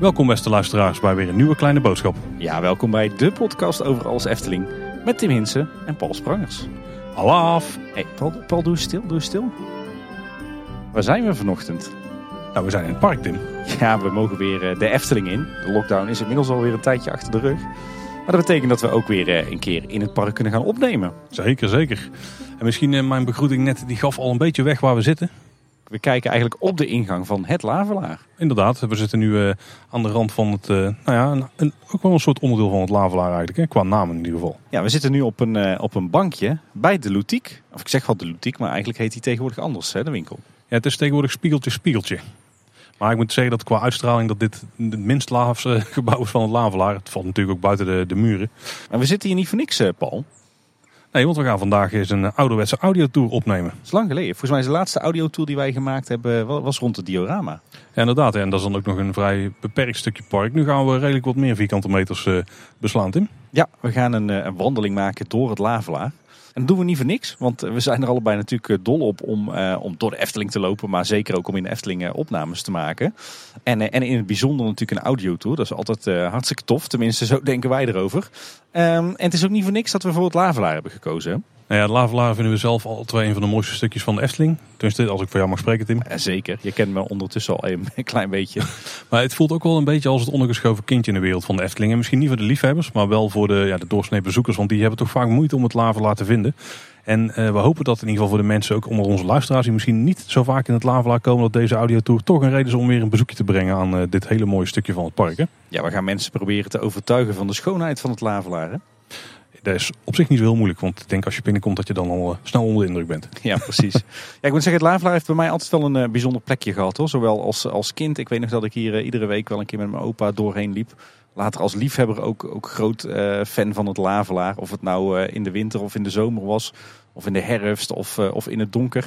Welkom beste luisteraars bij weer een nieuwe kleine boodschap. Ja, welkom bij de podcast over alles Efteling met Tim Hinsen en Paul Sprangers. Alaaf! Hey, Paul, Paul, doe stil, doe stil. Waar zijn we vanochtend? Nou, we zijn in het park, Tim. Ja, we mogen weer eh, de Efteling in. De lockdown is inmiddels alweer een tijdje achter de rug. Maar dat betekent dat we ook weer eh, een keer in het park kunnen gaan opnemen. Zeker, zeker. En misschien eh, mijn begroeting net, die gaf al een beetje weg waar we zitten. We kijken eigenlijk op de ingang van het Lavelaar. Inderdaad, we zitten nu uh, aan de rand van het, nou ja, een, een, ook wel een soort onderdeel van het Lavelaar eigenlijk, hè? qua naam in ieder geval. Ja, we zitten nu op een, op een bankje bij de Loutiek. Of ik zeg wel de Loutiek, maar eigenlijk heet die tegenwoordig anders, hè, de winkel. Ja, het is tegenwoordig spiegeltje spiegeltje. Maar ik moet zeggen dat qua uitstraling dat dit het minst laafste gebouw is van het Lavelaar. Het valt natuurlijk ook buiten de, de muren. Maar we zitten hier niet voor niks, Paul. Nee, want we gaan vandaag eens een ouderwetse audiotour opnemen. Dat is lang geleden. Volgens mij is de laatste audiotour die wij gemaakt hebben was rond het diorama. Ja, inderdaad. En dat is dan ook nog een vrij beperkt stukje park. Nu gaan we redelijk wat meer vierkante meters uh, beslaan, Tim. Ja, we gaan een, een, wandeling maken door het Lavelaar. En dat doen we niet voor niks, want we zijn er allebei natuurlijk dol op om, uh, om door de Efteling te lopen. Maar zeker ook om in de Efteling opnames te maken. En, en in het bijzonder natuurlijk een audiotour. Dat is altijd hartstikke tof. Tenminste, zo denken wij erover. Um, en het is ook niet voor niks dat we voor het Lavelaar hebben gekozen. Nou ja, het Lavelaar vinden we zelf al twee een van de mooiste stukjes van de Efteling. Tenminste, als ik voor jou mag spreken, Tim. Ja, zeker. Je kent me ondertussen al een, een klein beetje. maar het voelt ook wel een beetje als het ondergeschoven kindje in de wereld van de Efteling. En misschien niet voor de liefhebbers, maar wel voor de, ja, de doorsnee bezoekers. Want die hebben toch vaak moeite om het Lavelaar te vinden. En uh, we hopen dat in ieder geval voor de mensen, ook onder onze luisteraars, die misschien niet zo vaak in het Lavelaar komen, dat deze audiotour toch een reden is om weer een bezoekje te brengen aan uh, dit hele mooie stukje van het park. Hè? Ja, we gaan mensen proberen te overtuigen van de schoonheid van het Lavelaar. Dat is op zich niet zo heel moeilijk, want ik denk als je binnenkomt dat je dan al uh, snel onder de indruk bent. Ja, precies. ja, ik moet zeggen, het Lavelaar heeft bij mij altijd wel een uh, bijzonder plekje gehad. Hoor. Zowel als, als kind. Ik weet nog dat ik hier uh, iedere week wel een keer met mijn opa doorheen liep. Later als liefhebber ook, ook groot fan van het Lavelaar. Of het nou in de winter of in de zomer was. Of in de herfst of, of in het donker.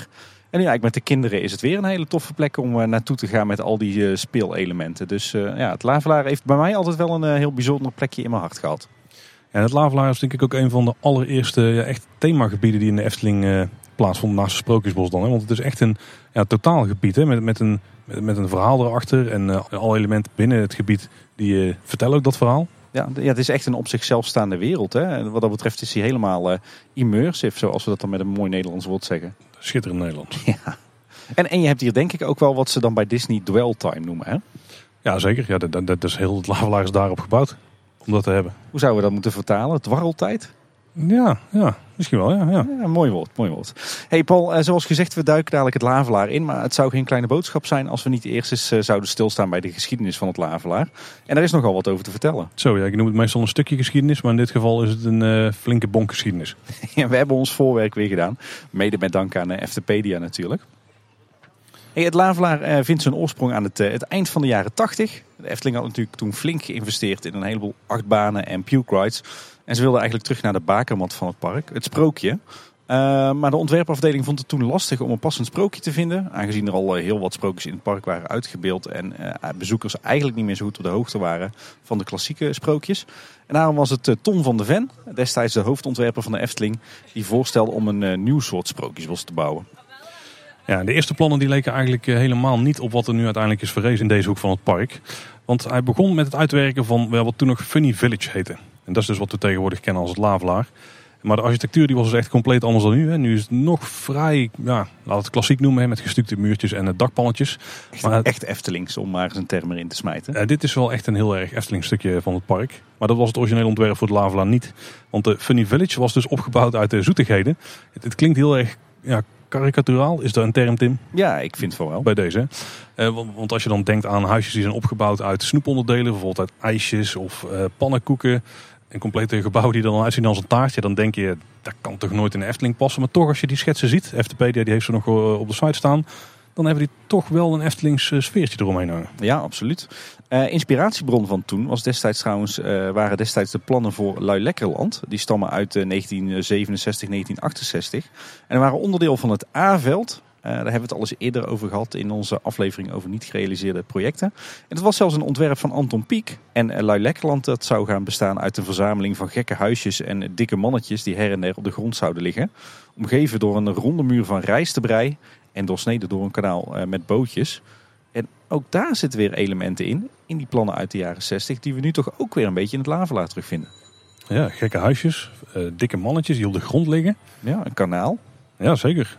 En nu eigenlijk met de kinderen is het weer een hele toffe plek om naartoe te gaan met al die speelelementen. Dus ja, het Lavelaar heeft bij mij altijd wel een heel bijzonder plekje in mijn hart gehad. En het Lavelaar is denk ik ook een van de allereerste ja, echt themagebieden die in de Efteling uh, plaatsvonden naast het Sprookjesbos dan. Hè? Want het is echt een ja, totaalgebied hè? Met, met, een, met, met een verhaal erachter en uh, alle elementen binnen het gebied die uh, vertellen ook dat verhaal. Ja, ja, het is echt een op zichzelf staande wereld. Hè? En wat dat betreft is hij helemaal immersive, zoals we dat dan met een mooi Nederlands woord zeggen. Schitterend Nederlands. Ja. En, en je hebt hier denk ik ook wel wat ze dan bij Disney dwell time noemen. Hè? Ja, zeker. Ja, dat, dat, dat is heel het Lavelaar is daarop gebouwd om dat te hebben. Hoe zouden we dat moeten vertalen? Dwarreltijd? Ja, ja, misschien wel. Ja, ja. ja mooi woord, mooi woord. Hey Paul, zoals gezegd, we duiken dadelijk het Lavelaar in. Maar het zou geen kleine boodschap zijn als we niet eerst eens zouden stilstaan bij de geschiedenis van het Lavelaar. En daar is nogal wat over te vertellen. Zo ja, ik noem het meestal een stukje geschiedenis, maar in dit geval is het een uh, flinke bonk geschiedenis. ja, we hebben ons voorwerk weer gedaan. Mede met dank aan uh, natuurlijk. Het Lavelaar uh, vindt zijn oorsprong aan het, uh, het, eind van de jaren 80. De Efteling had natuurlijk toen flink geïnvesteerd in een heleboel achtbanen en puke rides. En ze wilden eigenlijk terug naar de bakermat van het park, het sprookje. Uh, maar de ontwerpafdeling vond het toen lastig om een passend sprookje te vinden. Aangezien er al heel wat sprookjes in het park waren uitgebeeld. En bezoekers eigenlijk niet meer zo goed op de hoogte waren van de klassieke sprookjes. En daarom was het Tom van de Ven, destijds de hoofdontwerper van de Efteling, die voorstelde om een nieuw soort sprookjesbos te bouwen. Ja, de eerste plannen die leken eigenlijk helemaal niet op wat er nu uiteindelijk is verrezen in deze hoek van het park. Want hij begon met het uitwerken van wat toen nog Funny Village heette. En dat is dus wat we tegenwoordig kennen als het Lavelaar. Maar de architectuur die was dus echt compleet anders dan nu. Hè. Nu is het nog vrij, ja, laat het klassiek noemen, met gestukte muurtjes en dakpannetjes. Echt, maar, echt Eftelings, om maar eens een term erin te smijten. Uh, dit is wel echt een heel erg Efteling stukje van het park. Maar dat was het originele ontwerp voor het Lavelaar niet. Want de Funny Village was dus opgebouwd uit de zoetigheden. Het, het klinkt heel erg ja, karikaturaal. Is dat een term, Tim? Ja, ik vind het wel. Bij deze. Uh, want als je dan denkt aan huisjes die zijn opgebouwd uit snoeponderdelen, bijvoorbeeld uit ijsjes of uh, pannenkoeken. En complete gebouwen die er dan uitzien als een taartje, dan denk je, dat kan toch nooit in de Efteling passen. Maar toch, als je die schetsen ziet, Eftepedia die heeft ze nog op de site staan, dan hebben die toch wel een Eftelings sfeertje eromheen hangen. Ja, absoluut. Uh, inspiratiebron van toen was destijds trouwens, uh, waren destijds de plannen voor Luilekkerland. Die stammen uit uh, 1967, 1968. En waren onderdeel van het A-veld daar hebben we het al eens eerder over gehad in onze aflevering over niet gerealiseerde projecten. En het was zelfs een ontwerp van Anton Pieck. En Lui Lekkerland dat zou gaan bestaan uit een verzameling van gekke huisjes en dikke mannetjes die her en der op de grond zouden liggen. Omgeven door een ronde muur van rijstebrei en doorsneden door een kanaal met bootjes. En ook daar zitten weer elementen in, in die plannen uit de jaren 60, die we nu toch ook weer een beetje in het Lavelaar terugvinden. Ja, gekke huisjes, uh, dikke mannetjes die op de grond liggen. Ja, een kanaal. Ja, zeker.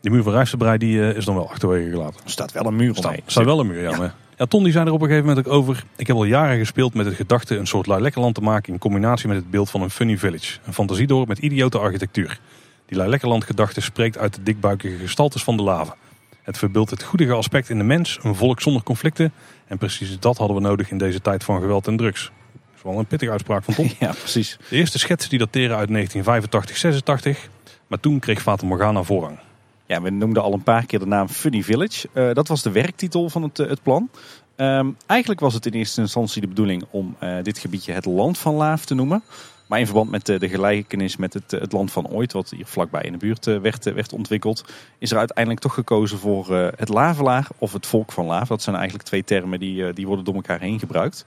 Die muur van Rijstenbrei die, uh, is dan wel achterwege gelaten. Er staat wel een muur omheen. Er staat wel een muur, ja. ja. Maar, ja, Ton die zei er op een gegeven moment ook over. Ik heb al jaren gespeeld met het gedachte een soort Lekkerland te maken in combinatie met het beeld van een funny village. Een fantasiedorp met idiote architectuur. Die Lekkerland gedachte spreekt uit de dikbuikige gestaltes van de lava. Het verbeeldt het goedige aspect in de mens, een volk zonder conflicten. En precies dat hadden we nodig in deze tijd van geweld en drugs. Dat is wel een pittige uitspraak van Tom. Ja, precies. De eerste schetsen die dateren uit 1985, 86. Maar toen kreeg Fata Morgana voorrang. Ja, we noemden al een paar keer de naam Funny Village. Uh, dat was de werktitel van het, uh, het plan. Um, eigenlijk was het in eerste instantie de bedoeling om uh, dit gebiedje het Land van Laaf te noemen. Maar in verband met de, de gelijkenis met het, het land van ooit, wat hier vlakbij in de buurt werd, werd ontwikkeld, is er uiteindelijk toch gekozen voor het Lavelaar of het volk van Laaf. Dat zijn eigenlijk twee termen die, die worden door elkaar heen gebruikt.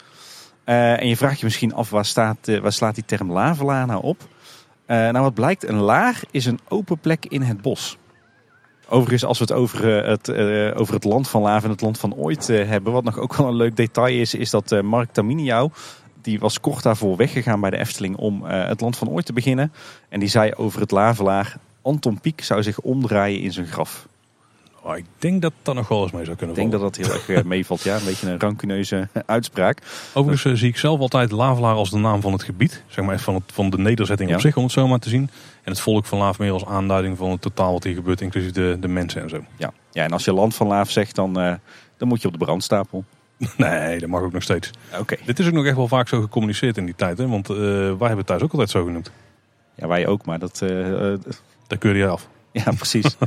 En je vraagt je misschien af, waar, staat, slaat die term lavelaar nou op? Nou, wat blijkt, een laar is een open plek in het bos. Overigens, als we het over het, over het land van Laaf en het land van ooit hebben, wat nog ook wel een leuk detail is, is dat Mark Taminiau, die was kort daarvoor weggegaan bij de Efteling om het land van ooit te beginnen. En die zei over het lavelaar, Anton Pieck zou zich omdraaien in zijn graf. Oh, ik denk dat dat nog wel eens mee zou kunnen vallen. Ik denk dat dat heel erg meevalt, ja. Een beetje een rancuneuze uitspraak. Overigens zie ik zelf altijd Lavelaar als de naam van het gebied. Zeg maar van, het, van de nederzetting ja. op zich, om het zo maar te zien. En het volk van Laaf meer als aanduiding van het totaal wat hier gebeurt, inclusief de, de mensen en zo. Ja. ja, en als je land van Laaf zegt, dan, uh, dan moet je op de brandstapel. Nee, dat mag ook nog steeds. Oké. Dit is ook nog echt wel vaak zo gecommuniceerd in die tijd. Hè? Want uh, wij hebben het thuis ook altijd zo genoemd. Ja, wij ook, maar dat... Daar keurde je af. Ja, precies.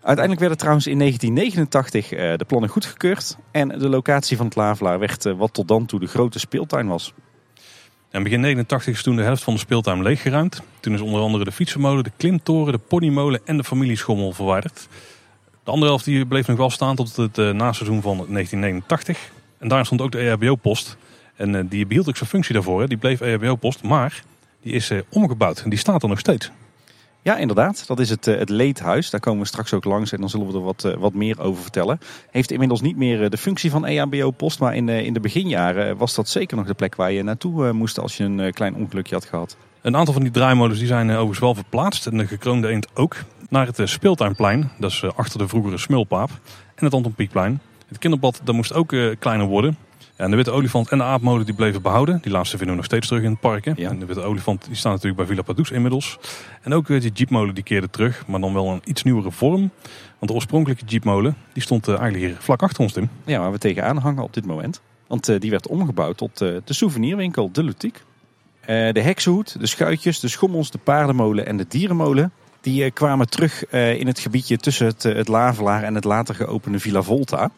Uiteindelijk werden trouwens in 1989 uh, de plannen goedgekeurd. En de locatie van het Lavelaar werd uh, wat tot dan toe de grote speeltuin was. En begin 89 is toen de helft van de speeltuin leeggeruimd. Toen is onder andere de fietsenmolen, de klimtoren, de ponymolen en de familieschommel verwijderd. De andere helft die bleef nog wel staan tot het uh, naseizoen van 1989. En daar stond ook de EHBO-post. En die behield ook zijn functie daarvoor. Hè. Die bleef EHBO-post, maar die is omgebouwd. En die staat er nog steeds. Ja, inderdaad. Dat is het, het Leedhuis. Daar komen we straks ook langs en dan zullen we er wat, wat meer over vertellen. Heeft inmiddels niet meer de functie van EHBO-post, maar in, in de beginjaren was dat zeker nog de plek waar je naartoe moest als je een klein ongelukje had gehad. Een aantal van die draaimolens die zijn overigens wel verplaatst en de gekroonde eend ook naar het speeltuinplein. Dat is achter de vroegere Smulpaap en het Anton Pieckplein. Het kinderbad dat moest ook kleiner worden. En de witte olifant en de aapmolen die bleven behouden. Die laatste vinden we nog steeds terug in het park. Hè? Ja. En de witte olifant die staat natuurlijk bij Villa Padus inmiddels. En ook die jeepmolen die keerde terug, maar dan wel een iets nieuwere vorm. Want de oorspronkelijke jeepmolen die stond eigenlijk hier vlak achter ons, Tim. Ja, waar we tegenaan hangen op dit moment. Want uh, die werd omgebouwd tot uh, de souvenirwinkel De Lutique. Uh, de heksenhoed, de schuitjes, de schommels, de paardenmolen en de dierenmolen... die kwamen terug in het gebiedje tussen het, het Lavelaar en het later geopende Villa Volta...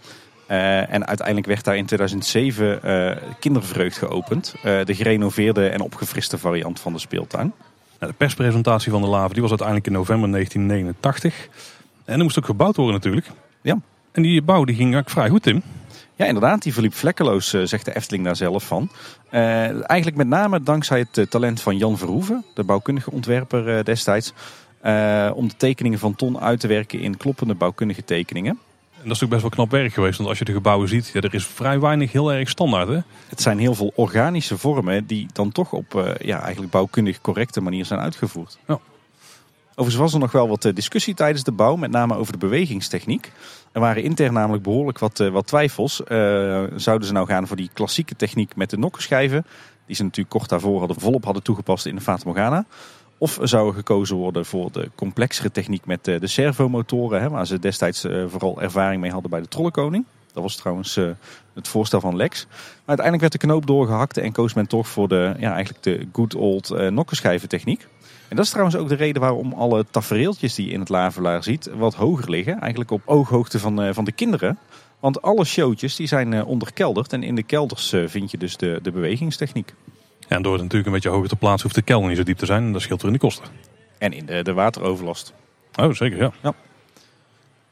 Uh, en uiteindelijk werd daar in 2007 uh, Kindervreugd geopend. Uh, de gerenoveerde en opgefriste variant van de speeltuin. Nou, de perspresentatie van de lava die was uiteindelijk in november 1989. En er moest ook gebouwd worden natuurlijk. Ja. En die bouw die ging ook vrij goed, Tim. Ja, inderdaad. Die verliep vlekkeloos, zegt de Efteling daar zelf van. eigenlijk met name dankzij het talent van Jan Verhoeven, de bouwkundige ontwerper destijds. Om de tekeningen van Ton uit te werken in kloppende bouwkundige tekeningen. En dat is natuurlijk best wel knap werk geweest. Want als je de gebouwen ziet, ja, er is vrij weinig heel erg standaard. Hè? Het zijn heel veel organische vormen die dan toch op uh, ja, eigenlijk bouwkundig correcte manier zijn uitgevoerd. Ja. Overigens was er nog wel wat discussie tijdens de bouw, met name over de bewegingstechniek. Er waren intern namelijk behoorlijk wat, uh, wat twijfels. Zouden ze nou gaan voor die klassieke techniek met de nokkenschijven, die ze natuurlijk kort daarvoor hadden, volop hadden toegepast in de Fata Morgana. Of zou er gekozen worden voor de complexere techniek met de servomotoren, hè, waar ze destijds vooral ervaring mee hadden bij de Trollenkoning. Dat was trouwens uh, het voorstel van Lex. Maar uiteindelijk werd de knoop doorgehakt en koos men toch voor de, ja, eigenlijk de good old uh, nokkenschijven techniek. En dat is trouwens ook de reden waarom alle tafereeltjes die je in het Lavelaar ziet wat hoger liggen. Eigenlijk op ooghoogte van, van de kinderen. Want alle showtjes die zijn onderkelderd en in de kelders vind je dus de, de bewegingstechniek. En door het natuurlijk een beetje hoger te plaatsen hoeft de kelder niet zo diep te zijn. En dat scheelt er in de kosten. En in de, de wateroverlast. Oh, zeker, ja. ja.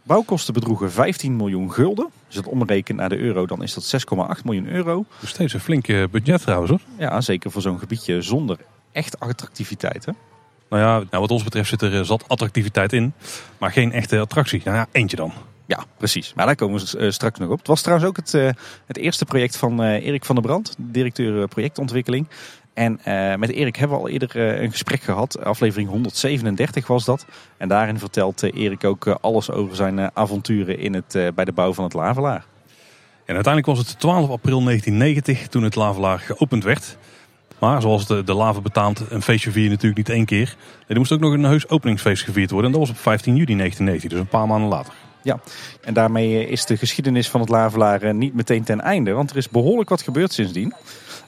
Bouwkosten bedroegen 15 miljoen gulden. Als je dat omrekent naar de euro, dan is dat 6,8 miljoen euro. Dus steeds een flinke budget trouwens hoor. Ja, zeker voor zo'n gebiedje zonder echt attractiviteit. Hè? Nou ja, nou wat ons betreft zit er eh, zat attractiviteit in. Maar geen echte attractie. Nou ja, eentje dan. Ja, precies. Maar daar komen we eh, straks nog op. Het was trouwens ook het, eh, het eerste project van Erik van der Brand, directeur projectontwikkeling. En met Erik hebben we al eerder een gesprek gehad. Aflevering 137 was dat. En daarin vertelt Erik ook alles over zijn avonturen in het, bij de bouw van het Lavelaar. En uiteindelijk was het 12 april 1990 toen het Lavelaar geopend werd. Maar zoals de, de lava betaamt, een feestje vier je natuurlijk niet één keer. er moest ook nog een heus openingsfeest gevierd worden. En dat was op 15 juli 1990, dus een paar maanden later. Ja, en daarmee is de geschiedenis van het Lavelaar eh, niet meteen ten einde. Want er is behoorlijk wat gebeurd sindsdien.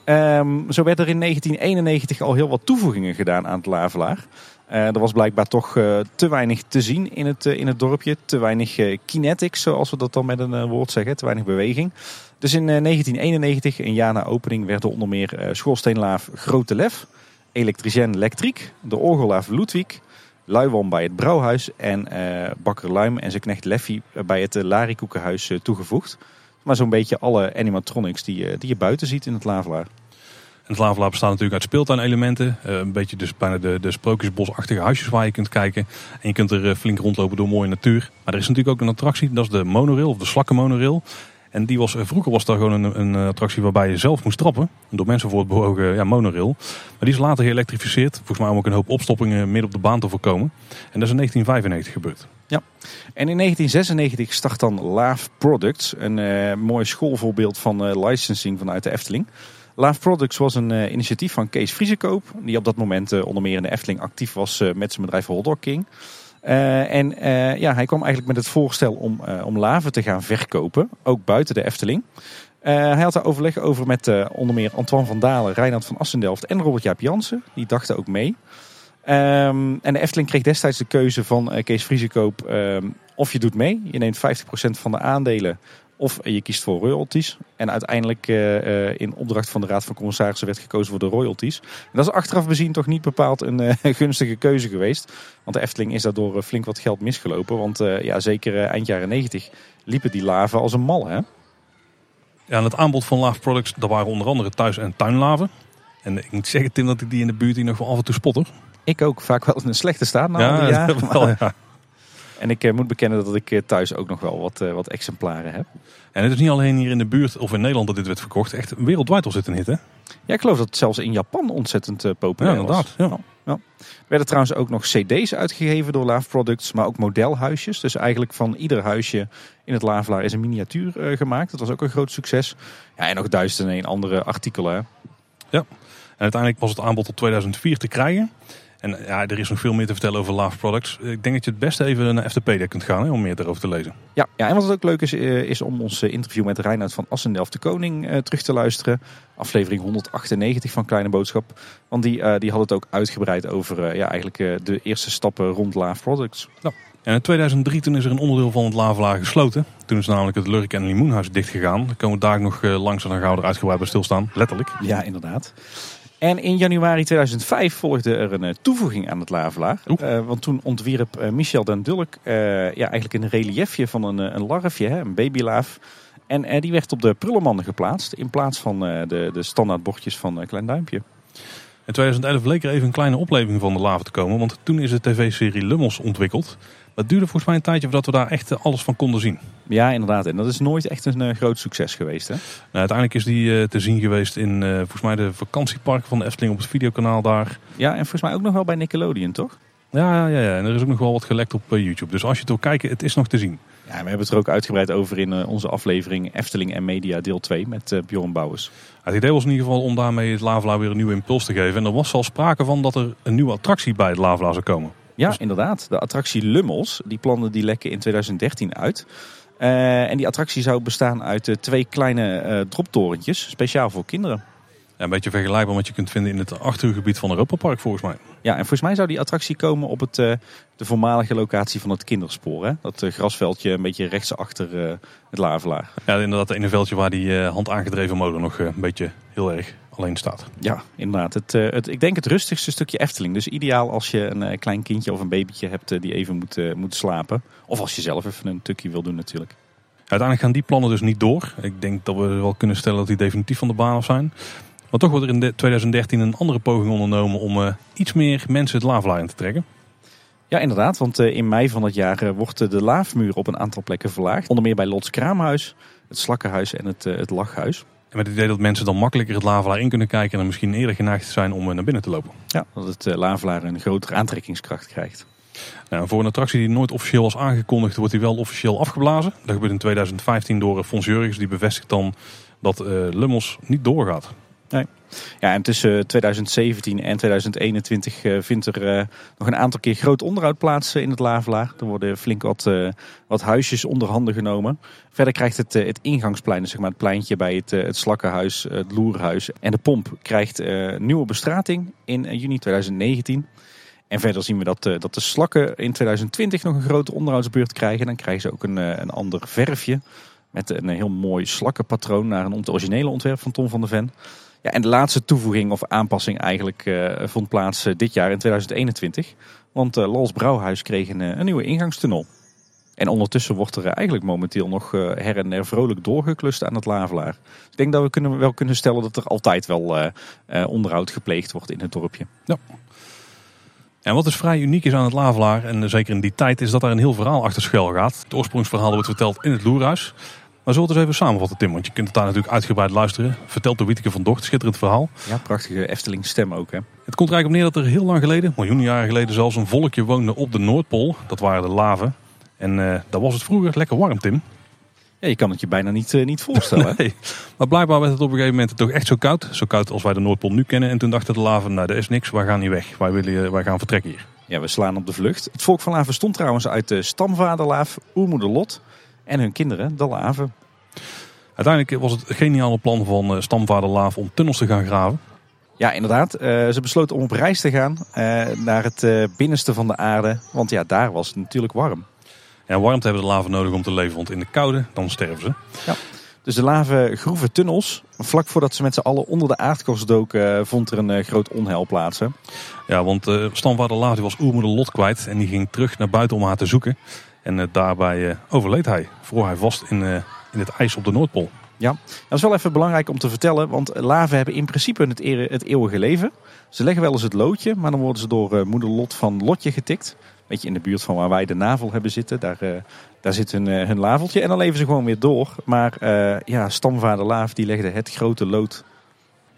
Um, zo werd er in 1991 al heel wat toevoegingen gedaan aan het Lavelaar. Uh, er was blijkbaar toch te weinig te zien in het, in het dorpje. Te weinig kinetics, zoals we dat dan met een woord zeggen. Te weinig beweging. Dus in 1991, een jaar na opening, werden onder meer schoorsteenlaaf Grote Lef, Elektricien Elektriek, de orgellaaf Ludwig, Luiwam bij het Brouwhuis en Bakker Luim en zijn knecht Leffie bij het Larikoekenhuis toegevoegd. Maar zo'n beetje alle animatronics die, die je buiten ziet in het Lavelaar het Lavelaar bestaat natuurlijk uit speeltuinelementen. Een beetje dus bijna de, de sprookjesbosachtige huisjes waar je kunt kijken. En je kunt er eh, flink rondlopen door mooie natuur. Maar er is natuurlijk ook een attractie, dat is de monorail of de slakkenmonorail. En die was, eh, vroeger was daar gewoon een, een attractie waarbij je zelf moest trappen. Door mensen voor het bewogen ja, monorail. Maar die is later geëlektrificeerd. Volgens mij om ook een hoop opstoppingen midden op de baan te voorkomen. En dat is in 1995 gebeurd. Ja, en in 1996 start dan Laaf Products. Een mooi schoolvoorbeeld van licensing vanuit de Efteling. Love Products was een initiatief van Kees Vriesekoop. Die op dat moment onder meer in de Efteling actief was met zijn bedrijf Hot King. En ja, hij kwam eigenlijk met het voorstel om, om laven te gaan verkopen. Ook buiten de Efteling. hij had daar overleg over met onder meer Antoine van Dalen, Reinhard van Assendelft en Robert Jaap Jansen. Die dachten ook mee. Um, en de Efteling kreeg destijds de keuze van Kees Vriesekoop um, of je doet mee. Je neemt 50% van de aandelen of je kiest voor royalties. En uiteindelijk uh, in opdracht van de Raad van Commissarissen werd gekozen voor de royalties. En dat is achteraf bezien toch niet bepaald een uh, gunstige keuze geweest. Want de Efteling is daardoor flink wat geld misgelopen. Want ja, zeker eind jaren 90 liepen die laven als een mal. Hè? Ja, en het aanbod van Lave Products, dat waren onder andere thuis- en tuinlaven. En ik moet zeggen Tim dat ik die in de buurt hier nog wel af en toe spotter. Ik ook, vaak wel in een slechte staat. Nou, ja, wel, ja. En ik moet bekennen dat ik thuis ook nog wel wat, wat exemplaren heb. En het is niet alleen hier in de buurt of in Nederland dat dit werd verkocht. Echt wereldwijd al zit een hit, hè? Ja, ik geloof dat het zelfs in Japan ontzettend populair ja, inderdaad, was. Ja. Ja. Er werden trouwens ook nog cd's uitgegeven door Laaf Products, maar ook modelhuisjes. Dus eigenlijk van ieder huisje in het Lavelaar is een miniatuur uh, gemaakt. Dat was ook een groot succes. Ja, en nog duizenden en een andere artikelen. Ja, en uiteindelijk was het aanbod tot 2004 te krijgen. En ja, er is nog veel meer te vertellen over Love Products. Ik denk dat je het beste even naar FTP kunt gaan hè, om meer erover te lezen. Ja, ja, en wat ook leuk is, eh, is om ons eh, interview met Reinhard van Assendelft de Koning eh, terug te luisteren. Aflevering 198 van Kleine Boodschap. Want die, die had het ook uitgebreid over ja, eigenlijk de eerste stappen rond Love Products. Ja. En in 2003 toen is er een onderdeel van het Lavelaar gesloten. Toen is namelijk het Lurk en Limoenhuis dichtgegaan. Daar komen we daar nog langs en dan gaan we er uitgebreid bij stilstaan. Letterlijk. Ja, inderdaad. En in januari 2005 volgde er een eh, toevoeging aan het Lavelaar. Uh, want toen ontwierp uh, Michel den Dulk ja, eigenlijk een reliefje van een, een larfje, hè, een babylaaf. En die werd op de prullenmanden geplaatst in plaats van de, de standaard bordjes van Klein Duimpje. In 2011 leek er even een kleine opleving van de lava te komen. Want toen is de tv-serie Lummels ontwikkeld. Het duurde volgens mij een tijdje voordat we daar echt alles van konden zien. Ja, inderdaad. En dat is nooit echt een uh, groot succes geweest. Hè? Nou, uiteindelijk is die uh, te zien geweest in uh, volgens mij de vakantiepark van de Efteling op het videokanaal daar. Ja, en volgens mij ook nog wel bij Nickelodeon, toch? Ja, ja, ja. en er is ook nog wel wat gelekt op YouTube. Dus als je het wil kijken, het is nog te zien. Ja, we hebben het er ook uitgebreid over in onze aflevering Efteling en Media deel 2 met Bjorn Bouwers. Het idee was in ieder geval om daarmee het Lavelaar weer een nieuwe impuls te geven. En er was al sprake van dat er een nieuwe attractie bij het Lavelaar zou komen. Ja, dus- inderdaad. De attractie Lummels, die plannen die lekken in 2013 uit. Uh, en die attractie zou bestaan uit uh, twee kleine uh, droptorentjes, speciaal voor kinderen. Ja, een beetje vergelijkbaar met wat je kunt vinden in het achtergebied van Europa Park volgens mij. Ja, en volgens mij zou die attractie komen op het, de voormalige locatie van het kinderspoor. Hè? Dat grasveldje een beetje rechtsachter het Lavelaar. Ja, inderdaad, het ene veldje waar die hand aangedreven motor nog een beetje heel erg alleen staat. Ja, inderdaad. Het, eh, het, ik denk het rustigste stukje Efteling. Dus ideaal als je een eh, klein kindje of een babytje hebt eh, die even moet, moet slapen. Of als je zelf even een tukje wil doen natuurlijk. Uiteindelijk gaan die plannen dus niet door. Ik denk dat we wel kunnen stellen dat die definitief van de baan af zijn. Maar toch wordt er in de- 2013 een andere poging ondernomen om eh, iets meer mensen het Lavelaar in te trekken. Ja, inderdaad. Want eh, in mei van het jaar eh, wordt de laafmuur op een aantal plekken verlaagd. Onder meer bij Lots Kraamhuis, het Slakkenhuis en het, eh, het Lachhuis. En met het idee dat mensen dan makkelijker het Lavelaar in kunnen kijken en dan misschien eerder geneigd zijn om eh, naar binnen te lopen. Ja, dat het eh, Lavelaar een grotere aantrekkingskracht krijgt. Nou, voor een attractie die nooit officieel was aangekondigd, wordt die wel officieel afgeblazen. Dat gebeurt in 2015 door eh, Fons Jurgens. Die bevestigt dan dat eh Lummels niet doorgaat. Ja, en tussen 2017 en 2021 eh, vindt er eh, nog een aantal keer groot onderhoud plaats eh, in het Lavelaar. Er worden flink wat, wat huisjes onder handen genomen. Verder krijgt het, het ingangsplein, dus zeg maar het pleintje bij het, het Slakkenhuis, het Loerhuis en de Pomp, krijgt nieuwe bestrating in juni 2019. En verder zien we dat, dat de slakken in 2020 nog een grote onderhoudsbeurt krijgen. Dan krijgen ze ook een, een ander verfje met een heel mooi slakkenpatroon naar een originele ontwerp van Tom van der Ven. Ja, en de laatste toevoeging of aanpassing eigenlijk eh, vond plaats eh, dit jaar in 2021. Want eh Lals Brouwhuis kreeg een, een nieuwe ingangstunnel. En ondertussen wordt er eigenlijk momenteel nog her en der vrolijk doorgeklust aan het Lavelaar. Ik denk dat we kunnen, wel kunnen stellen dat er altijd wel onderhoud gepleegd wordt in het dorpje. En wat dus vrij uniek is aan het Lavelaar, en zeker in die tijd, is dat daar een heel verhaal achter schuil gaat. Het oorsprongsverhaal wordt verteld in het Loerhuis. Maar zullen we het eens even samenvatten, Tim? Want je kunt het daar natuurlijk uitgebreid luisteren. Verteld door Wieteke van Docht, schitterend verhaal. Ja, prachtige Efteling stem ook hè. Het komt er eigenlijk op neer dat er heel lang geleden, miljoenen jaren geleden zelfs, een volkje woonde op de Noordpool. Dat waren de laven. En eh daar was het vroeger lekker warm, Tim. Ja, je kan het je bijna niet, eh, niet voorstellen. Nee. Maar blijkbaar werd het op een gegeven moment toch echt zo koud. Zo koud als wij de Noordpool nu kennen. En toen dachten de laven, nou, er is niks, wij gaan niet weg. Wij, willen, eh, wij gaan vertrekken hier. Ja, we slaan op de vlucht. Het volk van Laven stond trouwens uit de stamvader Laaf, oermoeder Lot en hun kinderen, de Laven. Uiteindelijk was het geniale plan van eh, stamvader Laaf om tunnels te gaan graven. Ja, inderdaad. Eh, ze besloten om op reis te gaan eh, naar het binnenste van de aarde. Want ja, daar was het natuurlijk warm. En warmte hebben de laven nodig om te leven, want in de koude, dan sterven ze. Dus de laven groeven tunnels. Vlak voordat ze met z'n allen onder de aardkorst doken, vond er een groot onheil plaats. hè. Ja, want eh stamvader Laaf was oermoeder Lot kwijt en die ging terug naar buiten om haar te zoeken. En eh, daarbij eh, overleed hij, vroor hij vast in, eh, in het ijs op de Noordpool. Ja, dat is wel even belangrijk om te vertellen. Want laven hebben in principe het, het eeuwige leven. Ze leggen wel eens het loodje, maar dan worden ze door moeder Lot van Lotje getikt. Beetje in de buurt van waar wij de navel hebben zitten. Daar, daar zit hun, hun laveltje. En dan leven ze gewoon weer door. Maar eh, ja, stamvader Laaf die legde het grote lood.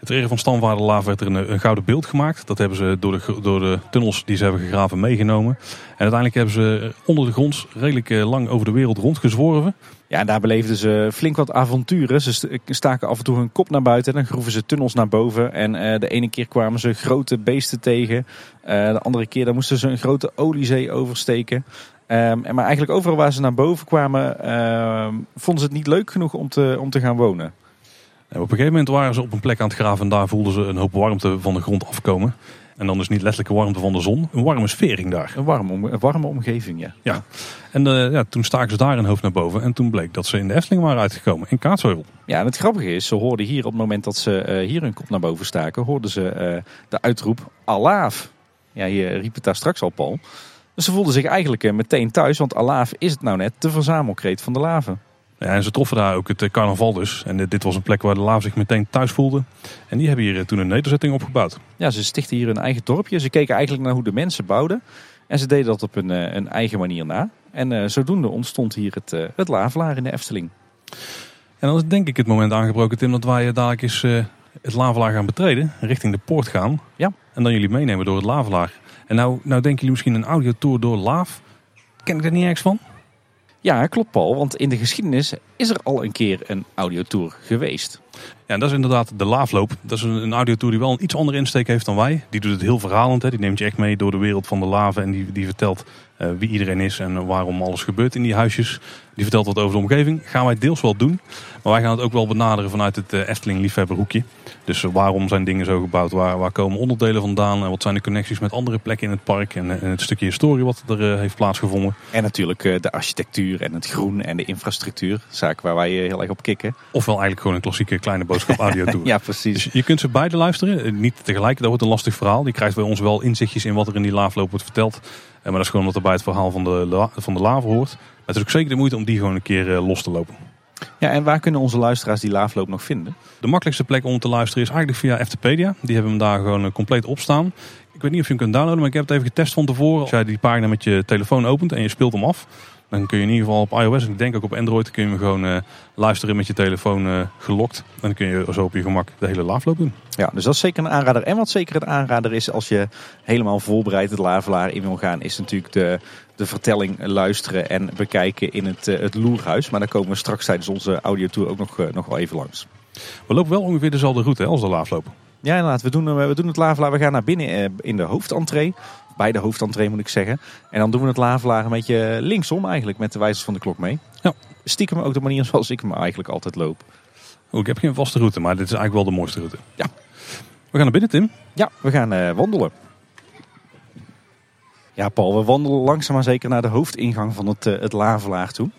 Het regen van stamvader Laaf werd er een, een gouden beeld gemaakt. Dat hebben ze door de, door de tunnels die ze hebben gegraven meegenomen. En uiteindelijk hebben ze onder de grond redelijk eh, lang over de wereld rondgezworven. Ja, en daar beleefden ze flink wat avonturen. Ze st- staken af en toe hun kop naar buiten. En dan groeven ze tunnels naar boven. En eh, de ene keer kwamen ze grote beesten tegen. Eh, de andere keer dan moesten ze een grote oliezee oversteken. Ehm, en maar eigenlijk overal waar ze naar boven kwamen, ehm, vonden ze het niet leuk genoeg om te, om te gaan wonen. En op een gegeven moment waren ze op een plek aan het graven en daar voelden ze een hoop warmte van de grond afkomen. En dan dus niet letterlijke warmte van de zon, een warme sfeer ging daar. Een warme, om- een warme omgeving, ja. Ja. En eh, ja, toen staken ze daar een hoofd naar boven en toen bleek dat ze in de Efteling waren uitgekomen, in Kaatsheuvel. Ja, en het grappige is, ze hoorden hier op het moment dat ze eh, hier hun kop naar boven staken, hoorden ze eh, de uitroep Alaaf. Ja, je riep het daar straks al, Paul. Dus ze voelden zich eigenlijk meteen thuis, want Alaaf is het nou net de verzamelkreet van de laven. Ja, en ze troffen daar ook het eh, carnaval dus. En eh, dit was een plek waar de laaf zich meteen thuis voelde. En die hebben hier eh, toen een nederzetting opgebouwd. Ja, ze stichten hier hun eigen dorpje. Ze keken eigenlijk naar hoe de mensen bouwden. En ze deden dat op een, een eigen manier na. En zodoende ontstond hier het, eh, het Lavelaar in de Efteling. En dan is denk ik het moment aangebroken, Tim, dat wij dadelijk eens het Lavelaar gaan betreden. Richting de poort gaan. Ja. En dan jullie meenemen door het Lavelaar. En nou, nou denken jullie misschien een audiotour door Laaf. Ken ik daar niet ergens van? Ja, klopt Paul, want in de geschiedenis is er al een keer een audiotour geweest. Ja, dat is inderdaad de Laafloop. Dat is een, audiotour die wel een iets andere insteek heeft dan wij. Die doet het heel verhalend. Hè. Die neemt je echt mee door de wereld van de laven. En die, die vertelt eh, wie iedereen is en waarom alles gebeurt in die huisjes. Die vertelt wat over de omgeving. Gaan wij deels wel doen. Maar wij gaan het ook wel benaderen vanuit het eh, Efteling liefhebberhoekje. Dus waarom zijn dingen zo gebouwd? Waar, waar komen onderdelen vandaan? En wat zijn de connecties met andere plekken in het park? En, en het stukje historie wat er eh, heeft plaatsgevonden. En natuurlijk eh, de architectuur en het groen en de infrastructuur. Zaak waar wij eh, heel erg op kikken. Ofwel eigenlijk gewoon een klassieke kleine boodschap audio tour. ja, precies. Dus je kunt ze beide luisteren. Niet tegelijk, dat wordt een lastig verhaal. Die krijgt bij ons wel inzichtjes in wat er in die laafloop wordt verteld. Maar dat is gewoon omdat er bij het verhaal van de, van de lava hoort. Maar het is ook zeker de moeite om die gewoon een keer los te lopen. Ja, en waar kunnen onze luisteraars die laafloop nog vinden? De makkelijkste plek om te luisteren is eigenlijk via Eftepedia. Die hebben hem daar gewoon eh, compleet op staan. Ik weet niet of je hem kunt downloaden, maar ik heb het even getest van tevoren. Als jij die pagina met je telefoon opent en je speelt hem af, dan kun je in ieder geval op iOS en ik denk ook op Android kun je hem gewoon eh, luisteren met je telefoon eh, gelokt. En dan kun je zo op je gemak de hele laafloop doen. Ja, dus dat is zeker een aanrader. En wat zeker een aanrader is als je helemaal voorbereid het Lavelaar in wil gaan, is natuurlijk de, de vertelling luisteren en bekijken in het, eh, het Loerhuis. Maar daar komen we straks tijdens onze audiotour ook nog, nog wel even langs. We lopen wel ongeveer dezelfde route hè, als de laafloop. Ja, inderdaad. We doen, we doen het Lavelaar. We gaan naar binnen in de hoofdentree. Bij de hoofdentree moet ik zeggen. En dan doen we het Lavelaar een beetje linksom eigenlijk met de wijzers van de klok mee. Ja. Stiekem ook de manier zoals ik hem eigenlijk altijd loop. Oh, ik heb geen vaste route, maar dit is eigenlijk wel de mooiste route. Ja. We gaan naar binnen, Tim. Ja, we gaan eh, wandelen. Ja, Paul, we wandelen langzaam maar zeker naar de hoofdingang van het, eh, het Lavelaar toe.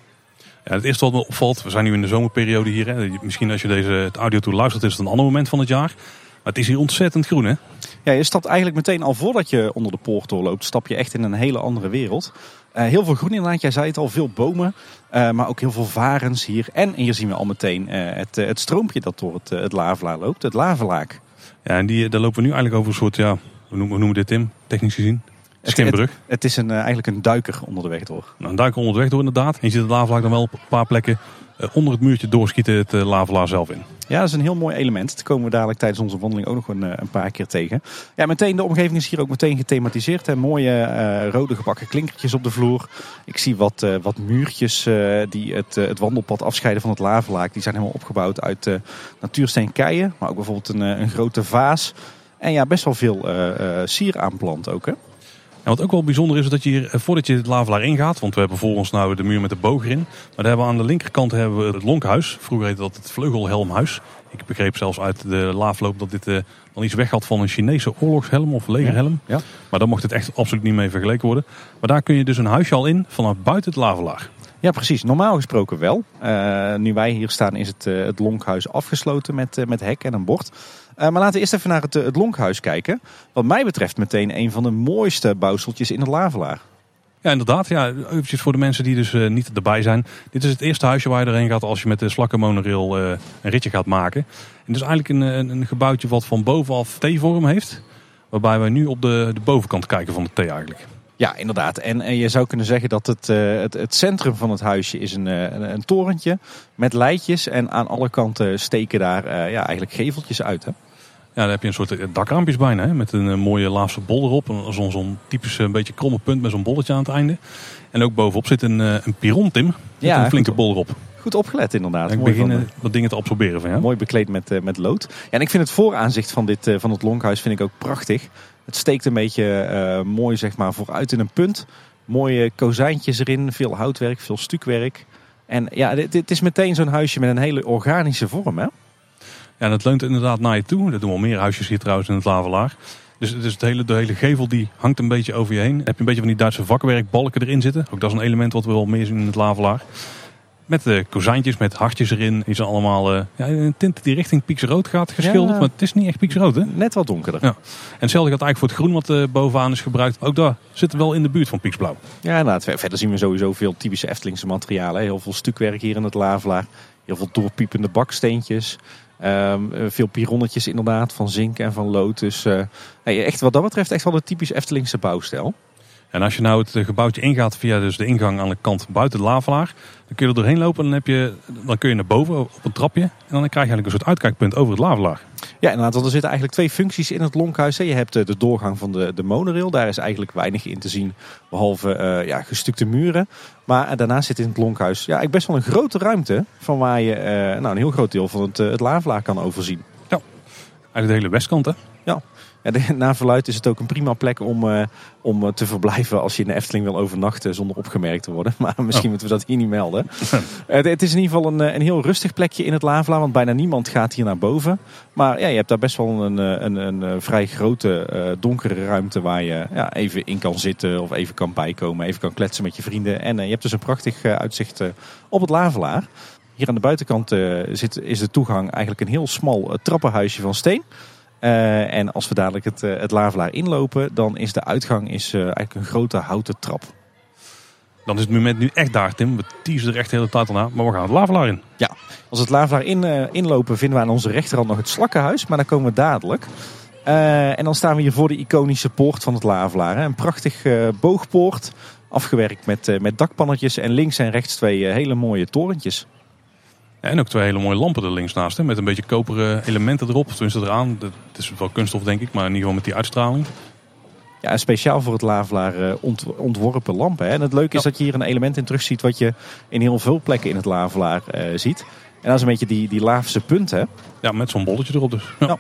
Ja, het eerste wat me opvalt, we zijn nu in de zomerperiode hier. Hè. Misschien als je deze het audio toe luistert, is het een ander moment van het jaar. Maar het is hier ontzettend groen, hè? Ja, je stapt eigenlijk meteen al voordat je onder de poort doorloopt, stap je echt in een hele andere wereld. Eh, heel veel groen inderdaad, jij zei het al, veel bomen, eh, maar ook heel veel varens hier. En hier zien we al meteen eh, het, het stroompje dat door het, het Lavelaar loopt, het Lavelaak. Ja, en die, daar lopen we nu eigenlijk over een soort, ja, hoe noemen, we dit, Tim? Technisch gezien? Het geen Het- is een, eigenlijk een duiker onder de weg door. Nou, een duik onder de weg door inderdaad. En je ziet het lavelaak dan wel op een paar plekken onder het muurtje doorschieten het uh, lavelaar zelf in. Ja, dat is een heel mooi element. Dat komen we dadelijk tijdens onze wandeling ook nog een, eh, een paar keer tegen. Ja, meteen, de omgeving is hier ook meteen gethematiseerd. Mooie eh, rode gebakken klinkertjes op de vloer. Ik zie wat, eh, wat muurtjes eh, die het, eh, het wandelpad afscheiden van het lavelaak. Die zijn helemaal opgebouwd uit eh natuursteen keien. Maar ook bijvoorbeeld een, eh, een grote vaas. En ja, best wel veel eh eh sieraanplant ook hè. En wat ook wel bijzonder is, is dat je hier, eh, voordat je het lavelaar ingaat, want we hebben voor ons nou de muur met de boog erin. Maar daar hebben we aan de linkerkant hebben we het lonkhuis. Vroeger heette dat het vleugelhelmhuis. Ik begreep zelfs uit de laafloop dat dit eh, dan iets weg had van een Chinese oorlogshelm of legerhelm. Ja. Maar daar mocht het echt absoluut niet mee vergeleken worden. Maar daar kun je dus een huisje al in vanaf buiten het lavelaar. Ja, precies. Normaal gesproken wel. Eh, nu wij hier staan is het, het lonkhuis afgesloten met, met hek en een bord. Eh, maar laten we eerst even naar het, eh, het lonkhuis kijken. Wat mij betreft meteen een van de mooiste bouwseltjes in het Lavelaar. Ja, inderdaad. Ja, eventjes voor de mensen die dus eh, niet erbij zijn. Dit is het eerste huisje waar je erheen gaat als je met de slakkenmonorail eh een ritje gaat maken. En het is eigenlijk een, een, een gebouwtje wat van bovenaf T-vorm heeft. Waarbij wij nu op de, de bovenkant kijken van de T eigenlijk. Ja, inderdaad. En, en je zou kunnen zeggen dat het, eh, het, het centrum van het huisje is een, eh, een, een torentje met leidjes. En aan alle kanten steken daar eh, ja, eigenlijk geveltjes uit. Hè? Ja, daar heb je een soort dakraampjes bijna. Hè, met een mooie laafse bol erop. Zo'n zo'n typisch een beetje kromme punt met zo'n bolletje aan het einde. En ook bovenop zit een, een piron, Tim. Met Ja, een flinke goed. bol erop. Goed opgelet inderdaad. ik Mooi begin van, wat dingen te absorberen van jou. Mooi bekleed met, met lood. Ja, en ik vind het vooraanzicht van, dit, van het lonkhuis vind ik ook prachtig. Het steekt een beetje eh, mooi zeg maar, vooruit in een punt. Mooie kozijntjes erin, veel houtwerk, veel stukwerk. En ja, dit, is meteen zo'n huisje met een hele organische vorm. Hè? Ja, het leunt inderdaad naar je toe. Dat doen wel meer huisjes hier trouwens in het Lavelaar. Dus, dus het hele, de hele gevel die hangt een beetje over je heen. Heb je een beetje van die Duitse vakwerkbalken erin zitten. Ook dat is een element wat we wel meer zien in het Lavelaar. Met de kozijntjes, met hartjes erin. Die zijn allemaal eh, ja, een tint die richting pieksrood gaat geschilderd. Ja. Maar het is niet echt pieksrood hè. En Net wat donkerder. Ja. hetzelfde gaat eigenlijk voor het groen wat eh, bovenaan is gebruikt. Ook daar zitten we wel in de buurt van pieksblauw. Ja, inderdaad. Ver- Verder zien we sowieso veel typische Eftelingse materialen. Heel veel stukwerk hier in het Lavelaar. Heel veel doorpiepende baksteentjes. Ehm, eh, veel pironnetjes inderdaad, van zink en van lood. Dus echt, wat dat betreft echt wel de typisch Eftelingse bouwstijl. En als je nou het gebouwtje ingaat via dus de ingang aan de kant buiten het Lavelaar. Dan kun je er doorheen lopen en dan, heb je, dan kun je naar boven op een trapje. En dan krijg je eigenlijk een soort uitkijkpunt over het Lavelaar. Ja, inderdaad, want er zitten eigenlijk twee functies in het lonkhuis. Je hebt eh, de doorgang van de, de monorail. Daar is eigenlijk weinig in te zien, behalve eh, ja, gestukte muren. Maar eh, daarnaast zit in het lonkhuis ja, eigenlijk best wel een grote ruimte... van waar je nou, een heel groot deel van het, het Lavelaar kan overzien. Eigenlijk de hele westkant hè. Ja, de, naar verluid is het ook een prima plek om, eh, om eh, te verblijven als je in de Efteling wil overnachten zonder opgemerkt te worden. Maar misschien Oh. moeten we dat hier niet melden. Eh, het is in ieder geval een, een heel rustig plekje in het Lavelaar, want bijna niemand gaat hier naar boven. Maar ja, je hebt daar best wel een, een, een, vrij grote donkere ruimte waar je ja, even in kan zitten of even kan bijkomen, even kan kletsen met je vrienden. En je hebt dus een prachtig uitzicht op het Lavelaar. Hier aan de buitenkant zit, is de toegang eigenlijk een heel smal trappenhuisje van steen. En als we dadelijk het, het Lavelaar inlopen, dan is de uitgang is, eigenlijk een grote houten trap. Dan is het moment nu echt daar, Tim. We teasen er echt de hele tijd al naar. Maar we gaan het Lavelaar in. Ja, als we het Lavelaar in, uh, inlopen vinden we aan onze rechterhand nog het Slakkenhuis. Maar daar komen we dadelijk. Uh, en dan staan we hier voor de iconische poort van het Lavelaar. Een prachtig uh, boogpoort. Afgewerkt met, met dakpannetjes. En links en rechts twee hele mooie torentjes. En ook twee hele mooie lampen er links naast. Hè, met een beetje koperen elementen erop. Tenminste eraan. Het is wel kunststof denk ik. Maar in ieder geval met die uitstraling. Ja, speciaal voor het Lavelaar uh, ontworpen lampen. Hè. En het leuke is dat je hier een element in terugziet wat je in heel veel plekken in het Lavelaar uh, ziet. En dat is een beetje die, die Laafse punten. Ja, met zo'n bolletje erop dus. Ja.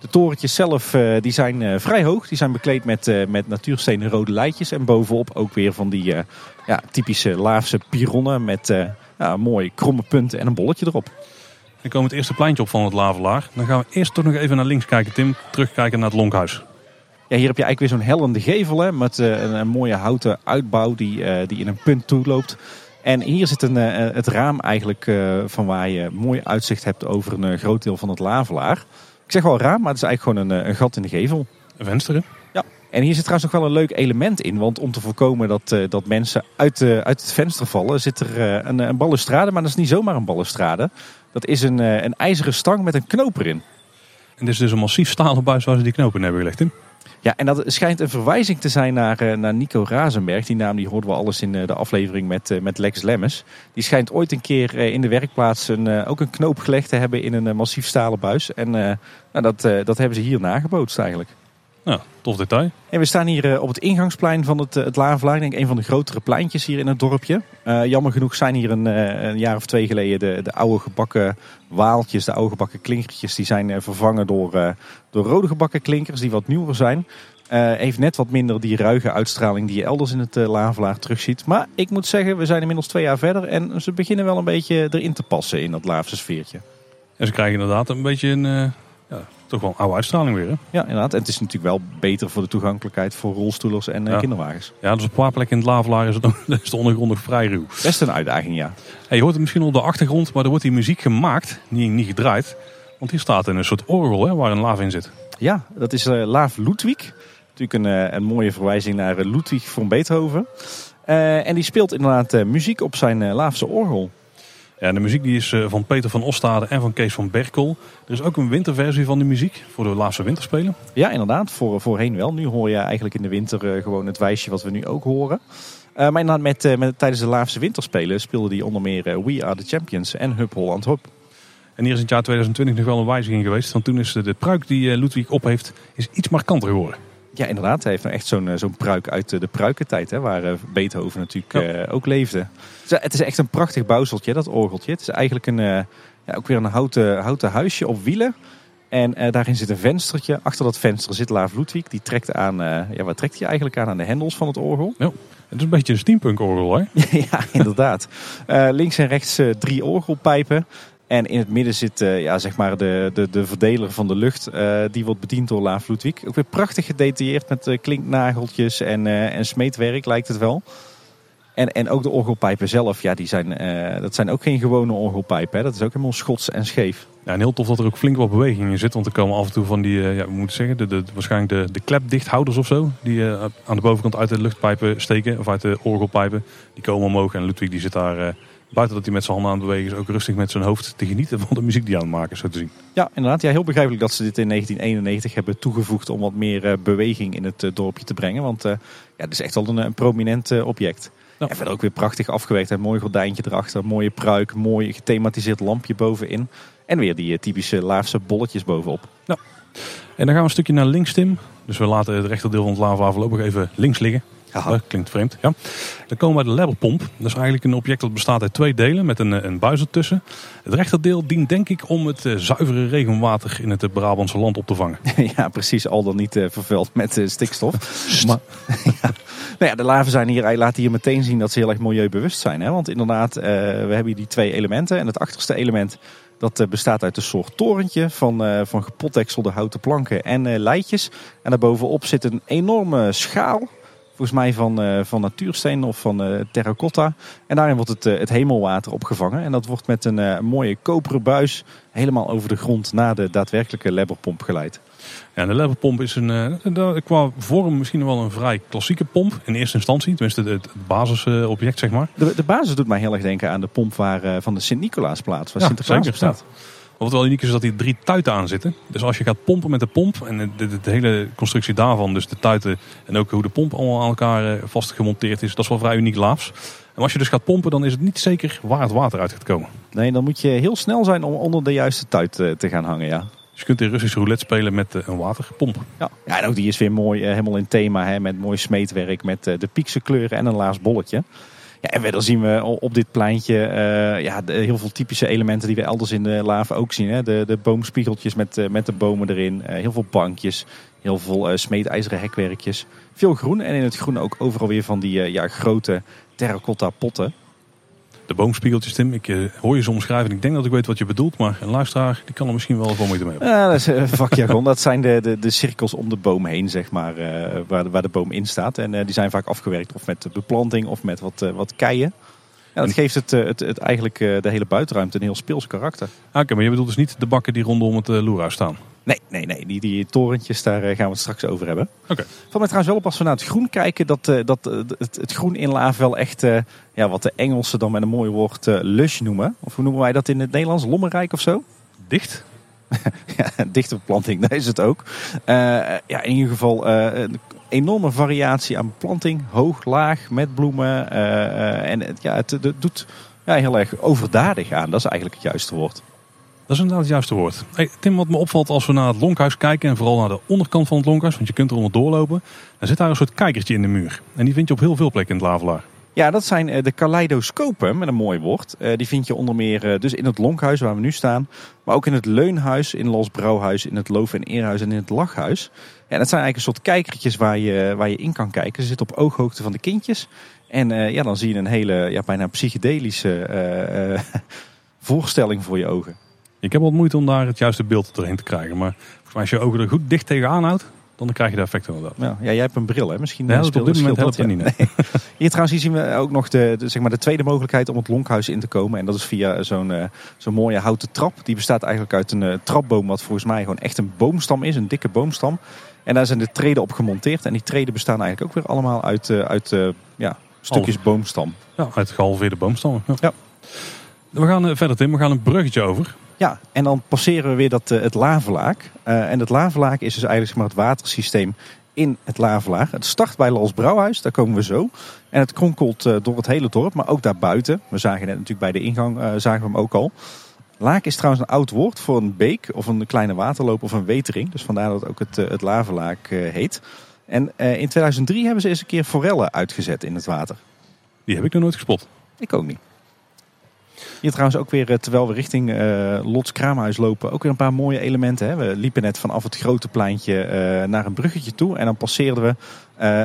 De torentjes zelf uh, die zijn vrij hoog. Die zijn bekleed met, met natuurstenen rode leidjes. En bovenop ook weer van die ja, typische Laafse pironnen met ja, mooie kromme punten en een bolletje erop. Dan komen het eerste pleintje op van het Lavelaar. Dan gaan we eerst toch nog even naar links kijken, Tim. Terugkijken naar het Lonkhuis. Ja, hier heb je eigenlijk weer zo'n hellende gevel hè, met uh, een, een, mooie houten uitbouw die, uh, die in een punt toeloopt. En hier zit een, uh, het raam eigenlijk van waar je mooi uitzicht hebt over een groot deel van het Lavelaar. Ik zeg wel raam, maar het is eigenlijk gewoon een, een gat in de gevel. Een venster. En hier zit trouwens nog wel een leuk element in. Want om te voorkomen dat, dat mensen uit, uit het venster vallen, zit er een, een balustrade. Maar dat is niet zomaar een balustrade. Dat is een, een ijzeren stang met een knoop erin. En dit is dus een massief stalen buis waar ze die knopen in hebben gelegd in? Ja, en dat schijnt een verwijzing te zijn naar, eh, naar Nico Razenberg. Die naam die hoorden we alles in eh, de aflevering met, eh, met Lex Lemmens. Die schijnt ooit een keer in de werkplaats een, ook een knoop gelegd te hebben in een massief stalen buis. En nou, dat, dat hebben ze hier nagebootst eigenlijk. Ja, tof detail. En we staan hier eh, op het ingangsplein van het, eh, het Lavelaar. Denk een van de grotere pleintjes hier in het dorpje. Uh, jammer genoeg zijn hier een, een, jaar of twee geleden de, de oude gebakken waaltjes, de oude gebakken klinkertjes, die zijn vervangen door, door rode gebakken klinkers die wat nieuwer zijn. heeft net wat minder die ruige uitstraling die je elders in het Lavelaar terugziet. Maar ik moet zeggen, we zijn inmiddels twee jaar verder en ze beginnen wel een beetje erin te passen in dat Laafse sfeertje. En ze krijgen inderdaad een beetje een ja, toch wel een oude uitstraling weer. Hè? Ja, inderdaad. En het is natuurlijk wel beter voor de toegankelijkheid voor rolstoelers en eh, kinderwagens. Ja, dus op een paar plekken in het Lavelaar is, het, is de ondergrond nog vrij ruw. Best een uitdaging, ja. Je hoort het misschien op de achtergrond, maar er wordt die muziek gemaakt, niet, niet gedraaid. Want hier staat een soort orgel hè, waar een laaf in zit. Ja, dat is uh, Laaf Ludwig. Natuurlijk een, uh, een mooie verwijzing naar Ludwig van Beethoven. en die speelt inderdaad muziek op zijn Laafse orgel. Ja, de muziek die is eh, van Peter van Ostade en van Kees van Berkel. Er is ook een winterversie van de muziek voor de laatste winterspelen. Ja, inderdaad. Voor, voorheen wel. Nu hoor je eigenlijk in de winter eh, gewoon het wijsje wat we nu ook horen. Uh, maar inderdaad, met, met, tijdens de laatste winterspelen speelde die onder meer We Are The Champions en Hup Holland Hop. En hier is in het jaar 2020 nog wel een wijziging geweest. Want toen is de, de pruik die Ludwig op heeft, is iets markanter geworden. Ja, inderdaad. Hij heeft nou echt zo'n zo'n pruik uit de pruikentijd, hè, waar Beethoven natuurlijk ook leefde. Het is echt een prachtig bouwseltje, dat orgeltje. Het is eigenlijk een, ja, ook weer een houten, houten huisje op wielen. En daarin zit een venstertje. Achter dat venster zit Laaf Ludwig. Die trekt aan, ja, wat trekt hij eigenlijk aan? Aan de hendels van het orgel. Ja, het is een beetje een steampunk orgel, hè? ja, inderdaad. links en rechts drie orgelpijpen. En in het midden zit uh, ja, zeg maar de, de, de verdeler van de lucht. Uh, die wordt bediend door Laaf Ludwig. Ook weer prachtig gedetailleerd met uh, klinknageltjes en, en smeetwerk lijkt het wel. En, en ook de orgelpijpen zelf, ja, die zijn, dat zijn ook geen gewone orgelpijpen. Hè. Dat is ook helemaal schots en scheef. Ja, en heel tof dat er ook flink wat beweging in zit. Want er komen af en toe van die, ja, we moeten zeggen, de, de, waarschijnlijk de, de klepdichthouders of zo. Die aan de bovenkant uit de luchtpijpen steken, of uit de orgelpijpen. Die komen omhoog en Ludwig die zit daar buiten dat hij met zijn handen aan het bewegen is, ook rustig met zijn hoofd te genieten van de muziek die aan het maken is, zo te zien. Ja, inderdaad. Ja, heel begrijpelijk dat ze dit in 1991 hebben toegevoegd om wat meer uh, beweging in het uh, dorpje te brengen. Want uh, ja, het is echt wel een, een prominent object. Ja. En verder ook weer prachtig afgewerkt. Een mooi gordijntje erachter, mooie pruik, mooi gethematiseerd lampje bovenin. En weer die typische laafse bolletjes bovenop. Ja. En dan gaan we een stukje naar links, Tim. Dus we laten het rechterdeel van het lava voorlopig even links liggen. Dat klinkt vreemd. Ja. Dan komen we bij de levelpomp. Dat is eigenlijk een object dat bestaat uit twee delen met een, eh, een buis ertussen. Het rechterdeel dient denk ik om het uh, zuivere regenwater in het uh, Brabantse land op te vangen. ja, precies. Al dan niet uh, vervuild met stikstof. maar, ja. Nou ja, de laven zijn hier, laat hier meteen zien dat ze heel erg milieubewust zijn. Hè? Want inderdaad, we hebben hier die twee elementen. En het achterste element dat bestaat uit een soort torentje van, van gepotdekselde houten planken en leidjes. En daarbovenop zit een enorme schaal Volgens mij van, uh, van natuursteen of van uh, terracotta. En daarin wordt het, het hemelwater opgevangen. En dat wordt met een mooie koperen buis helemaal over de grond naar de daadwerkelijke lebberpomp geleid. Ja, de lebberpomp is een, qua vorm misschien wel een vrij klassieke pomp. In eerste instantie, tenminste het, basisobject zeg maar. De, de basis doet mij heel erg denken aan de pomp waar, van de Sint-Nicolaasplaats. Waar ja, Sinterklaas op staat. Wat wel uniek is, is dat hier drie tuiten aan zitten. Dus als je gaat pompen met de pomp en de, de, hele constructie daarvan, dus de tuiten en ook hoe de pomp allemaal aan elkaar eh, vastgemonteerd is, dat is wel vrij uniek laafs. En als je dus gaat pompen, dan is het niet zeker waar het water uit gaat komen. Nee, dan moet je heel snel zijn om onder de juiste tuit eh, te gaan hangen, ja. Dus je kunt in Russisch roulette spelen met eh, een waterpomp. Ja, ja en ook die is weer mooi, helemaal in thema, hè, met mooi smeetwerk, met de piekse kleuren en een laars bolletje. Ja, en verder zien we op dit pleintje uh, ja, heel veel typische elementen die we elders in de lava ook zien. Hè. De, de boomspiegeltjes met, uh, met de bomen erin. Uh, heel veel bankjes. Heel veel smeedijzeren hekwerkjes. Veel groen. En in het groen ook overal weer van die ja, grote terracotta potten de boomspiegeltjes, Tim. Ik uh, hoor je ze omschrijven en ik denk dat ik weet wat je bedoelt. Maar een luisteraar die kan er misschien wel voor moeite mee hebben. Ja, dat is een vakjargon. dat zijn de, de, de cirkels om de boom heen, zeg maar. Uh, waar, de, waar de boom in staat. En die zijn vaak afgewerkt of met beplanting of met wat, wat keien. Ja, dat geeft het, het, het eigenlijk de hele buitenruimte een heel speels karakter. Ah, oké, maar je bedoelt dus niet de bakken die rondom het loerhuis staan? Nee, nee, nee. Die, die torentjes, daar gaan we het straks over hebben. Oké. Okay. Van mij trouwens wel op als we naar het groen kijken, dat, dat het, het groen in Laaf wel echt ja, wat de Engelsen dan met een mooi woord lush noemen. Of hoe noemen wij dat in het Nederlands? Lommerrijk of zo? Dicht? ja, dichte beplanting, dat is het ook. Uh, ja, in ieder geval uh, een enorme variatie aan beplanting. Hoog, laag, met bloemen. en ja, het, het, doet ja, heel erg overdadig aan. Dat is eigenlijk het juiste woord. Dat is inderdaad het juiste woord. Tim, wat me opvalt als we naar het lonkhuis kijken... en vooral naar de onderkant van het lonkhuis... want je kunt er onder doorlopen... dan zit daar een soort kijkertje in de muur. En die vind je op heel veel plekken in het Lavelaar. Ja, dat zijn eh, de kaleidoscopen, met een mooi woord. Eh, die vind je onder meer eh, dus in het Lonkhuis waar we nu staan. Maar ook in het Leunhuis, in Los Brouwhuis, in het Loof- en Eerhuis en in het Lachhuis. Ja, dat zijn eigenlijk een soort kijkertjes waar je, waar je in kan kijken. Ze zitten op ooghoogte van de kindjes. En ja, dan zie je een hele, ja, bijna psychedelische voorstelling voor je ogen. Ik heb wat moeite om daar het juiste beeld doorheen te krijgen. Maar als je je ogen er goed dicht tegenaan houdt, dan krijg je de effect inderdaad. Ja, ja, jij hebt een bril, hè? Misschien ja, dat op dit moment helpt niet. Nee. Hier trouwens zien we ook nog de, zeg maar de tweede mogelijkheid om het lonkhuis in te komen. En dat is via zo'n uh, zo'n mooie houten trap. Die bestaat eigenlijk uit een uh, trapboom, wat volgens mij gewoon echt een boomstam is, een dikke boomstam. En daar zijn de treden op gemonteerd. En die treden bestaan eigenlijk ook weer allemaal uit, uh, uit ja, stukjes boomstam. Ja, uit gehalveerde boomstammen. Ja. ja. We gaan verder, Tim. We gaan een bruggetje over. Ja, en dan passeren we weer dat, uh, het lavelaak. Uh, en het lavelaak is dus eigenlijk zeg maar, het watersysteem in het lavelaar. Het start bij Lals Brouwhuis, daar komen we zo. En het kronkelt uh, door het hele dorp, maar ook daarbuiten. We zagen net natuurlijk bij de ingang, zagen we hem ook al. Laak is trouwens een oud woord voor een beek of een kleine waterloop of een wetering. Dus vandaar dat het ook het, het lavelaak heet. En in 2003 hebben ze eens een keer forellen uitgezet in het water. Die heb ik nog nooit gespot. Ik ook niet. Hier trouwens ook weer, eh, terwijl we richting uh, Lots Kraamhuis lopen, ook weer een paar mooie elementen. Hè. We liepen net vanaf het grote pleintje uh, naar een bruggetje toe. En dan passeerden we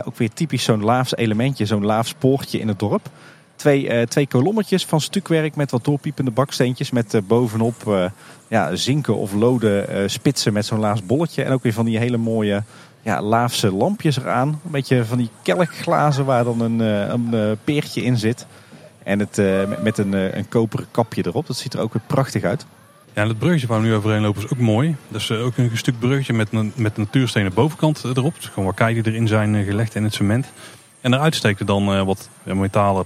ook weer typisch zo'n laafs elementje, zo'n laafs poortje in het dorp. Twee, twee kolommetjes van stukwerk met wat doorpiepende baksteentjes. Met bovenop ja, zinken of loden spitsen met zo'n laafs bolletje. En ook weer van die hele mooie ja, laafse lampjes eraan. Een beetje van die kelkglazen waar dan een, een peertje in zit. En het, uh, met een, uh, een koperen kapje erop. Dat ziet er ook weer prachtig uit. Ja, en het bruggetje waar we nu overheen lopen is ook mooi. Dat is uh, ook een stuk bruggetje met met natuurstenen bovenkant erop. Dus gewoon wat keien die erin zijn gelegd in het cement. En eruit steken dan wat, metalen,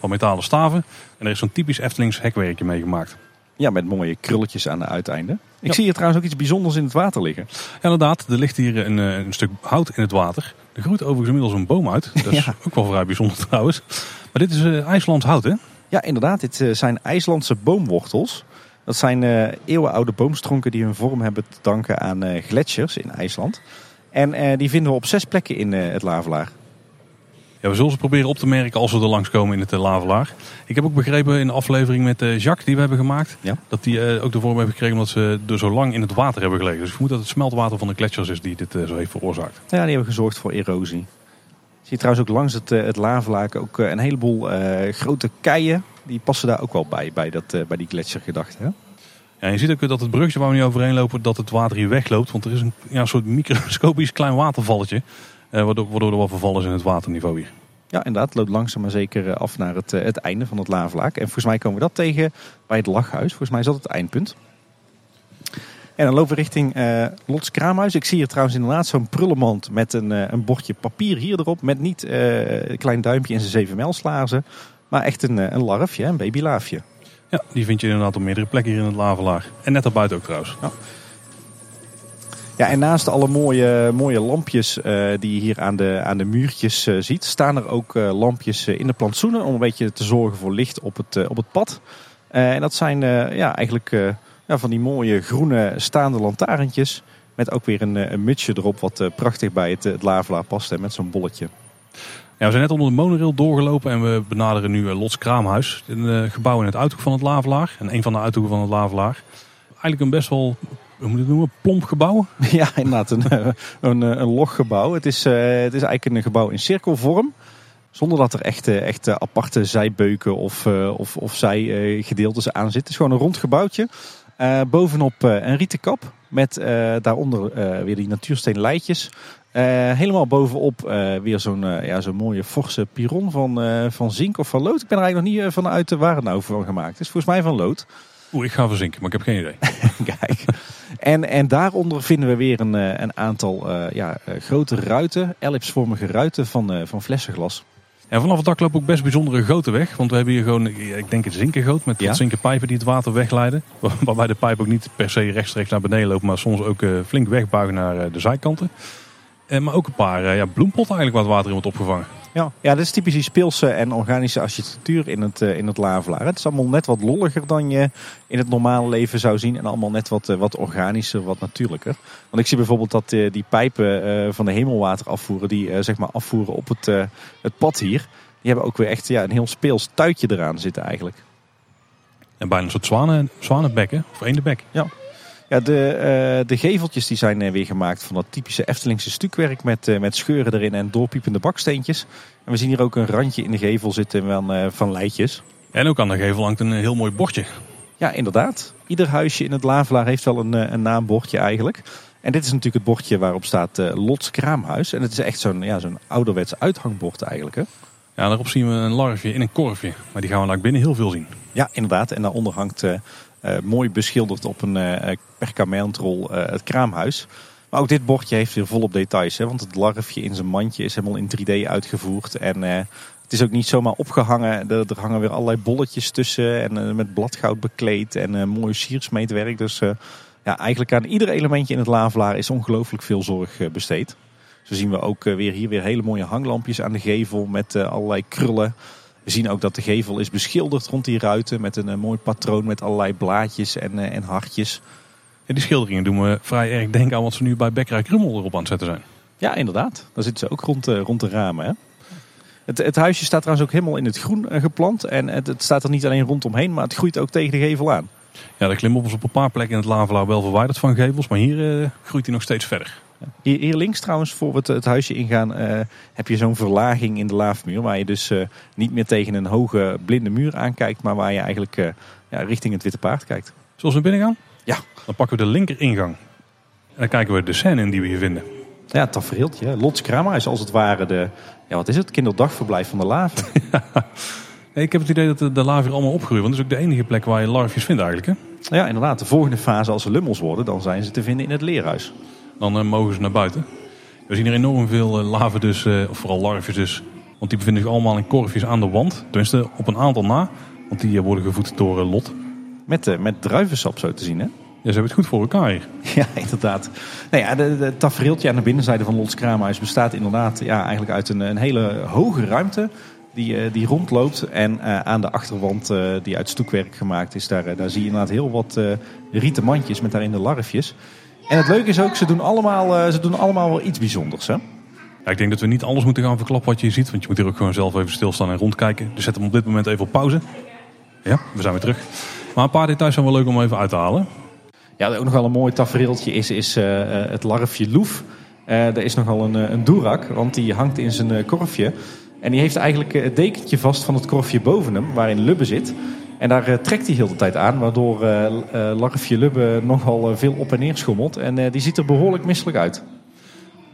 wat metalen staven. En er is zo'n typisch Eftelings hekwerkje mee gemaakt. Ja, met mooie krulletjes aan de uiteinden. Ik zie hier trouwens ook iets bijzonders in het water liggen. Ja, inderdaad, er ligt hier een, een stuk hout in het water. Er groeit overigens inmiddels een boom uit. Dat is ook wel vrij bijzonder trouwens. Maar dit is uh, IJslands hout, hè? Ja, inderdaad. Dit uh, zijn IJslandse boomwortels. Dat zijn uh, eeuwenoude boomstronken die hun vorm hebben te danken aan gletsjers in IJsland. En die vinden we op zes plekken in het Lavelaar. Ja, we zullen ze proberen op te merken als we er langskomen in het Lavelaar. Ik heb ook begrepen in de aflevering met Jacques die we hebben gemaakt... Ja? dat die ook de vorm hebben gekregen omdat ze er zo lang in het water hebben gelegen. Dus ik vermoed dat het smeltwater van de gletsjers is die dit zo heeft veroorzaakt. Ja, die hebben gezorgd voor erosie zie trouwens ook langs het, eh, het lavelaak ook eh, een heleboel grote keien. Die passen daar ook wel bij, bij, dat, bij die gletsjergedachte. Hè? Ja, je ziet ook dat het brugje waar we nu overheen lopen, dat het water hier wegloopt. Want er is een ja, soort microscopisch klein watervalletje. Waardoor, waardoor er wel verval is in het waterniveau hier. Ja, inderdaad. loopt langzaam maar zeker af naar het, het einde van het lavelaak. En volgens mij komen we dat tegen bij het lachhuis. Volgens mij is dat het eindpunt. En dan lopen we richting uh, Lots Kraamhuis. Ik zie hier trouwens inderdaad zo'n prullenmand met een, uh, een bordje papier hier erop. Met niet uh, een klein duimpje en zijn 7 mijl slazen. Maar echt een, een larfje, een babylaafje. Ja, die vind je inderdaad op meerdere plekken hier in het lavelaar. En net daarbuiten ook trouwens. Ja. Ja, en naast alle mooie, mooie lampjes die je hier aan de, aan de muurtjes ziet, staan er ook lampjes in de plantsoenen om een beetje te zorgen voor licht op het, op het pad. en dat zijn ja, eigenlijk ja, van die mooie groene staande lantaarntjes. Met ook weer een, eh, een mutsje erop wat eh, prachtig bij het, het past. Hè, met zo'n bolletje. Ja, we zijn net onder de monorail doorgelopen en we benaderen nu eh, Lots Kraamhuis. Een gebouw in het uithoek van het Lavelaar. En een van de uithoeken van het Lavelaar. Eigenlijk een best wel, hoe moet het noemen, plomp gebouw. Ja, inderdaad. Een, een, een log gebouw. Het is, het is eigenlijk een gebouw in cirkelvorm. Zonder dat er echt, echt aparte zijbeuken of, of, of zijgedeeltes aan zitten. Het is gewoon een rond gebouwtje. Bovenop een rieten kap met daaronder weer die natuursteen leidjes. helemaal bovenop weer zo'n ja, zo'n mooie forse piron van, van zink of van lood. Ik ben er eigenlijk nog niet vanuit waar het nou van gemaakt is. Volgens mij van lood. Oeh, ik ga verzinken, maar ik heb geen idee. Kijk. En, en daaronder vinden we weer een, een aantal ja, grote ruiten, ellipsvormige ruiten van, van flessenglas. En vanaf het dak loopt ook best bijzondere goten weg. Want we hebben hier gewoon, ik denk het zinkengoot met ja. zinkenpijpen die het water wegleiden. Waarbij de pijp ook niet per se rechtstreeks naar beneden loopt, maar soms ook flink wegbuigen naar de zijkanten. Uh, maar ook een paar ja, bloempotten eigenlijk waar het water in wordt opgevangen. Ja, ja, dat is typisch die speelse en organische architectuur in het, in het lavelaar. Het is allemaal net wat lolliger dan je in het normale leven zou zien. En allemaal net wat, wat organischer, wat natuurlijker. Want ik zie bijvoorbeeld dat die pijpen van de hemelwater afvoeren, die zeg maar afvoeren op het, het pad hier. Die hebben ook weer echt ja, een heel speels tuitje eraan zitten eigenlijk. En bijna een soort zwanen, zwanenbekken, of eendebek. Ja. Ja, de, uh, de geveltjes die zijn uh, weer gemaakt van dat typische Eftelingse stukwerk met, uh, met scheuren erin en doorpiepende baksteentjes. En we zien hier ook een randje in de gevel zitten van, van leidjes. En ook aan de gevel hangt een heel mooi bordje. Ja, inderdaad. Ieder huisje in het Lavelaar heeft wel een, een naambordje eigenlijk. En dit is natuurlijk het bordje waarop staat Lots Kraamhuis. En het is echt zo'n ja, zo'n ouderwets uithangbord eigenlijk. Hè? Ja, daarop zien we een larfje in een korfje. Maar die gaan we naar binnen heel veel zien. Ja, inderdaad. En daaronder hangt uh, mooi beschilderd op een uh, perkamentrol uh, het kraamhuis. Maar ook dit bordje heeft weer volop details. Hè, want het larfje in zijn mandje is helemaal in 3D uitgevoerd. En het is ook niet zomaar opgehangen. Er, hangen weer allerlei bolletjes tussen. En met bladgoud bekleed. En mooi siersmeetwerk. Dus ja, eigenlijk aan ieder elementje in het lavelaar is ongelooflijk veel zorg besteed. Zo zien we ook weer hier weer hele mooie hanglampjes aan de gevel. Met allerlei krullen. We zien ook dat de gevel is beschilderd rond die ruiten met een, mooi patroon met allerlei blaadjes en, uh, en hartjes. En die schilderingen doen me vrij erg denken aan wat ze nu bij Bekkerij Krummel erop aan het zetten zijn. Ja, inderdaad. Daar zitten ze ook rond, uh, rond de ramen. Hè? Het, het, huisje staat trouwens ook helemaal in het groen uh, geplant. En het, het, staat er niet alleen rondomheen, maar het groeit ook tegen de gevel aan. Ja, de klimop is op een paar plekken in het Lavelaar wel verwijderd van gevels. Maar hier groeit hij nog steeds verder. Hier, links trouwens, voor we het, huisje ingaan, uh, heb je zo'n verlaging in de laafmuur. Waar je dus uh, niet meer tegen een hoge blinde muur aankijkt, maar waar je eigenlijk uh, ja, richting het Witte Paard kijkt. Zoals we binnen gaan? Ja. Dan pakken we de linker ingang. En dan kijken we de scène in die we hier vinden. Ja, het tafereeltje. Lots Krama is als het ware de, ja wat is het, kinderdagverblijf van de laven. ik heb het idee dat de, de laven allemaal opgroeien. Want dat is ook de enige plek waar je larfjes vindt eigenlijk. Hè? Ja, inderdaad. De volgende fase als ze lummels worden, dan zijn ze te vinden in het leerhuis dan uh, mogen ze naar buiten. We zien er enorm veel uh, laven dus, uh, of vooral larven dus. Want die bevinden zich allemaal in korfjes aan de wand. Tenminste op een aantal na. Want die worden gevoed door Lot. Met, met druivensap zo te zien hè? Ja, ze hebben het goed voor elkaar hier. Ja, inderdaad. Nou ja, de tafereeltje aan de binnenzijde van Lots Kraamhuis bestaat inderdaad ja, eigenlijk uit een, een hele hoge ruimte die, die rondloopt. En uh, aan de achterwand, uh, die uit stoekwerk gemaakt is, daar, daar zie je inderdaad heel wat uh, rieten mandjes met daarin de larfjes. En het leuke is ook, ze doen allemaal, uh, ze doen allemaal wel iets bijzonders. Hè? Ja, ik denk dat we niet alles moeten gaan verklappen wat je ziet. Want je moet hier ook gewoon zelf even stilstaan en rondkijken. Dus zet hem op dit moment even op pauze. Ja, we zijn weer terug. Maar een paar details zijn wel leuk om even uit te halen. Ja, ook nog wel een mooi tafereeltje is, is uh, het larfje Loef. Uh, er is nogal een, een doerak, want die hangt in zijn korfje. En die heeft eigenlijk het dekentje vast van het korfje boven hem, waarin Lubbe zit. En daar uh, trekt hij heel de tijd aan, waardoor uh, uh, Larfje Lubbe nogal veel op en neer schommelt. En die ziet er behoorlijk misselijk uit.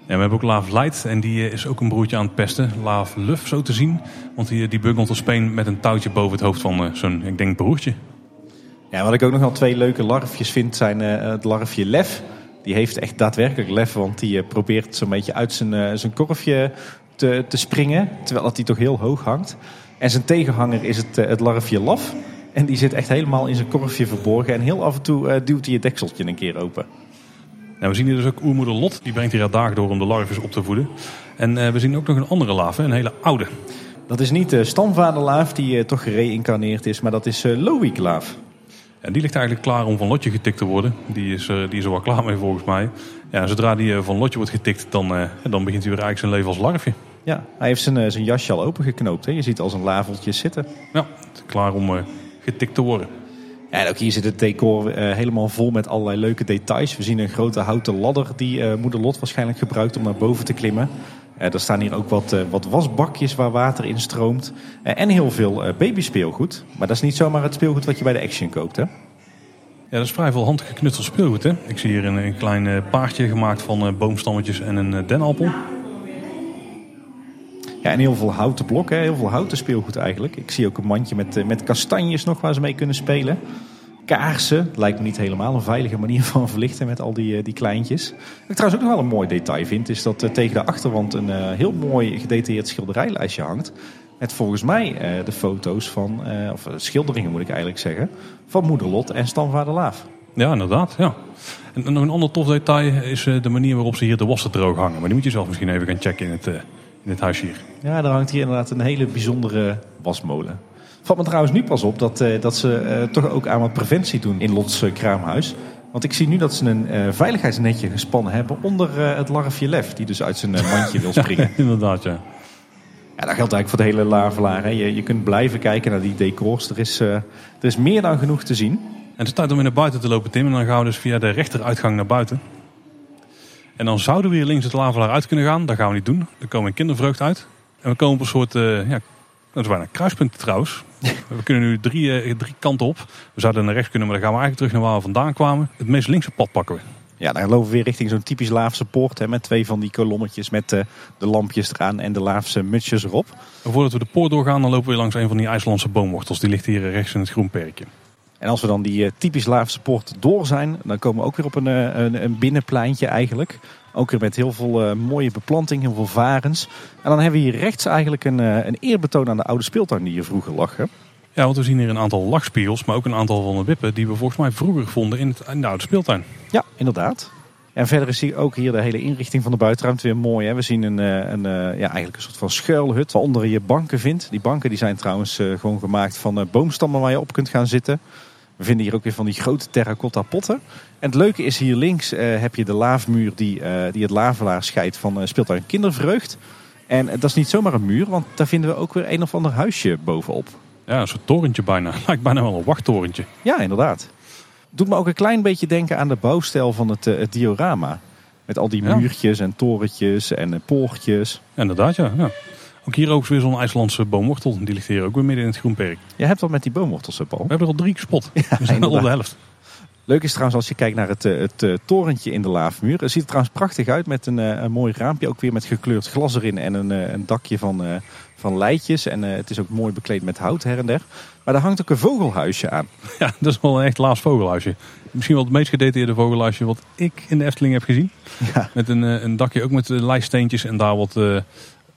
Ja, we hebben ook Laaf Light en die eh, is ook een broertje aan het pesten. Laaf Luf zo te zien. Want die, die bungelt op speen met een touwtje boven het hoofd van eh, zo'n, ik denk, broertje. Ja, wat ik ook nog wel twee leuke larfjes vind zijn eh, het larfje Lef. Die heeft echt daadwerkelijk lef, want die eh, probeert zo'n beetje uit zijn, eh, zijn korfje te, te springen. Terwijl dat hij toch heel hoog hangt. En zijn tegenhanger is het, eh, het larfje Laf. En die zit echt helemaal in zijn korfje verborgen. En heel af en toe eh, duwt hij het dekseltje een keer open. Nou, we zien hier dus ook oermoeder Lot. Die brengt hier haar dagen door om de larven op te voeden. En eh, we zien ook nog een andere laaf, hè, een hele oude. Dat is niet de stamvaderlaaf die eh, toch gereïncarneerd is, maar dat is uh, Loïklaaf. En die ligt eigenlijk klaar om van Lotje getikt te worden. Die is, die is er wel klaar mee volgens mij. Ja, zodra die van Lotje wordt getikt, dan, dan begint hij weer eigenlijk zijn leven als larfje. Ja, hij heeft zijn, zijn jasje al opengeknoopt. Hè? Je ziet al zijn laveltje zitten. Ja, klaar om getikt te worden. Ja, en ook hier zit het decor eh, helemaal vol met allerlei leuke details. We zien een grote houten ladder die eh, moeder Lot waarschijnlijk gebruikt om naar boven te klimmen. Eh, er staan hier ook wat, wat wasbakjes waar water in stroomt. En heel veel babyspeelgoed. Maar dat is niet zomaar het speelgoed wat je bij de Action koopt, hè? Ja, dat is vrij veel handgeknutseld speelgoed. Hè? Ik zie hier een, een klein paardje gemaakt van boomstammetjes en een denappel. Ja, en heel veel houten blokken, heel veel houten speelgoed eigenlijk. Ik zie ook een mandje met, eh, met kastanjes nog waar ze mee kunnen spelen. Kaarsen, lijkt me niet helemaal een veilige manier van verlichten met al die, eh, die kleintjes. Wat ik trouwens ook nog wel een mooi detail vind, is dat eh, tegen de achterwand een heel mooi gedetailleerd schilderijlijstje hangt. Met volgens mij de foto's van, of schilderingen moet ik eigenlijk zeggen, van Moeder Lot en Stamvader Laaf. Ja, inderdaad. Ja. En, nog een ander tof detail is de manier waarop ze hier de wassen droog hangen. Maar die moet je zelf misschien even gaan checken in het, in het huisje hier. Ja, daar hangt hier inderdaad een hele bijzondere wasmolen. Valt me trouwens nu pas op dat, eh, dat ze eh, toch ook aan wat preventie doen in Lots eh, kraamhuis. Want ik zie nu dat ze een veiligheidsnetje gespannen hebben onder het larfje Lef. Die dus uit zijn mandje wil springen. inderdaad, ja. Ja, dat geldt eigenlijk voor de hele Lavelaar. Hè. Je, je kunt blijven kijken naar die decors. Er is, er is meer dan genoeg te zien. En het is tijd om weer naar buiten te lopen, Tim. En dan gaan we dus via de rechteruitgang naar buiten. En dan zouden we hier links het lavelaar uit kunnen gaan. Dat gaan we niet doen. Er komen een kindervreugd uit. En we komen op een soort, eh, ja, dat is bijna kruispunt trouwens. we kunnen nu drie, eh, drie kanten op. We zouden naar rechts kunnen, maar dan gaan we eigenlijk terug naar waar we vandaan kwamen. Het meest linkse pad pakken we. Ja, dan lopen we weer richting zo'n typisch Laafse poort. Hè, met twee van die kolommetjes met eh, de lampjes eraan en de Laafse mutsjes erop. En voordat we de poort doorgaan, dan lopen we weer langs een van die IJslandse boomwortels. Die ligt hier rechts in het groenperkje. En als we dan die eh, typisch Laafse poort door zijn, dan komen we ook weer op een, eh, een, een binnenpleintje eigenlijk. Ook weer met heel veel eh, mooie beplanting, heel veel varens. En dan hebben we hier rechts eigenlijk een, een eerbetoon aan de oude speeltuin die hier vroeger lag. Hè? Ja, want we zien hier een aantal lachspiegels, maar ook een aantal van de wippen die we volgens mij vroeger vonden in, het, in de oude speeltuin. Ja, inderdaad. En verder is hier ook hier de hele inrichting van de buitenruimte weer mooi. Hè? We zien een, een, ja, eigenlijk een soort van schuilhut waaronder je banken vindt. Die banken die zijn trouwens gewoon gemaakt van boomstammen waar je op kunt gaan zitten. We vinden hier ook weer van die grote terracotta potten. En het leuke is hier links eh, heb je de laafmuur die, eh, die het lavelaar scheidt van uh, speeltuin Kindervreugd. En eh, dat is niet zomaar een muur, want daar vinden we ook weer een of ander huisje bovenop. Ja, een soort torentje bijna. Lijkt bijna wel een wachttorentje. Ja, inderdaad. Doet me ook een klein beetje denken aan de bouwstijl van het, eh, het diorama. Met al die muurtjes en torentjes en eh, poortjes. Ja, inderdaad, ja. ja. Ook hier ook weer zo'n IJslandse boomwortel. Die ligt hier ook weer midden in het groenperk. Je hebt wat met die boomwortels, Paul. We hebben er al drie gespot. we zijn al de helft. Leuk is trouwens als je kijkt naar het, eh, het eh, torentje in de laafmuur. Het ziet er trouwens prachtig uit met een, eh, een mooi raampje. Ook weer met gekleurd glas erin en een, een dakje van, van leitjes. En het is ook mooi bekleed met hout her en der. Maar daar hangt ook een vogelhuisje aan. Ja, dat is wel een echt laatst vogelhuisje. Misschien wel het meest gedetailleerde vogelhuisje wat ik in de Efteling heb gezien. Ja. Met een, een dakje ook met lijststeentjes en daar wat,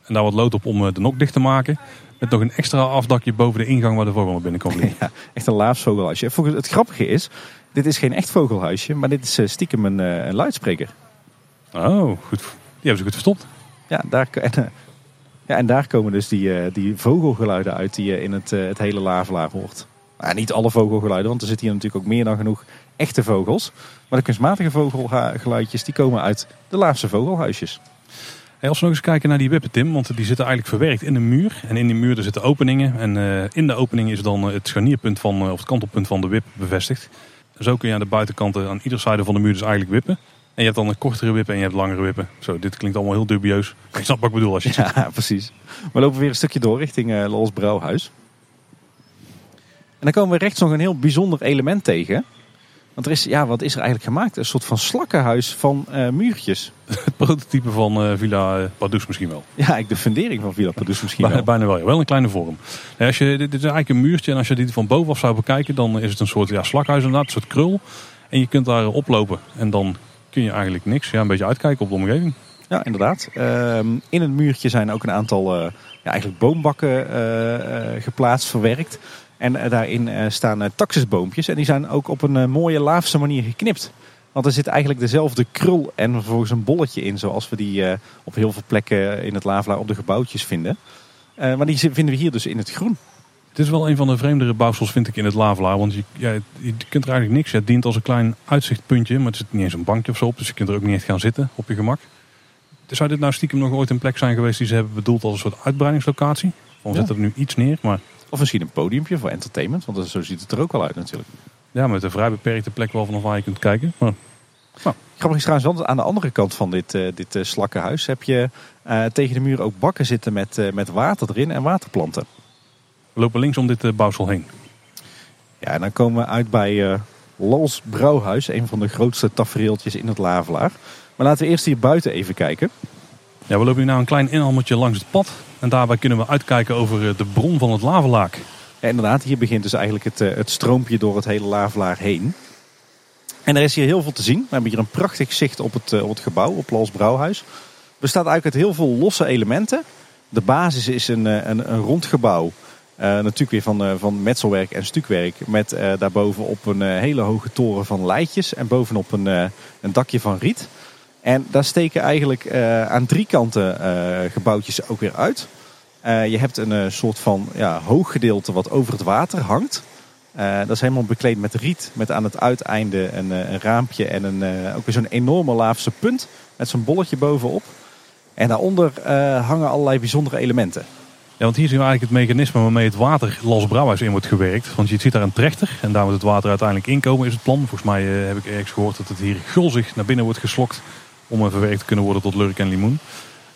en daar wat lood op om eh, de nok dicht te maken. Met nog een extra afdakje boven de ingang waar de vogel naar binnen kan vliegen. Ja, echt een laafsvogelhuisje. Volgens het grappige is, dit is geen echt vogelhuisje, maar dit is eh, stiekem een, eh, een luidspreker. Oh, goed. Die hebben ze goed verstopt. Ja, daar, en, ja, en daar komen dus die, die vogelgeluiden uit die je in het, het hele Lavelaar hoort. Maar niet alle vogelgeluiden, want er zitten hier natuurlijk ook meer dan genoeg echte vogels. Maar de kunstmatige vogelgeluidjes die komen uit de Laafse vogelhuisjes. Als we nog eens kijken naar die wippen, Tim, want die zitten eigenlijk verwerkt in een muur. En in die muur zitten openingen. En eh, in de opening is dan eh, het scharnierpunt van, eh, of het kantelpunt van de wip bevestigd. Zo kun je aan de buitenkanten aan ieder zijde van de muur dus eigenlijk wippen. En je hebt dan een kortere wippen en je hebt langere wippen. Zo, dit klinkt allemaal heel dubieus. Ik snap wat ik bedoel als je. Ja, precies. We lopen weer een stukje door richting eh Lols Brouwhuis. En dan komen we rechts nog een heel bijzonder element tegen. Want er is, ja, wat is er eigenlijk gemaakt? Een soort van slakkenhuis van uh, muurtjes. Het prototype van uh, Villa Padus misschien wel. Ja, ik de fundering van Villa Padus misschien wel. Bijna wel, wel een kleine vorm. Ja, als je, dit is eigenlijk een muurtje en als je dit van bovenaf zou bekijken, dan is het een soort ja, slakhuis inderdaad, een soort krul. En je kunt daar oplopen en dan kun je eigenlijk niks. Ja, een beetje uitkijken op de omgeving. Ja, inderdaad. Ehm, in het muurtje zijn ook een aantal ja, eigenlijk boombakken geplaatst, verwerkt. En eh, daarin eh, staan eh, taxisboompjes. En die zijn ook op een mooie laafse manier geknipt. Want er zit eigenlijk dezelfde krul en vervolgens een bolletje in. Zoals we die op heel veel plekken in het Lavelaar op de gebouwtjes vinden. maar die vinden we hier dus in het groen. Het is wel een van de vreemdere bouwsels vind ik in het Lavelaar. Want je, ja, je kunt er eigenlijk niks. Het dient als een klein uitzichtpuntje. Maar het zit niet eens een bankje of zo op. Dus je kunt er ook niet echt gaan zitten op je gemak. Zou dit nou stiekem nog ooit een plek zijn geweest die ze hebben bedoeld als een soort uitbreidingslocatie? Van ja. zetten er nu iets neer, maar... Of misschien een podiumpje voor entertainment, want zo ziet het er ook wel uit natuurlijk. Ja, met een vrij beperkte plek wel vanaf waar je kunt kijken. Maar, nou. Grappig is trouwens wel, aan de andere kant van dit, uh, dit uh, slakkenhuis heb je uh, tegen de muur ook bakken zitten met, met water erin en waterplanten. We lopen links om dit bouwsel heen. Ja, en dan komen we uit bij Lals Brouwhuis, een van de grootste tafereeltjes in het Lavelaar. Maar laten we eerst hier buiten even kijken. Ja, we lopen nu nou een klein inhammertje langs het pad. En daarbij kunnen we uitkijken over eh, de bron van het lavelaak. Ja, inderdaad, hier begint dus eigenlijk het, eh, het stroompje door het hele lavelaar heen. En er is hier heel veel te zien. We hebben hier een prachtig zicht op het, eh, op het gebouw, op Lals Brouwhuis. Bestaat eigenlijk uit heel veel losse elementen. De basis is een, een, een rond gebouw. natuurlijk weer van, van metselwerk en stukwerk. Met daarboven op een hele hoge toren van leidjes. En bovenop een, een dakje van riet. En daar steken eigenlijk uh, aan drie kanten uh, gebouwtjes ook weer uit. Uh, je hebt een soort van ja, hoog gedeelte wat over het water hangt. dat is helemaal bekleed met riet. Met aan het uiteinde een, een raampje en een, ook weer zo'n enorme laafse punt. Met zo'n bolletje bovenop. En daaronder hangen allerlei bijzondere elementen. Ja, want hier zien we eigenlijk het mechanisme waarmee het water Las Brouwhuis in wordt gewerkt. Want je ziet daar een trechter en daar moet het water uiteindelijk inkomen is het plan. Volgens mij heb ik ergens gehoord dat het hier gulzig naar binnen wordt geslokt om verwerkt te kunnen worden tot lurk en limoen.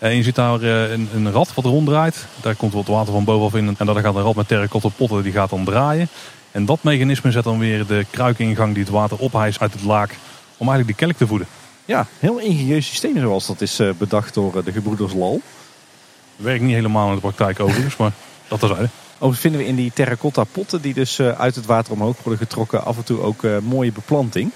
En je ziet daar eh, een, een rad wat ronddraait. Daar komt wat water van bovenaf in. En daar gaat een rad met terracotta potten, die gaat dan draaien. En dat mechanisme zet dan weer de kruikingang die het water ophijst uit het laak. Om eigenlijk die kelk te voeden. Ja, heel ingenieus systeem zoals dat is eh, bedacht door eh, de gebroeders Lal. Werkt niet helemaal in de praktijk overigens, maar dat is eigenlijk. Overigens vinden we in die terracotta potten die dus uit het water omhoog worden getrokken af en toe ook mooie beplanting.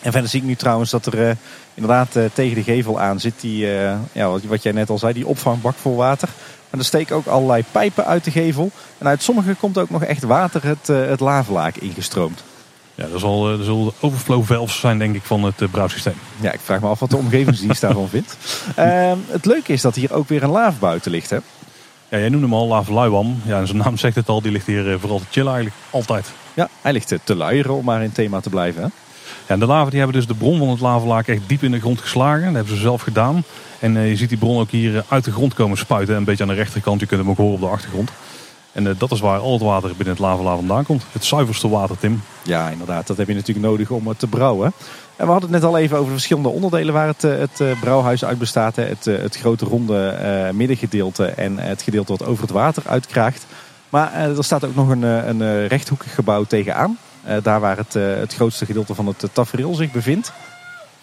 En verder zie ik nu trouwens dat er inderdaad uh, tegen de gevel aan zit die, uh, ja, wat, wat jij net al zei, die opvangbak voor water. Maar er steken ook allerlei pijpen uit de gevel. En uit sommige komt ook nog echt water het, het lavelaak ingestroomd. Ja, dat zal, dat zullen de overflow valves zijn denk ik van het brouwsysteem. Ja, ik vraag me af wat de omgevingsdienst daarvan vindt. Ehm, het leuke is dat hier ook weer een laaf buiten ligt hè? Ja, jij noemde hem al Lava Luiwam. Ja, en zijn naam zegt het al, die ligt hier vooral te chillen eigenlijk. Altijd. Ja, hij ligt te luieren om maar in thema te blijven hè? Ja, de lava die hebben dus de bron van het lavalaak echt diep in de grond geslagen. Dat hebben ze zelf gedaan. En uh, je ziet die bron ook hier eh, uit de grond komen spuiten. Een beetje aan de rechterkant. Je kunt hem ook horen op de achtergrond. En uh, dat is waar al het water binnen het lavalaar vandaan komt. Het zuiverste water, Tim. Ja, inderdaad. Dat heb je natuurlijk nodig om te brouwen. En we hadden het net al even over de verschillende onderdelen waar het, het brouwhuis uit bestaat. Het, het grote ronde middengedeelte en het gedeelte wat over het water uitkraagt. Maar er staat ook nog een, een rechthoekig gebouw tegenaan. Eh, daar waar het, eh, het grootste gedeelte van het tafereel zich bevindt.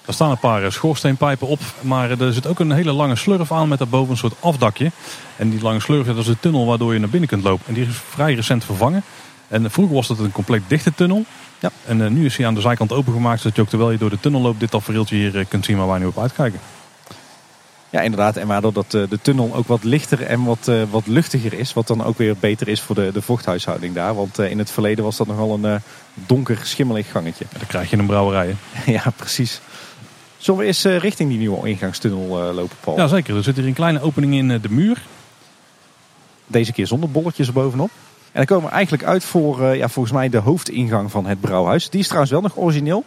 Er staan een paar eh, schoorsteenpijpen op, maar er zit ook een hele lange slurf aan met daarboven een soort afdakje. En die lange slurf, dat is de tunnel waardoor je naar binnen kunt lopen. En die is vrij recent vervangen. En vroeger was het een compleet dichte tunnel. Ja. En nu is hij aan de zijkant opengemaakt, zodat je ook terwijl je door de tunnel loopt dit tafereeltje hier kunt zien waar wij nu op uitkijken. Ja, inderdaad. En waardoor dat, de tunnel ook wat lichter en wat, wat luchtiger is. Wat dan ook weer beter is voor de, de vochthuishouding daar. Want in het verleden was dat nogal een donker, schimmelig gangetje. dan krijg je een brouwerij. ja, precies. Zullen we eens eh, richting die nieuwe ingangstunnel eh, lopen, Paul? Ja, zeker. Er zit hier een kleine opening in eh, de muur. Deze keer zonder bolletjes erbovenop. En dan komen we eigenlijk uit voor ja, volgens mij de hoofdingang van het brouwhuis. Die is trouwens wel nog origineel.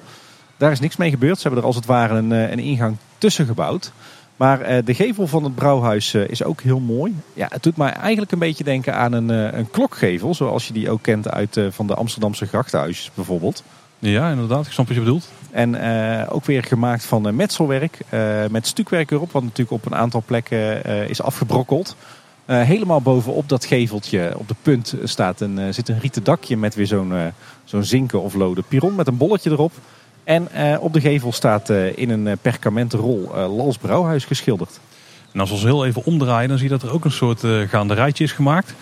Daar is niks mee gebeurd. Ze hebben er als het ware een, een ingang tussen gebouwd. Maar uh, de gevel van het brouwhuis uh, is ook heel mooi. Ja, het doet mij eigenlijk een beetje denken aan een, uh, een klokgevel. Zoals je die ook kent uit van de Amsterdamse grachthuisjes bijvoorbeeld. Ja, inderdaad. Ik snap wat je bedoelt. En ook weer gemaakt van metselwerk. met stukwerk erop. Wat natuurlijk op een aantal plekken is afgebrokkeld. Eh, helemaal bovenop dat geveltje op de punt staat een, eh, zit een rieten dakje met weer zo'n eh, zo'n zinken of lode piron met een bolletje erop. En eh, op de gevel staat eh, in een eh, perkamenten rol Lals Brouwhuis geschilderd. En als we ons heel even omdraaien, dan zie je dat er ook een soort uh, gaanderijtje is gemaakt.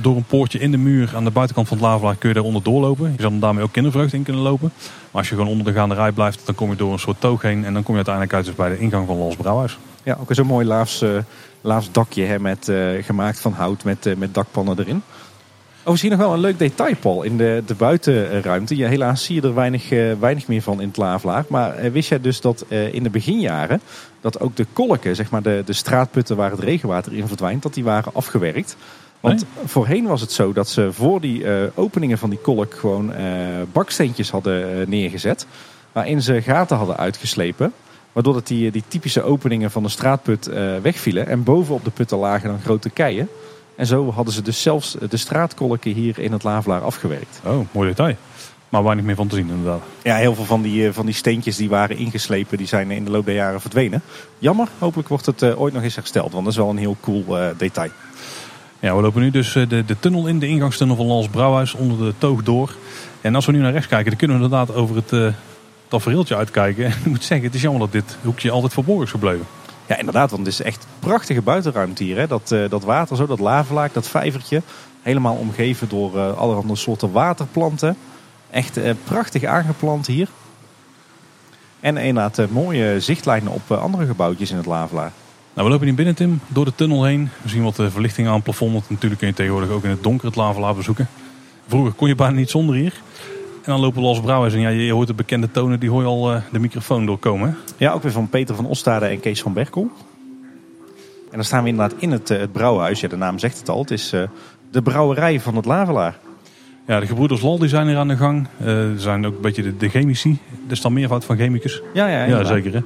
Door een poortje in de muur aan de buitenkant van het lavelaar kun je daar onder doorlopen. Je zou daarmee ook kindervreugd in kunnen lopen. Maar als je gewoon onder de gaanderij blijft, dan kom je door een soort toog heen. En dan kom je uiteindelijk uit dus bij de ingang van Lals Brouwhuis. Ja, ook zo'n mooi laafs, eh, laafs dakje hè, met, gemaakt van hout met, met dakpannen erin. Overigens zie je nog wel een leuk detail, Paul, in de, de buitenruimte. Ja, helaas zie je er weinig, eh, weinig meer van in het laaflaar. Maar wist jij dus dat eh, in de beginjaren dat ook de kolken, zeg maar de, de straatputten waar het regenwater in verdwijnt, dat die waren afgewerkt. Want voorheen was het zo dat ze voor die eh, openingen van die kolk gewoon baksteentjes hadden neergezet. Waarin ze gaten hadden uitgeslepen. Waardoor dat die, die typische openingen van de straatput wegvielen. En bovenop de putten lagen dan grote keien. En zo hadden ze dus zelfs de straatkolken hier in het Lavelaar afgewerkt. Oh, mooi detail. Maar weinig meer van te zien inderdaad. Ja, heel veel van die, eh, van die steentjes die waren ingeslepen, die zijn in de loop der jaren verdwenen. Jammer, hopelijk wordt het eh, ooit nog eens hersteld. Want dat is wel een heel cool eh, detail. Ja, we lopen nu dus eh, de, de tunnel in, de ingangstunnel van Lals Brouwhuis, onder de toog door. En als we nu naar rechts kijken, dan kunnen we inderdaad over het uh, tafereeltje uitkijken. En ik moet zeggen, het is jammer dat dit hoekje altijd verborgen is gebleven. Ja, inderdaad, want het is echt prachtige buitenruimte hier. Hè? Dat, eh, dat water zo, dat lavelaak, dat vijvertje. Helemaal omgeven door eh, allerhande soorten waterplanten. Echt eh, prachtig aangeplant hier. En inderdaad mooie zichtlijnen op andere gebouwtjes in het lavelaar. Nou, we lopen hier binnen, Tim, door de tunnel heen. We zien wat verlichting aan het plafond. Want natuurlijk kun je tegenwoordig ook in het donker het lavelaar bezoeken. Vroeger kon je bijna niet zonder hier. En dan lopen we als Brouwhuis en ja, je hoort de bekende tonen, die hoor je al eh, de microfoon doorkomen. hè? Ja, ook weer van Peter van Ostade en Kees van Berkel. En dan staan we inderdaad in het, eh, het brouwhuis. Ja, de naam zegt het al. Het is eh, de brouwerij van het Lavelaar. Ja, de gebroeders Lal die zijn hier aan de gang. Er zijn ook een beetje de, de chemici. Er is dan meervoud van chemicus. Ja, ja, Ja, zeker. Hè?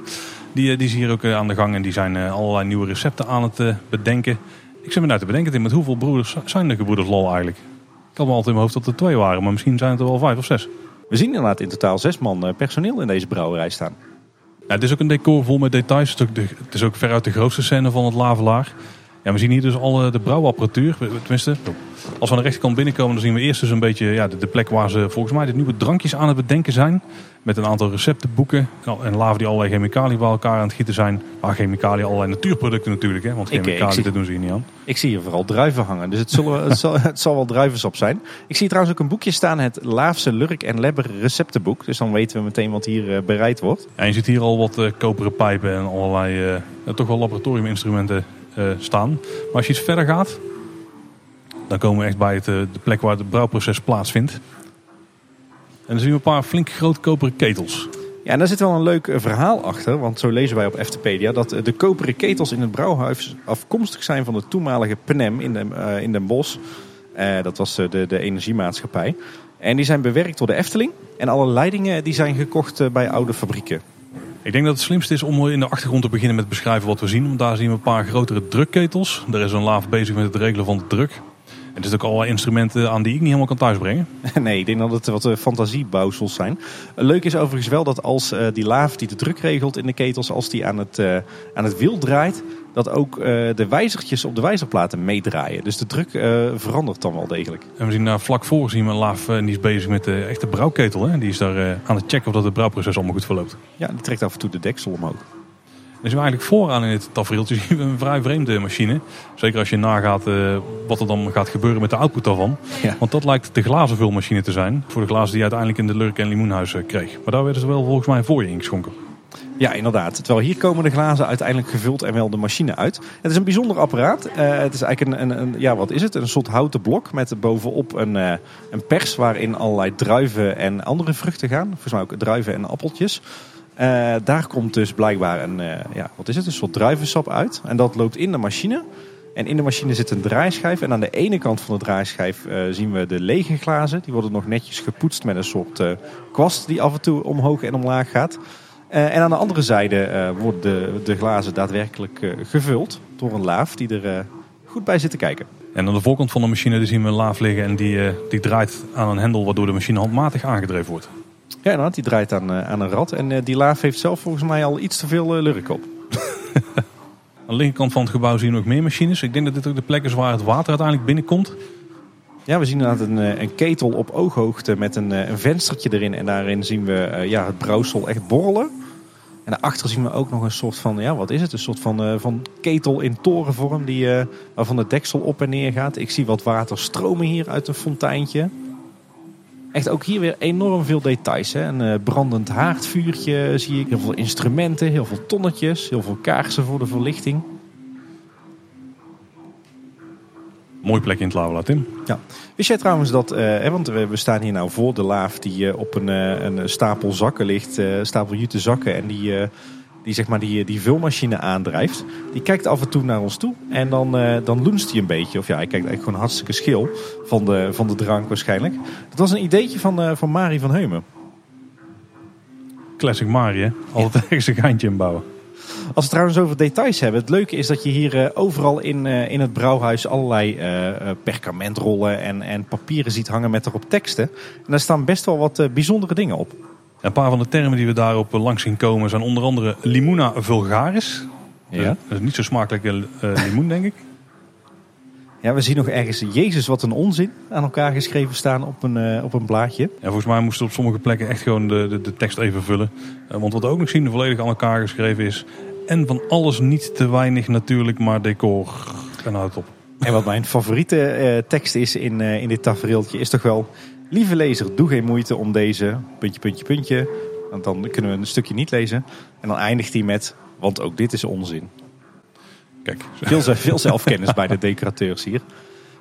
Die, die zijn hier ook aan de gang en die zijn allerlei nieuwe recepten aan het bedenken. Ik zit me nou te bedenken, Tim, met hoeveel broeders zijn de gebroeders Lal eigenlijk? Ik had me altijd in mijn hoofd dat er twee waren, maar misschien zijn het er wel vijf of zes. We zien inderdaad in totaal zes man eh, personeel in deze brouwerij staan. Ja, het is ook een decor vol met details. Het is ook, de, het is ook veruit de grootste scène van het Lavelaar. Ja, we zien hier dus al de brouwapparatuur. Tenminste, als we aan de rechterkant binnenkomen, dan zien we eerst dus een beetje ja, de, de plek waar ze volgens mij de nieuwe drankjes aan het bedenken zijn. Met een aantal receptenboeken. En Lava die allerlei chemicaliën bij elkaar aan het gieten zijn. Maar chemicaliën, allerlei natuurproducten natuurlijk. Hè, want Ik, ik chemicaliën, zie- dat doen ze hier niet aan. Ik zie hier vooral druiven hangen, dus het, zullen, het, zal, het zal wel druivensap zijn. Ik zie trouwens ook een boekje staan, het Laafse Lurk en Lebber receptenboek. Dus dan weten we meteen wat hier eh, bereid wordt. Ja, je ziet hier al wat eh, koperen pijpen en allerlei eh, toch wel laboratoriuminstrumenten staan. Maar als je iets verder gaat, dan komen we echt bij het, eh, de plek waar het brouwproces plaatsvindt. En dan zien we een paar flink grote koperen ketels. Ja, en daar zit wel een leuk eh, verhaal achter, want zo lezen wij op Eftepedia dat eh, de koperen ketels in het brouwhuis afkomstig zijn van de toenmalige PNEM in, de, eh, in Den Bosch. Eh, dat was eh, de, de energiemaatschappij. En die zijn bewerkt door de Efteling. En alle leidingen die zijn gekocht eh, bij oude fabrieken. Ik denk dat het slimst is om in de achtergrond te beginnen met beschrijven wat we zien. Want daar zien we een paar grotere drukketels. Daar is een laaf bezig met het regelen van de druk. En er zitten ook allerlei instrumenten aan die ik niet helemaal kan thuisbrengen. nee, ik denk dat het wat eh, fantasiebouwsels zijn. Leuk is overigens wel dat als eh, die laaf die de druk regelt in de ketels, als die aan het, eh, aan het wiel draait, dat ook de wijzertjes op de wijzerplaten meedraaien. Dus de druk verandert dan wel degelijk. En we zien daar vlak voor zien we een laaf die is bezig met de echte brouwketel. Hè. Die is daar aan het checken of dat het brouwproces allemaal goed verloopt. Ja, die trekt af en toe de deksel omhoog. We eigenlijk vooraan in dit tafereeltje zien we een vrij vreemde machine. Zeker als je nagaat eh, wat er dan gaat gebeuren met de output daarvan. Ja. Want dat lijkt de glazenvulmachine te zijn. Voor de glazen die je uiteindelijk in de Lurk en Limoenhuis eh, kreeg. Maar daar werden ze wel volgens mij voor je ingeschonken. Ja, inderdaad. Terwijl hier komen de glazen uiteindelijk gevuld en wel de machine uit. Het is een bijzonder apparaat. Eh, het is eigenlijk een, een, een- ja, wat is het? Een soort houten blok met bovenop een, een pers waarin allerlei druiven en andere vruchten gaan. Volgens mij ook druiven en appeltjes. Eh, daar komt dus blijkbaar een, eh, ja, wat is het? Een soort druivensap uit. En dat loopt in de machine. En in de machine zit een draaischijf. En aan de ene kant van de draaischijf eh, zien we de lege glazen. Die worden nog netjes gepoetst met een soort kwast die af en toe omhoog en omlaag gaat. En aan de andere zijde worden de, de glazen daadwerkelijk gevuld door een laaf die er goed bij zit te kijken. En aan de voorkant van de machine zien we een laaf liggen. En die, die draait aan een hendel waardoor de machine handmatig aangedreven wordt. Ja, inderdaad, die draait aan, eh, aan een rad. En eh, die laaf heeft zelf volgens mij al iets te veel eh, lurk op. Als de linkerkant van het gebouw zien we nog meer machines. Ik denk dat dit ook de plek is waar het water uiteindelijk binnenkomt. Ja, we zien inderdaad een, een ketel op ooghoogte met een, een venstertje erin. En daarin zien we ja, het brouwsel echt borrelen. En daarachter zien we ook nog een soort van, ja wat is het? Een soort van, van ketel in torenvorm die, waarvan de deksel op en neer gaat. Ik zie wat water stromen hier uit een fonteintje. Echt ook hier weer enorm veel details. Hè? Een brandend haardvuurtje zie ik. Heel veel instrumenten, heel veel tonnetjes, heel veel kaarsen voor de verlichting. Mooi plek in het Lavela, Tim. Ja. Wist jij trouwens dat, uh, want we, staan hier nou voor de laaf die op een, een stapel zakken ligt, stapel jute zakken en die, die, zeg maar die, die vulmachine aandrijft. Die kijkt af en toe naar ons toe en dan, dan loenst hij een beetje. Of ja, hij kijkt eigenlijk gewoon hartstikke schil van de, van de drank waarschijnlijk. Dat was een ideetje van, van Marie van Heumen. Classic Marie, hè? Altijd ergens een geintje inbouwen. Als we trouwens over details hebben. Het leuke is dat je hier uh, overal in, uh, in het brouwhuis allerlei uh, perkamentrollen en, en papieren ziet hangen met erop teksten. En daar staan best wel wat bijzondere dingen op. Een paar van de termen die we daarop langs zien komen zijn onder andere limuna vulgaris. Ja. Dat is niet zo smakelijke limoen denk ik. Ja, we zien nog ergens Jezus wat een onzin aan elkaar geschreven staan op een, op een blaadje. En volgens mij moesten op sommige plekken echt gewoon de, de, de tekst even vullen. want wat we ook nog zien, volledig aan elkaar geschreven is en van alles niet te weinig natuurlijk, maar decor. En houdt op. En wat mijn favoriete uh, tekst is in, uh, in dit tafereeltje is toch wel... Lieve lezer, doe geen moeite om deze, puntje, puntje, puntje. Want dan kunnen we een stukje niet lezen. En dan eindigt hij met, want ook dit is onzin. Kijk. Veel, veel zelfkennis bij de decorateurs hier.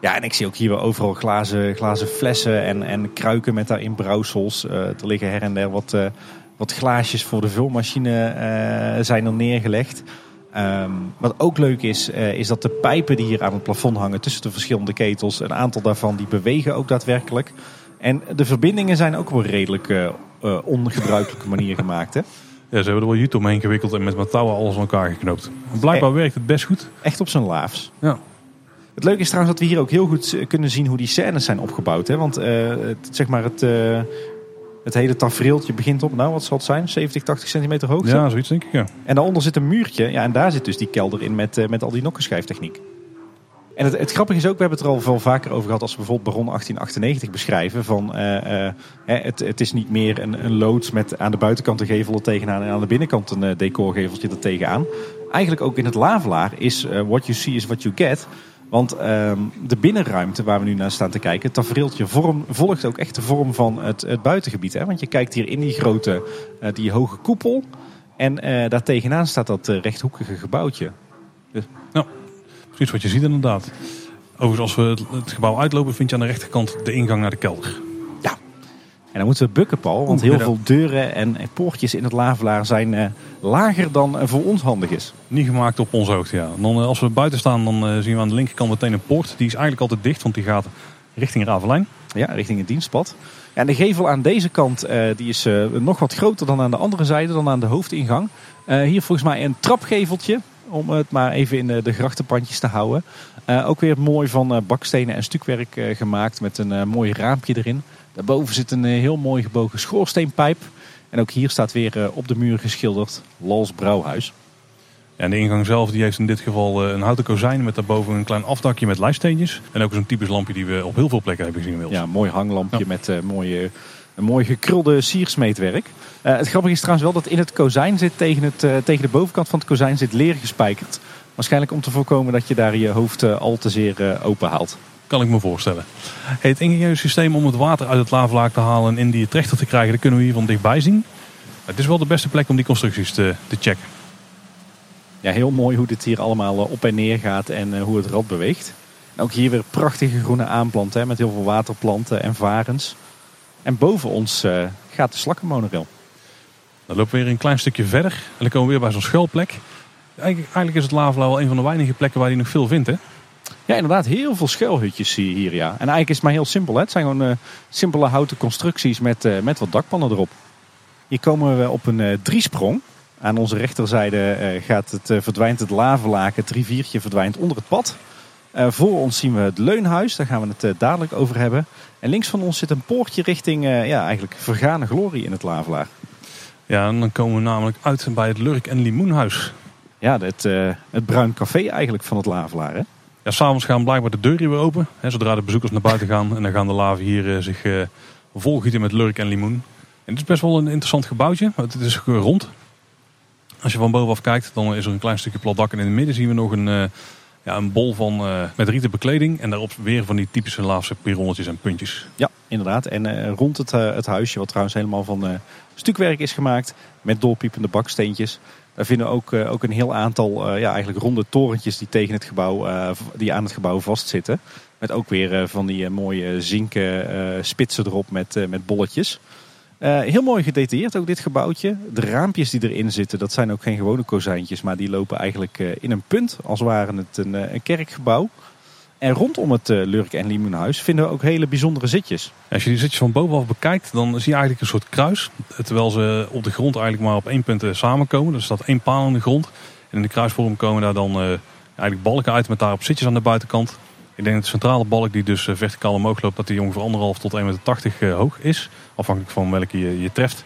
Ja, en ik zie ook hier weer overal glazen, glazen flessen en, en kruiken met daarin brouwsels. Uh, er liggen her en der wat, wat glaasjes voor de vulmachine uh, zijn er neergelegd. Um, wat ook leuk is, is dat de pijpen die hier aan het plafond hangen tussen de verschillende ketels, een aantal daarvan die bewegen ook daadwerkelijk. En de verbindingen zijn ook wel redelijk uh, ongebruikelijke manier gemaakt. Hè? Ja, ze hebben er wel jute omheen gewikkeld en met mijn touwen alles aan elkaar geknoopt. blijkbaar werkt het best goed. Echt op zijn laafs. Ja. Het leuke is trouwens dat we hier ook heel goed kunnen zien hoe die scènes zijn opgebouwd. Hè? Want het, zeg maar het, het hele tafereeltje begint op, nou wat zal het zijn, 70, 80 centimeter hoogte? Ja, zoiets denk ik, ja. En daaronder zit een muurtje, ja, en daar zit dus die kelder in met, uh, met al die nokkenschijftechniek. En het, het, grappige is ook, we hebben het er al veel vaker over gehad als we bijvoorbeeld Baron 1898 beschrijven. Van, uh, uh, het, het, is niet meer een, een loods met aan de buitenkant een gevel er tegenaan en aan de binnenkant een decorgeveltje er tegenaan. Eigenlijk ook in het lavelaar is what you see is what you get. Want uh, de binnenruimte waar we nu naar staan te kijken, het tafereeltje vorm, volgt ook echt de vorm van het, het buitengebied. Hè? Want je kijkt hier in die grote, die hoge koepel. En daar tegenaan staat dat rechthoekige gebouwtje. Dus... Ja, precies wat je ziet inderdaad. Overigens, als we het, gebouw uitlopen, vind je aan de rechterkant de ingang naar de kelder. En dan moeten we bukken, Paul. Want heel veel deuren en poortjes in het lavelaar zijn uh, lager dan uh, voor ons handig is. Niet gemaakt op onze hoogte, ja. Dan, uh, als we buiten staan, dan zien we aan de linkerkant meteen een poort. Die is eigenlijk altijd dicht, want die gaat richting Ravelijn. Ja, richting het dienstpad. Ja, en de gevel aan deze kant die is nog wat groter dan aan de andere zijde, dan aan de hoofdingang. hier volgens mij een trapgeveltje, om het maar even in de, de grachtenpandjes te houden. ook weer mooi van bakstenen en stukwerk gemaakt met een mooi raampje erin. Daarboven zit een eh, heel mooi gebogen schoorsteenpijp. En ook hier staat weer eh, op de muur geschilderd Lals Brouwhuis. en de ingang zelf die heeft in dit geval eh, een houten kozijn met daarboven een klein afdakje met lijststeentjes. En ook zo'n typisch lampje die we op heel veel plekken hebben gezien Ja, een mooi hanglampje met mooie, een mooi gekrulde siersmeetwerk. Uh, het grappige is trouwens wel dat in het kozijn zit, tegen, het, uh, tegen de bovenkant van het kozijn zit leer gespijkerd. Waarschijnlijk om te voorkomen dat je daar je hoofd al te zeer open haalt. Kan ik me voorstellen. het ingenieuze systeem om het water uit het lavelaak te halen en in die trechter te krijgen, dat kunnen we hier van dichtbij zien. Het is wel de beste plek om die constructies te, te checken. Ja, heel mooi hoe dit hier allemaal eh, op en neer gaat en eh, hoe het rad beweegt. ook hier weer prachtige groene aanplanten met heel veel waterplanten en varens. En boven ons uh, gaat de slakkenmonorail. Dan lopen we weer een klein stukje verder en dan komen we weer bij zo'n schuilplek. Eigenlijk, eigenlijk is het Lavelaar wel een van de weinige plekken waar je nog veel vindt. Hè? Ja, inderdaad. Heel veel schuilhutjes zie je hier. Ja. En eigenlijk is het maar heel simpel. Hè. Het zijn gewoon uh, simpele houten constructies met, uh, met wat dakpannen erop. Hier komen we op een uh, driesprong. Aan onze rechterzijde gaat het, verdwijnt het lavenlaken. Het riviertje verdwijnt onder het pad. Voor ons zien we het leunhuis. Daar gaan we het dadelijk over hebben. En links van ons zit een poortje richting ja, eigenlijk vergane glorie in het lavelaar. Ja, en dan komen we namelijk uit bij het Lurk en Limoenhuis. Ja, het, het bruin café eigenlijk van het Lavelaar. Hè? Ja, s'avonds gaan blijkbaar de deuren weer open. Hè, zodra de bezoekers naar buiten gaan. En dan gaan de laven hier zich volgieten met lurk en limoen. En het is best wel een interessant gebouwtje. Het is rond. Als je van bovenaf kijkt, dan is er een klein stukje plat dak. En in het midden zien we nog een, ja, een bol van, met rieten bekleding. En daarop weer van die typische laafse pironnetjes en puntjes. Ja, inderdaad. En rond het, het huisje, wat trouwens helemaal van stukwerk is gemaakt. Met doorpiepende baksteentjes. Daar vinden we ook, ook een heel aantal ja, eigenlijk ronde torentjes die, tegen het gebouw, die aan het gebouw vastzitten. Met ook weer van die mooie zinken spitsen erop met, met bolletjes. Heel mooi gedetailleerd ook dit gebouwtje. De raampjes die erin zitten, dat zijn ook geen gewone kozijntjes. Maar die lopen eigenlijk in een punt, als waren het een, een kerkgebouw. En rondom het Lurk en Limoenhuis vinden we ook hele bijzondere zitjes. Als je die zitjes van bovenaf bekijkt, dan zie je eigenlijk een soort kruis. Terwijl ze op de grond eigenlijk maar op één punt samenkomen. Dus staat één paal in de grond. En in de kruisvorm komen daar dan eigenlijk balken uit met daarop zitjes aan de buitenkant. Ik denk dat de centrale balk die dus verticaal omhoog loopt, dat die ongeveer anderhalf tot 1,80 meter hoog is. Afhankelijk van welke je, je treft.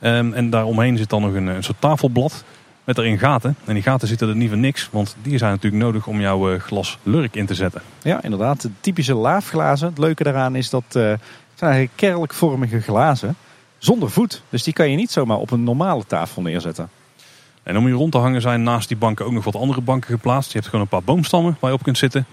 Um, en daaromheen zit dan nog een, een soort tafelblad met erin gaten. En die gaten zitten er niet voor niks, want die zijn natuurlijk nodig om jouw eh, glas lurk in te zetten. Ja, inderdaad. De typische laafglazen. Het leuke daaraan is dat uh, het zijn eigenlijk kerkvormige glazen zonder voet. Dus die kan je niet zomaar op een normale tafel neerzetten. En om hier rond te hangen zijn naast die banken ook nog wat andere banken geplaatst. Je hebt gewoon een paar boomstammen waar je op kunt zitten.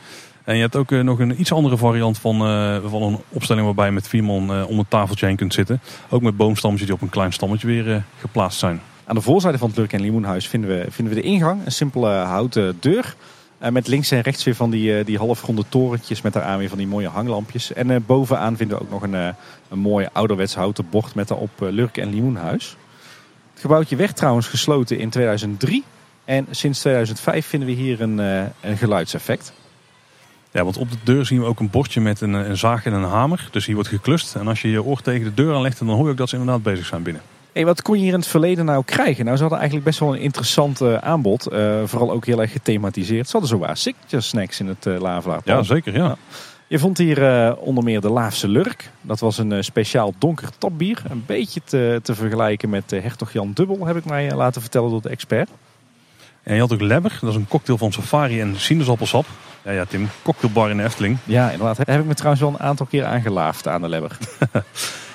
En je hebt ook nog een iets andere variant van, uh, van een opstelling waarbij je met vier man uh, om een tafeltje heen kunt zitten. Ook met boomstammetjes die op een klein stammetje weer geplaatst zijn. Aan de voorzijde van het Lurk en Limoenhuis vinden we, vinden we de ingang. Een simpele houten deur. Met links en rechts weer van die, die halfronde torentjes met daaraan weer van die mooie hanglampjes. En bovenaan vinden we ook nog een, een mooi ouderwets houten bord met daarop Lurk en Limoenhuis. Het gebouwtje werd trouwens gesloten in 2003. En sinds 2005 vinden we hier een, een geluidseffect. Ja, want op de deur zien we ook een bordje met een, een zaag en een hamer. Dus hier wordt geklust. En als je je oor tegen de deur aanlegt, dan hoor je ook dat ze inderdaad bezig zijn binnen. Hey, wat kon je hier in het verleden nou krijgen? Nou, ze hadden eigenlijk best wel een interessant uh, aanbod. Uh, vooral ook heel erg themaatiseerd. Ze hadden zo waar signature snacks in het uh. Ja, zeker. Ja. Je vond hier onder meer de Laafse Lurk. Dat was een speciaal donker tapbier. Een beetje te, te vergelijken met Hertog Jan Dubbel, heb ik mij laten vertellen door de expert. En je had ook Lebber. Dat is een cocktail van safari en sinaasappelsap. Ja, ja, Tim. Cocktailbar in de Efteling. Ja, inderdaad. Daar heb ik me trouwens wel een aantal keer aangelaafd aan de Lebber.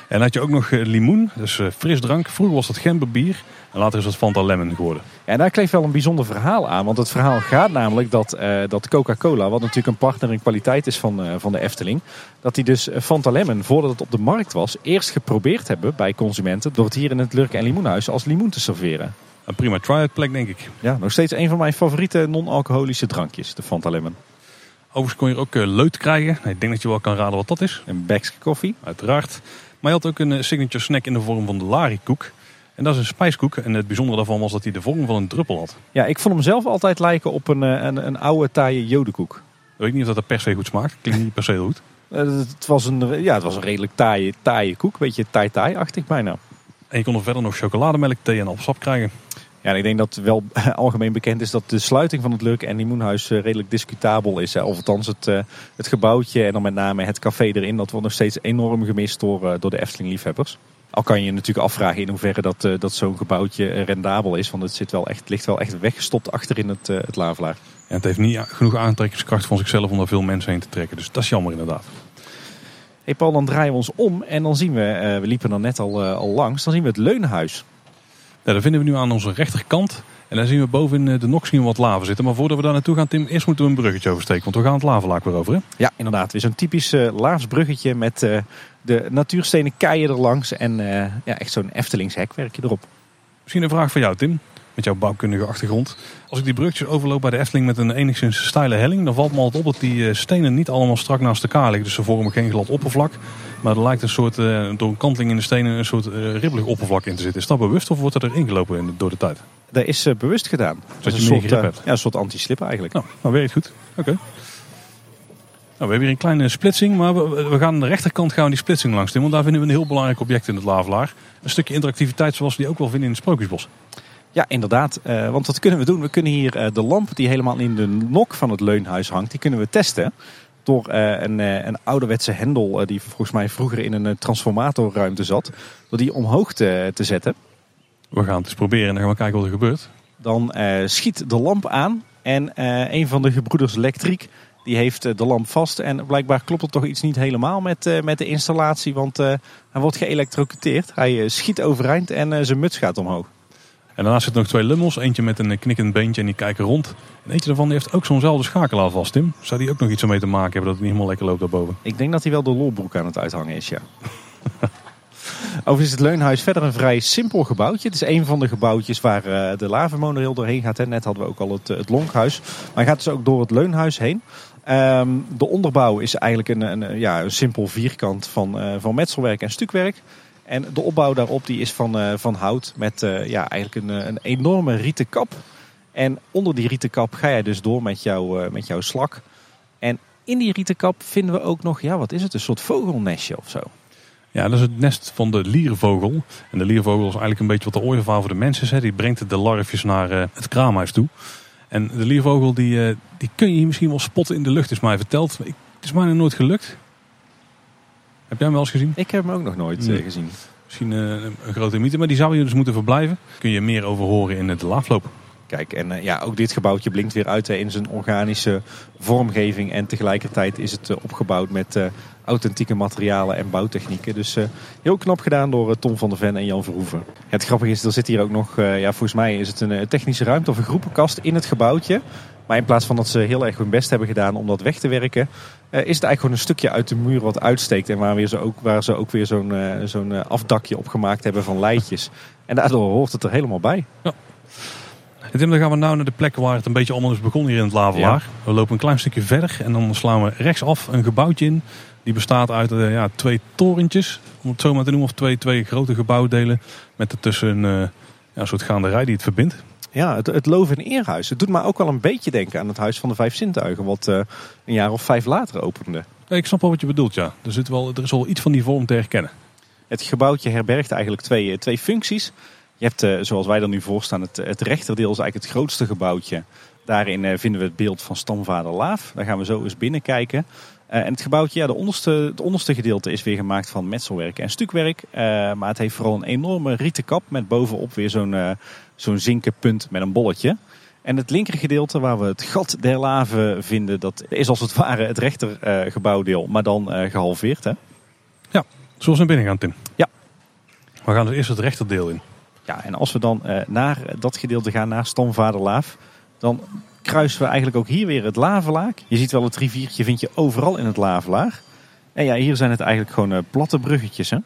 En had je ook nog limoen, dus frisdrank. Vroeger was dat gemberbier en later is dat Fanta Lemon geworden. Ja, en daar kleeft wel een bijzonder verhaal aan. Want het verhaal gaat namelijk dat, uh, dat Coca-Cola, wat natuurlijk een partner in kwaliteit is van, uh, van de Efteling, dat die dus Fanta Lemon, voordat het op de markt was, eerst geprobeerd hebben bij consumenten door het hier in het Lurk en Limoenhuis als limoen te serveren. Een prima try-out plek, denk ik. Ja, nog steeds een van mijn favoriete non-alcoholische drankjes, de Fanta Lemon. Overigens kon je er ook uh, leut krijgen. Ik denk dat je wel kan raden wat dat is. Een Beck's koffie. Uiteraard. Maar je had ook een signature snack in de vorm van de larikoek. En dat is een spijskoek. En het bijzondere daarvan was dat hij de vorm van een druppel had. Ja, ik vond hem zelf altijd lijken op een, een, een oude taaie jodenkoek. Ik weet niet of dat er per se goed smaakt. Klinkt niet per se goed. het, was een, ja, het was een redelijk taaie, taaie koek. Beetje tai-tai-achtig bijna. En je kon er verder nog chocolademelk, thee en appelsap krijgen. Ja, ik denk dat wel algemeen bekend is dat de sluiting van het Lurk en Limoenhuis redelijk discutabel is. Of althans het, het gebouwtje en dan met name het café erin. Dat wordt nog steeds enorm gemist door, door de Efteling-liefhebbers. Al kan je natuurlijk afvragen in hoeverre dat, dat zo'n gebouwtje rendabel is. Want het zit wel echt, ligt wel echt weggestopt achter in het, het Lavelaar. Ja, het heeft niet genoeg aantrekkingskracht van zichzelf om daar veel mensen heen te trekken. Dus dat is jammer inderdaad. Hey Paul, dan draaien we ons om en dan zien we, we liepen er net al, al langs, dan zien we het Leunhuis. Ja, dat vinden we nu aan onze rechterkant. En dan zien we boven in de we wat lava zitten. Maar voordat we daar naartoe gaan, Tim, eerst moeten we een bruggetje oversteken. Want we gaan het lavelaak weer over. Hè? Ja, inderdaad. Weer zo'n typisch uh, laafsbruggetje met uh, de natuurstenen keien erlangs. En uh, ja, echt zo'n Eftelingshekwerkje erop. Misschien een vraag voor jou, Tim. Met jouw bouwkundige achtergrond. Als ik die bruggetjes overloop bij de Efteling met een enigszins steile helling, dan valt me altijd op dat die stenen niet allemaal strak naast elkaar liggen. Dus ze vormen geen glad oppervlak. Maar er lijkt een soort, door een kanteling in de stenen, een soort ribbelig oppervlak in te zitten. Is dat bewust of wordt er erin gelopen door de tijd? Dat is bewust gedaan. Dat je meer grip hebt. Ja, een soort anti-slip eigenlijk. Nou, nou werkt goed. Oké. Okay. Nou, we hebben hier een kleine splitsing, maar we, gaan aan de rechterkant gaan we die splitsing langs doen. Want daar vinden we een heel belangrijk object in het Lavelaar. Een stukje interactiviteit zoals we die ook wel vinden in het Sprookjesbos. Ja, inderdaad. Uh, want wat kunnen we doen? We kunnen hier uh, de lamp die helemaal in de nok van het leunhuis hangt, die kunnen we testen. Door uh, een, een ouderwetse hendel die volgens mij vroeger in een transformatorruimte zat. Door die omhoog te, te zetten. We gaan het eens proberen en dan gaan we kijken wat er gebeurt. dan eh, schiet de lamp aan. En eh, een van de gebroeders elektriek die heeft eh, de lamp vast. En blijkbaar klopt er toch iets niet helemaal met, eh, met de installatie. Want eh, hij wordt geëlectrocuteerd. Hij eh, schiet overeind en eh, zijn muts gaat omhoog. En daarnaast zitten nog twee lummels. Eentje met een knikkend beentje en die kijken rond. En eentje daarvan heeft ook zo'nzelfde schakelaar vast, Tim. Zou die ook nog iets ermee te maken hebben dat het niet helemaal lekker loopt daarboven? Ik denk dat hij wel de lolbroek aan het uithangen is, ja. Overigens is het Leunhuis verder een vrij simpel gebouwtje. Het is een van de gebouwtjes waar eh, de lavenmonorail doorheen gaat. Net hadden we ook al het, eh, het Lonkhuis. Maar hij gaat dus ook door het Leunhuis heen. Ehm, de onderbouw is eigenlijk een, een, ja, een simpel vierkant van, eh, van metselwerk en stukwerk. En de opbouw daarop die is van, eh, van hout met eh, ja, eigenlijk een, eh, een enorme rieten kap. En onder die rieten kap ga jij dus door met, jou, met jouw slak. En in die rieten kap vinden we ook nog, ja wat is het, een soort vogelnestje of zo. Ja, dat is het nest van de liervogel. En de liervogel is eigenlijk een beetje wat de ooievaar voor de mensen is. Hè. Die brengt de larfjes naar het kraamhuis toe. En de liervogel die, die kun je hier misschien wel spotten in de lucht, is mij verteld. Ik, het is mij nog nooit gelukt. Heb jij hem wel eens gezien? Ik heb hem ook nog nooit Nee. eh, gezien. Misschien eh, een grote mythe, maar die zou hier dus moeten verblijven. Kun je meer over horen in de laafloop. Kijk, en eh, ja, ook dit gebouwtje blinkt weer uit in zijn organische vormgeving. En tegelijkertijd is het opgebouwd met authentieke materialen en bouwtechnieken. Dus heel knap gedaan door Tom van der Ven en Jan Verhoeven. Het grappige is, er zit hier ook nog, ja, volgens mij is het een technische ruimte of een groepenkast in het gebouwtje. Maar in plaats van dat ze heel erg hun best hebben gedaan om dat weg te werken, eh, is het eigenlijk gewoon een stukje uit de muur wat uitsteekt. En waar, weer ze, ook, waar ze ook weer zo'n eh, zo'n eh, afdakje op gemaakt hebben van leidjes. En daardoor hoort het er helemaal bij. En Tim, dan gaan we nou naar de plek waar het een beetje allemaal is begonnen hier in het Lavelaar. We lopen een klein stukje verder en dan slaan we rechtsaf een gebouwtje in. Die bestaat uit ja, twee torentjes, om het zo maar te noemen. Of twee, twee grote gebouwdelen met ertussen een, ja, een soort gaanderij die het verbindt. Ja, het, het Loof- en Eerhuis. Het doet me ook wel een beetje denken aan het Huis van de Vijf Zintuigen. Wat eh, een jaar of vijf later opende. Nee, ik snap wel wat je bedoelt, ja. Er, zit wel, er is wel iets van die vorm te herkennen. Het gebouwtje herbergt eigenlijk twee, eh, twee functies. Je hebt, eh, zoals wij er nu voor staan, het, het rechterdeel is eigenlijk het grootste gebouwtje. Daarin vinden we het beeld van stamvader Laaf. Daar gaan we zo eens binnenkijken. Eh, en het gebouwtje, ja, de onderste, het onderste gedeelte is weer gemaakt van metselwerk en stukwerk. Eh, maar het heeft vooral een enorme rieten kap met bovenop weer zo'n eh, zo'n zinken punt met een bolletje. En het linkergedeelte waar we het gat der laven vinden, dat is als het ware het rechter gebouwdeel, maar dan eh, gehalveerd. Hè? Zullen we naar binnen gaan, Tim? Ja. We gaan dus eerst het rechterdeel in. Ja, en als we dan naar dat gedeelte gaan, naar Stamvader Laaf, dan kruisen we eigenlijk ook hier weer het Lavelaak. Je ziet wel het riviertje, vind je overal in het Lavelaar. En ja, hier zijn het eigenlijk gewoon eh, platte bruggetjes. Hè?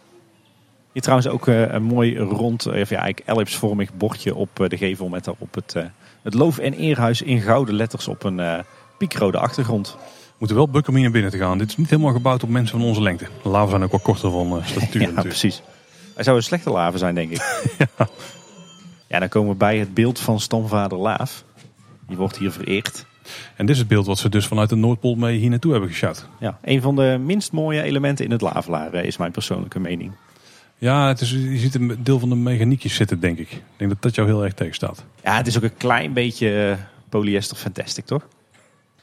Hier trouwens ook eh, een mooi rond, eh, of ja, eigenlijk ellipsvormig bordje op de gevel met daarop het, het Loof- en Eerhuis in gouden letters op een piekrode achtergrond. We moeten wel bukken om hier naar binnen te gaan. Dit is niet helemaal gebouwd op mensen van onze lengte. De laven zijn ook wel korter van eh, statuur Ja, natuurlijk. precies. Hij zou een slechte laven zijn, denk ik. ja. dan komen we bij het beeld van Stamvader Laaf. Die wordt hier vereerd. En dit is het beeld wat ze dus vanuit de Noordpool mee hier naartoe hebben gesjouwd. Ja, een van de minst mooie elementen in het lavelaar eh, is mijn persoonlijke mening. Ja, het is, je ziet een deel van de mechaniekjes zitten, denk ik. Ik denk dat dat jou heel erg tegenstaat. Ja, het is ook een klein beetje eh, polyester fantastic, toch?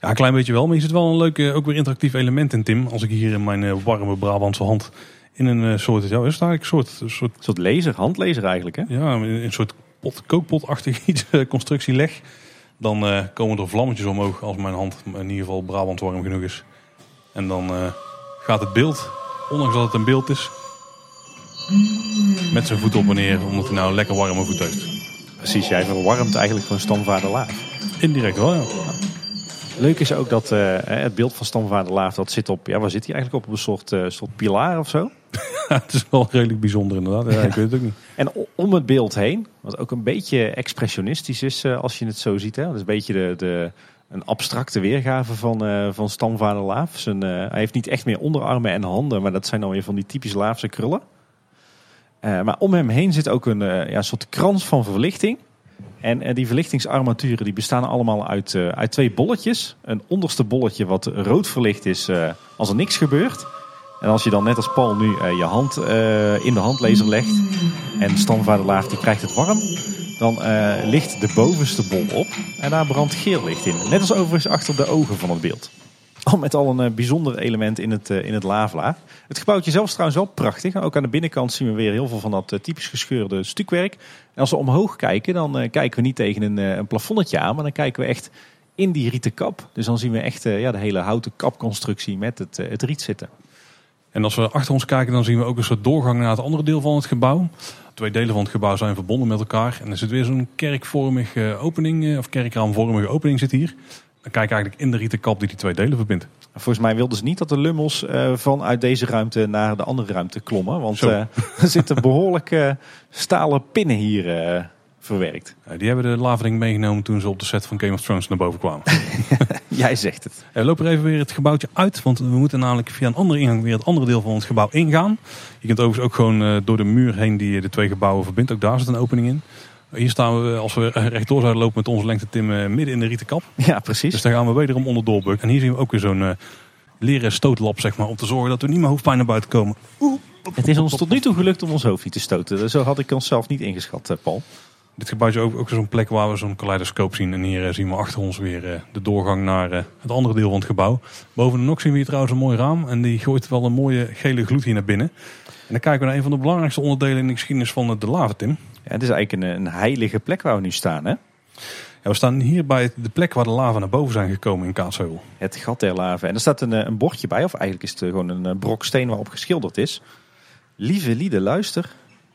Ja, een klein beetje wel, maar je zit wel een leuk, eh, ook weer interactief element in, Tim. Als ik hier in mijn warme Brabantse hand in een soort, ja, is het eigenlijk een soort, een soort, Een soort laser, handlaser eigenlijk, hè? ja, een soort pot, kookpotachtig iets, constructie leg. Dan eh, komen er vlammetjes omhoog als mijn hand in ieder geval Brabant warm genoeg is. En dan eh, gaat het beeld, ondanks dat het een beeld is, met zijn voet op en neer, omdat hij nou een lekker warme voet heeft. Precies, jij verwarmt eigenlijk gewoon Stamvader Laaf. Indirect wel, ja. Leuk is ook dat eh, het beeld van Stamvader Laaf, dat zit op, ja, waar zit hij eigenlijk op? Op een soort, soort pilaar of zo? het is wel redelijk bijzonder inderdaad. Ja, ik weet het ook niet. En om het beeld heen, wat ook een beetje expressionistisch is eh, als je het zo ziet. Hè? Dat is een beetje de, de, een abstracte weergave van, eh, van Stamvader Laaf. Zijn, eh, hij heeft niet echt meer onderarmen en handen, maar dat zijn dan weer van die typisch Laafse krullen. Maar om hem heen zit ook een ja, soort krans van verlichting. En die verlichtingsarmaturen die bestaan allemaal uit, uit twee bolletjes. Een onderste bolletje wat rood verlicht is als er niks gebeurt. En als je dan net als Paul nu eh, je hand eh, in de handlezer legt en stamvader Laaf die krijgt het warm, dan eh, ligt de bovenste bol op en daar brandt geel licht in. Net als overigens achter de ogen van het beeld. al met al een bijzonder element in het, in het lavelaar. Het gebouwtje zelf is trouwens wel prachtig. Ook aan de binnenkant zien we weer heel veel van dat typisch gescheurde stukwerk. En als we omhoog kijken, dan kijken we niet tegen een, een plafonnetje aan, maar dan kijken we echt in die rieten kap. Dus dan zien we echt ja, de hele houten kapconstructie met het, het riet zitten. En als we achter ons kijken, dan zien we ook een soort doorgang naar het andere deel van het gebouw. Twee delen van het gebouw zijn verbonden met elkaar. En er zit weer zo'n kerkvormige opening, eh, of kerkraamvormige opening zit hier. Dan kijk je eigenlijk in de rieten kap die die twee delen verbindt. Volgens mij wilden ze niet dat de lummels uh, vanuit deze ruimte naar de andere ruimte klommen. Want uh, er zitten behoorlijk stalen pinnen hier verwerkt. die hebben de lavering meegenomen toen ze op de set van Game of Thrones naar boven kwamen. Jij zegt het. We lopen er even weer het gebouwtje uit, want we moeten namelijk via een andere ingang weer het andere deel van het gebouw ingaan. Je kunt overigens ook gewoon eh, door de muur heen die de twee gebouwen verbindt. Ook daar zit een opening in. Hier staan we, als we rechtdoor zouden lopen met onze lengte Tim, eh, midden in de rieten kap. Ja, precies. Dus daar gaan we wederom onderdoor bukken. En hier zien we ook weer zo'n uh, leren stootlap, zeg maar, om te zorgen dat we niet meer hoofdpijn naar buiten komen. Oeh. Het is ons tot nu toe gelukt om ons hoofdje te stoten. Zo had ik onszelf niet ingeschat, Paul. Dit gebouw is ook, ook zo'n plek waar we zo'n kaleidoscoop zien. En hier eh, zien we achter ons weer eh, de doorgang naar eh, het andere deel van het gebouw. Boven de nok zien we hier trouwens een mooi raam. En die gooit wel een mooie gele gloed hier naar binnen. En dan kijken we naar een van de belangrijkste onderdelen in de geschiedenis van de lava, Tim. Ja, het is eigenlijk een, een heilige plek waar we nu staan, hè? Ja, we staan hier bij de plek waar de lava naar boven zijn gekomen in Kaatsheuvel. Het gat der lava. En er staat een, een bordje bij, of eigenlijk is het gewoon een brok steen waarop geschilderd is. Lieve lieden, luister.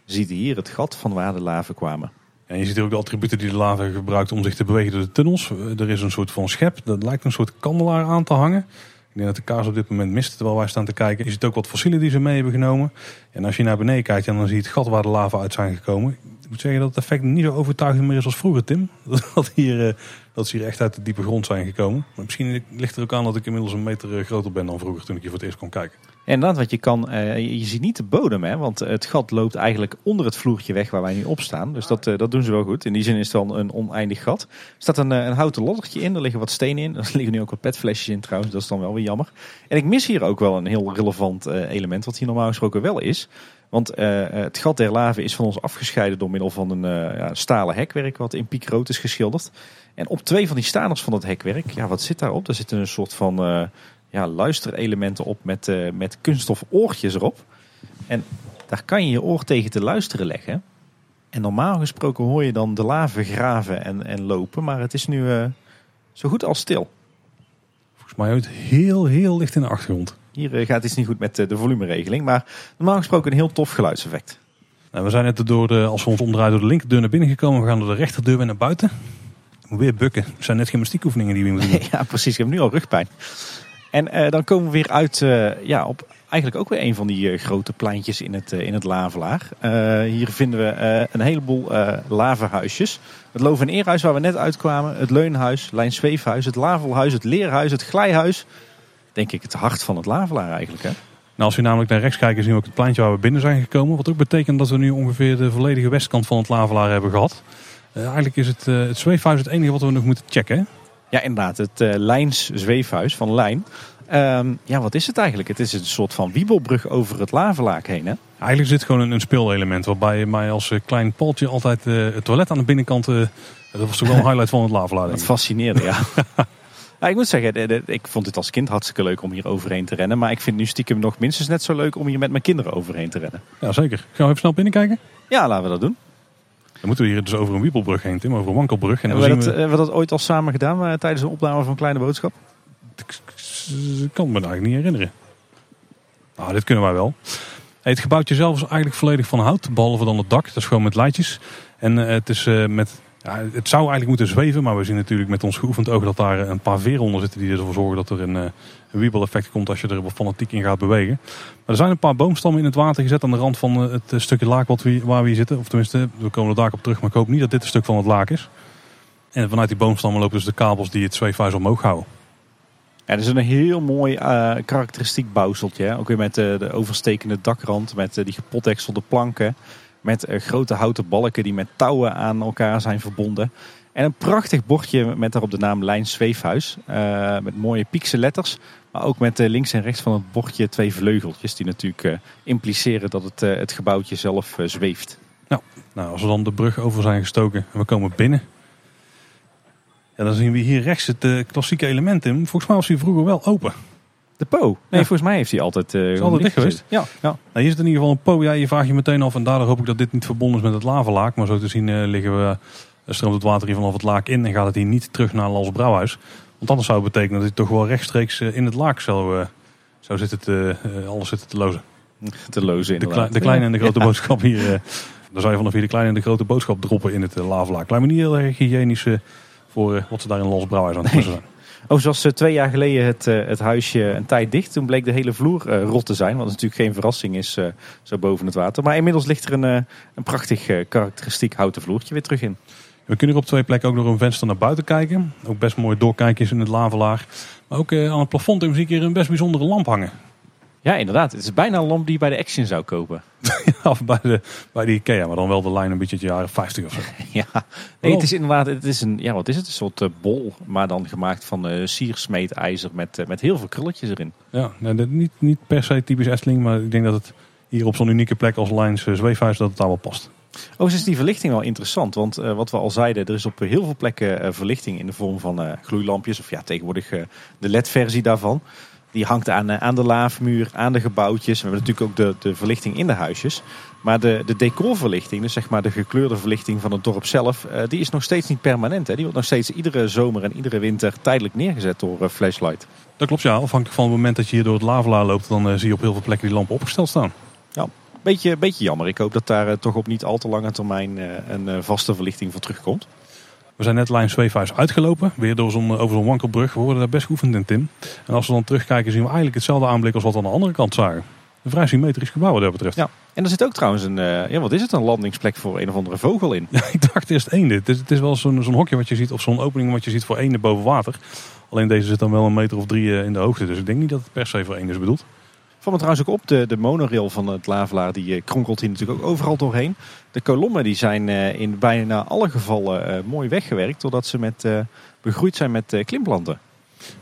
Ziet hier het gat van waar de lava kwamen. En je ziet ook de attributen die de lava gebruikt om zich te bewegen door de tunnels. Er is een soort van schep, dat lijkt een soort kandelaar aan te hangen. Ik denk dat de kaas op dit moment mist terwijl wij staan te kijken. Je ziet ook wat fossielen die ze mee hebben genomen. En als je naar beneden kijkt, dan zie je het gat waar de lava uit zijn gekomen. Ik moet zeggen dat het effect niet zo overtuigend meer is als vroeger, Tim. Dat, hier, eh, dat ze hier echt uit de diepe grond zijn gekomen. Maar misschien ligt er ook aan dat ik inmiddels een meter eh, groter ben dan vroeger toen ik hier voor het eerst kon kijken. Inderdaad, wat je kan, uh, je ziet niet de bodem, hè, want het gat loopt eigenlijk onder het vloertje weg waar wij nu op staan. Dus dat, uh, dat doen ze wel goed. In die zin is het dan een oneindig gat. Er staat een, een houten loddertje in, er liggen wat stenen in. Er liggen nu ook wat petflesjes in trouwens, dat is dan wel weer jammer. En ik mis hier ook wel een heel relevant element, wat hier normaal gesproken wel is. Want het gat der lava is van ons afgescheiden door middel van een ja, stalen hekwerk wat in piekrood is geschilderd. En op twee van die staners van dat hekwerk, ja, wat zit daarop? Daar zitten een soort van ja, luisterelementen op met, uh, met kunststof oortjes erop. En daar kan je je oor tegen te luisteren leggen. En normaal gesproken hoor je dan de laven graven en, en lopen. Maar het is nu uh, zo goed als stil. Volgens mij het heel, heel licht in de achtergrond. Hier uh, gaat iets niet goed met de volumeregeling. Maar normaal gesproken een heel tof geluidseffect. Nou, we zijn net door de, als we ons omdraaien door de linkerdeur naar binnen gekomen. We gaan door de rechterdeur weer naar buiten. Weer bukken. Het zijn net gymnastiekoefeningen die we moeten doen. ja, precies. Ik heb nu al rugpijn. En uh, dan komen we weer uit uh, ja, op eigenlijk ook weer een van die uh, grote pleintjes in het, in het Lavelaar. hier vinden we een heleboel lavenhuisjes. Het Loof- Eerhuis waar we net uitkwamen. Het Leunhuis, Lijn Zweefhuis, het Lavelhuis, het Leerhuis, het Glijhuis. Denk ik het hart van het Lavelaar eigenlijk hè? Nou, als we namelijk naar rechts kijken zien we ook het pleintje waar we binnen zijn gekomen. Wat ook betekent dat we nu ongeveer de volledige westkant van het Lavelaar hebben gehad. eigenlijk is het, het Zweefhuis het enige wat we nog moeten checken. Ja, inderdaad. Het uh, Lijns zweefhuis van Lijn. Um, ja, wat is het eigenlijk? Het is een soort van wiebelbrug over het lavelaak heen, hè? Eigenlijk zit gewoon een, een speelelement waarbij je mij als uh, klein poltje altijd uh, het toilet aan de binnenkant... dat was toch wel een highlight van het lavelaar. Dat fascineerde, ja. ja. Ik moet zeggen, ik vond het als kind hartstikke leuk om hier overheen te rennen. Maar ik vind nu stiekem nog minstens net zo leuk om hier met mijn kinderen overheen te rennen. Ja, zeker. Gaan we even snel binnenkijken? Ja, laten we dat doen. Dan moeten we hier dus over een wiebelbrug heen, Tim, over een wankelbrug. En hebben we, dat, we... hebben we dat ooit al samen gedaan maar, tijdens een opname van Kleine Boodschap? Ik kan me eigenlijk niet herinneren. Nou, dit kunnen wij wel. Het gebouwtje zelf is eigenlijk volledig van hout, behalve dan het dak. Dat is gewoon met leidjes. En uh, het, is, uh, met, ja, het zou eigenlijk moeten zweven, maar we zien natuurlijk met ons geoefend oog dat daar een paar veren onder zitten die ervoor zorgen dat er een, uh, een wiebeleffect komt als je er fanatiek in gaat bewegen. Maar er zijn een paar boomstammen in het water gezet aan de rand van het stukje laak waar we hier zitten. Of tenminste, we komen er daar op terug, maar ik hoop niet dat dit een stuk van het laak is. En vanuit die boomstammen lopen dus de kabels die het zweefhuis omhoog houden. Ja, dat is een heel mooi karakteristiek bouwseltje. Ook weer met de overstekende dakrand, met die gepotdekselde planken. Met grote houten balken die met touwen aan elkaar zijn verbonden. En een prachtig bordje met daarop de naam Lijn Zweefhuis. met mooie piekse letters. Maar ook met links en rechts van het bordje twee vleugeltjes. Die natuurlijk impliceren dat het, het gebouwtje zelf zweeft. Nou, nou, als we dan de brug over zijn gestoken en we komen binnen dan zien we hier rechts het eh, klassieke element in. Volgens mij was hij vroeger wel open. De Po? Nee, Ja. volgens mij heeft hij altijd... eh, gewoon altijd dicht gezeten. Ja, ja. Nou, hier zit in ieder geval een po. Ja, je vraagt je meteen af en daardoor hoop ik dat dit niet verbonden is met het lavalaak. Maar zo te zien eh, liggen we, eh, stroomt het water hier vanaf het laak in en gaat het hier niet terug naar Lals Brouwhuis. Want anders zou het betekenen dat hij toch wel rechtstreeks in het laak zou, zou zitten te, alles zitten te lozen. Te lozen De, inderdaad. klei- de kleine en de grote Ja. boodschap hier. dan zou je vanaf hier de kleine en de grote boodschap droppen in het uh, lavalaak. Lijkt me niet heel erg hygiënisch voor wat ze daar in Lals Brouwhuis aan het doen zijn. Oh, zoals eh, twee jaar geleden het, eh, het huisje een tijd dicht. Toen bleek de hele vloer eh, rot te zijn. Wat natuurlijk geen verrassing is eh, zo boven het water. Maar inmiddels ligt er een, een prachtig karakteristiek houten vloertje weer terug in. We kunnen op twee plekken ook door een venster naar buiten kijken. Ook best mooi doorkijken is in het lavalaar. Maar ook aan het plafond zie ik hier een best bijzondere lamp hangen. Ja, inderdaad. Het is bijna een lamp die je bij de Action zou kopen. Of bij de, bij de Ikea, maar dan wel de lijn een beetje de jaren 50 of zo. Ja, nee, het is inderdaad, het is een, ja, wat is het? Een soort eh, bol, maar dan gemaakt van eh siersmeetijzer met, eh, met heel veel krulletjes erin. Ja, nou, dat- niet, niet per se typisch Efteling, maar ik denk dat het hier op zo'n unieke plek als Lijns uh, Zweefhuis dat het daar wel past. Oh, is die verlichting wel interessant, want wat we al zeiden, er is op heel veel plekken verlichting in de vorm van gloeilampjes, of ja, tegenwoordig de LED-versie daarvan. Die hangt aan, eh, aan de laafmuur, aan de gebouwtjes. We hebben natuurlijk ook de, de verlichting in de huisjes. Maar de, de decorverlichting, dus zeg maar de gekleurde verlichting van het dorp zelf, eh, die is nog steeds niet permanent. Hè? Die wordt nog steeds iedere zomer en iedere winter tijdelijk neergezet door eh, Flashlight. Dat klopt, ja. Afhankelijk van het moment dat je hier door het lavalaar loopt, dan zie je op heel veel plekken die lampen opgesteld staan. Beetje, beetje jammer. Ik hoop dat daar toch op niet al te lange termijn een vaste verlichting voor terugkomt. We zijn net Lijn Zweefhuis uitgelopen, weer door zo'n, over zo'n wankelbrug. We worden daar best geoefend in, Tim. En als we dan terugkijken, zien we eigenlijk hetzelfde aanblik als wat we aan de andere kant zagen. Een vrij symmetrisch gebouw wat dat betreft. Ja. En er zit ook trouwens een, eh, ja, wat is het, een landingsplek voor een of andere vogel in. Ja, ik dacht eerst eenden. Het is, het is wel zo'n zo'n hokje wat je ziet, of zo'n opening wat je ziet voor eenden boven water. Alleen deze zit dan wel een meter of drie eh, in de hoogte. Dus ik denk niet dat het per se voor eenden is bedoeld. Van me trouwens ook op, de, de monorail van het Lavelaar, die eh, kronkelt hier natuurlijk ook overal doorheen. De kolommen die zijn eh, in bijna alle gevallen eh, mooi weggewerkt, doordat ze met, eh, begroeid zijn met klimplanten.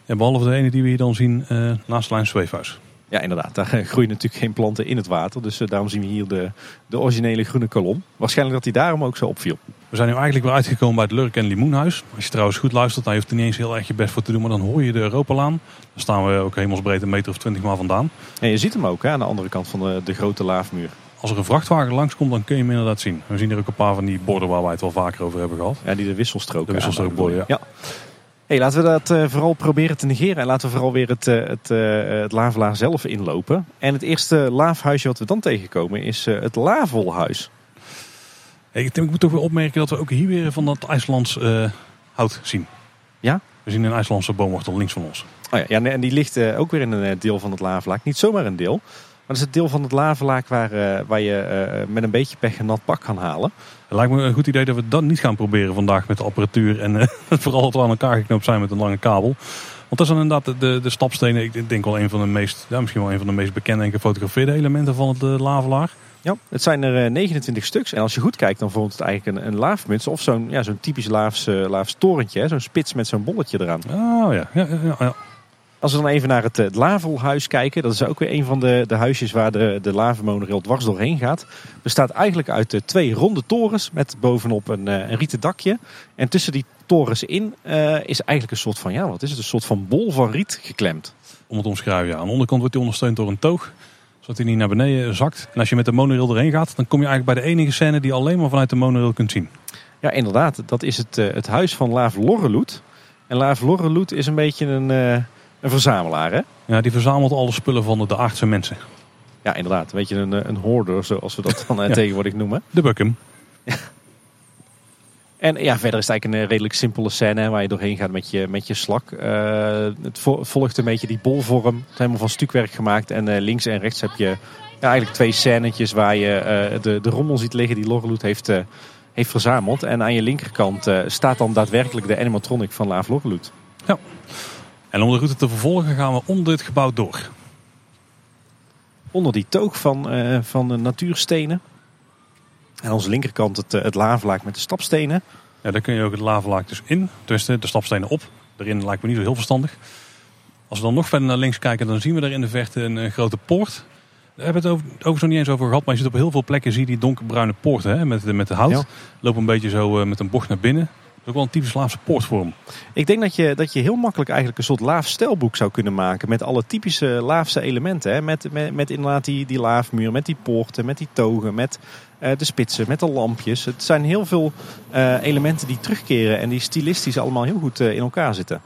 Ja, behalve de ene die we hier dan zien naast Lijn Zweefhuis. Ja, inderdaad. Daar groeien natuurlijk geen planten in het water. Dus daarom zien we hier de, de originele groene kolom. Waarschijnlijk dat hij daarom ook zo opviel. We zijn nu eigenlijk weer uitgekomen bij het Lurk en Limoenhuis. Als je trouwens goed luistert, dan heeft er niet eens heel erg je best voor te doen. Maar dan hoor je de Europalaan. Daar staan we ook hemelsbreed een meter of twintig maar vandaan. En je ziet hem ook hè, aan de andere kant van de, de grote laafmuur. Als er een vrachtwagen langskomt, dan kun je hem inderdaad zien. We zien hier ook een paar van die borden waar wij het wel vaker over hebben gehad. Ja, die de wisselstrook. De wisselstrookborden, ja. ja. Hey, laten we dat eh, vooral proberen te negeren. En laten we vooral weer het, eh, het, eh, het Lavelaar zelf inlopen. En het eerste laafhuisje wat we dan tegenkomen is eh, het Lavelhuis. Hey, Tim, ik moet toch weer opmerken dat we ook hier weer van dat IJslands eh, hout zien. Ja? We zien een IJslandse boomwortel links van ons. Oh ja, ja, en die ligt eh, ook weer in een deel van het Lavelaak. Niet zomaar een deel. Maar dat is het deel van het Lavelaak waar, eh, waar je eh, met een beetje pech een nat pak kan halen. Het lijkt me een goed idee dat we dat niet gaan proberen vandaag met de apparatuur. En eh, vooral dat we aan elkaar geknoopt zijn met een lange kabel. Want dat is dan inderdaad de, de, stapstenen. Ik denk wel een van de meest, ja, misschien wel een van de meest bekende en gefotografeerde elementen van het lavelaar. Ja, het zijn er uh, 29 stuks. En als je goed kijkt, dan vormt het eigenlijk een, een laafmuts. Of zo'n ja, zo'n typisch laafs, laafs torentje. Zo'n spits met zo'n bolletje eraan. Oh ja, ja, ja, ja. Als we dan even naar het, het Lavelhuis kijken. Dat is ook weer een van de, de huisjes waar de, de dwars doorheen gaat. Bestaat eigenlijk uit uh, twee ronde torens met bovenop een, uh, een rieten dakje. En tussen die torens in uh, is eigenlijk een soort van, ja wat is het? Een soort van bol van riet geklemd. Om het omschrijven, ja. Aan de onderkant wordt hij ondersteund door een toog. Zodat hij niet naar beneden zakt. En als je met de monorail erheen gaat, dan kom je eigenlijk bij de enige scène die je alleen maar vanuit de monorail kunt zien. Ja, inderdaad. Dat is het, het huis van Laaf Lorreloet. En Laaf Lorreloet is een beetje een, een verzamelaar, hè? Ja, die verzamelt alle spullen van de, de aardse mensen. Ja, inderdaad. Een beetje een, een hoorder, zoals we dat dan ja. tegenwoordig noemen. De Buckham. Ja. En ja, verder is het eigenlijk een redelijk simpele scène waar je doorheen gaat met je, met je slak. Uh, het volgt een beetje die bolvorm. Het is helemaal van stukwerk gemaakt. En uh, links en rechts heb je ja, eigenlijk twee scènetjes waar je uh, de, de rommel ziet liggen die Lorreloet heeft, heeft verzameld. En aan je linkerkant staat dan daadwerkelijk de animatronic van Laaf Lorreloet. Ja. En om de route te vervolgen gaan we onder dit gebouw door. Onder die toog van, uh, van de natuurstenen. En aan onze linkerkant het, het lavelaak met de stapstenen. Ja, daar kun je ook het lavelaak dus in. Dus de, de stapstenen op. Daarin lijkt me niet zo heel verstandig. Als we dan nog verder naar links kijken, dan zien we daar in de verte een, een grote poort. Daar hebben we het over, overigens nog niet eens over gehad. Maar je ziet op heel veel plekken zie je die donkerbruine poorten hè, met, met de hout. Ja. Lopen een beetje zo uh, met een bocht naar binnen. Is ook wel een typisch Laafse poortvorm. Ik denk dat je, dat je heel makkelijk eigenlijk een soort laaf stelboek zou kunnen maken. Met alle typische laafse elementen. Hè? Met, met, met inderdaad die, die laafmuur, met die poorten, met die togen, met uh, de spitsen, met de lampjes. Het zijn heel veel uh, elementen die terugkeren en die stilistisch allemaal heel goed uh, in elkaar zitten.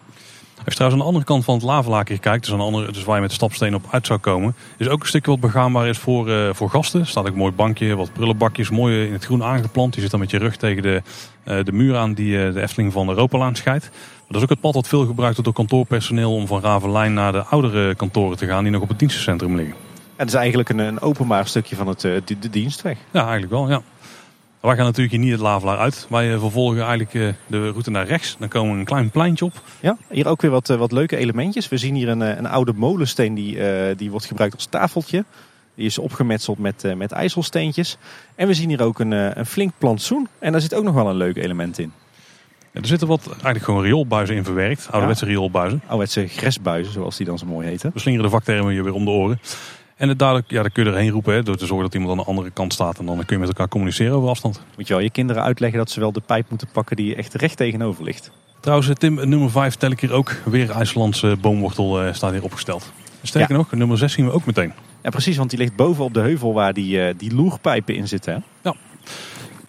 Als je trouwens aan de andere kant van het lavelaker kijkt, dus, aan de andere, dus waar je met de stapsteen op uit zou komen, is ook een stukje wat begaanbaar is voor, uh, voor gasten. Er staat ook een mooi bankje, wat prullenbakjes, mooi in het groen aangeplant. Je zit dan met je rug tegen de, uh, de muur aan die uh, de Efteling van de Europalaan scheidt. Dat is ook het pad wat veel gebruikt wordt door kantoorpersoneel om van Ravelijn naar de oudere kantoren te gaan die nog op het dienstencentrum liggen. Het is eigenlijk een, een openbaar stukje van het, de, de dienstweg. Ja, eigenlijk wel, ja. Wij gaan natuurlijk hier niet het Lavelaar uit. Wij vervolgen eigenlijk de route naar rechts. Dan komen we een klein pleintje op. Ja, hier ook weer wat, wat leuke elementjes. We zien hier een, een oude molensteen die, die wordt gebruikt als tafeltje. Die is opgemetseld met, met ijzelsteentjes. En we zien hier ook een, een flink plantsoen. En daar zit ook nog wel een leuk element in. Ja, er zitten wat eigenlijk gewoon rioolbuizen in verwerkt. Ouderwetse ja. rioolbuizen. Ouderwetse gresbuizen, zoals die dan zo mooi heten. We slingeren de vaktermen hier weer om de oren. En het dadelijk, ja, dan kun je erheen roepen hè, door te zorgen dat iemand aan de andere kant staat. En dan kun je met elkaar communiceren over afstand. Moet je wel je kinderen uitleggen dat ze wel de pijp moeten pakken die echt recht tegenover ligt. Trouwens, Tim, nummer 5 tel ik hier ook. Weer IJslandse boomwortel uh, staat hier opgesteld. Sterker ja. nog, nummer 6 zien we ook meteen. Ja, precies, want die ligt boven op de heuvel waar die, uh, die loerpijpen in zitten. Hè? Ja.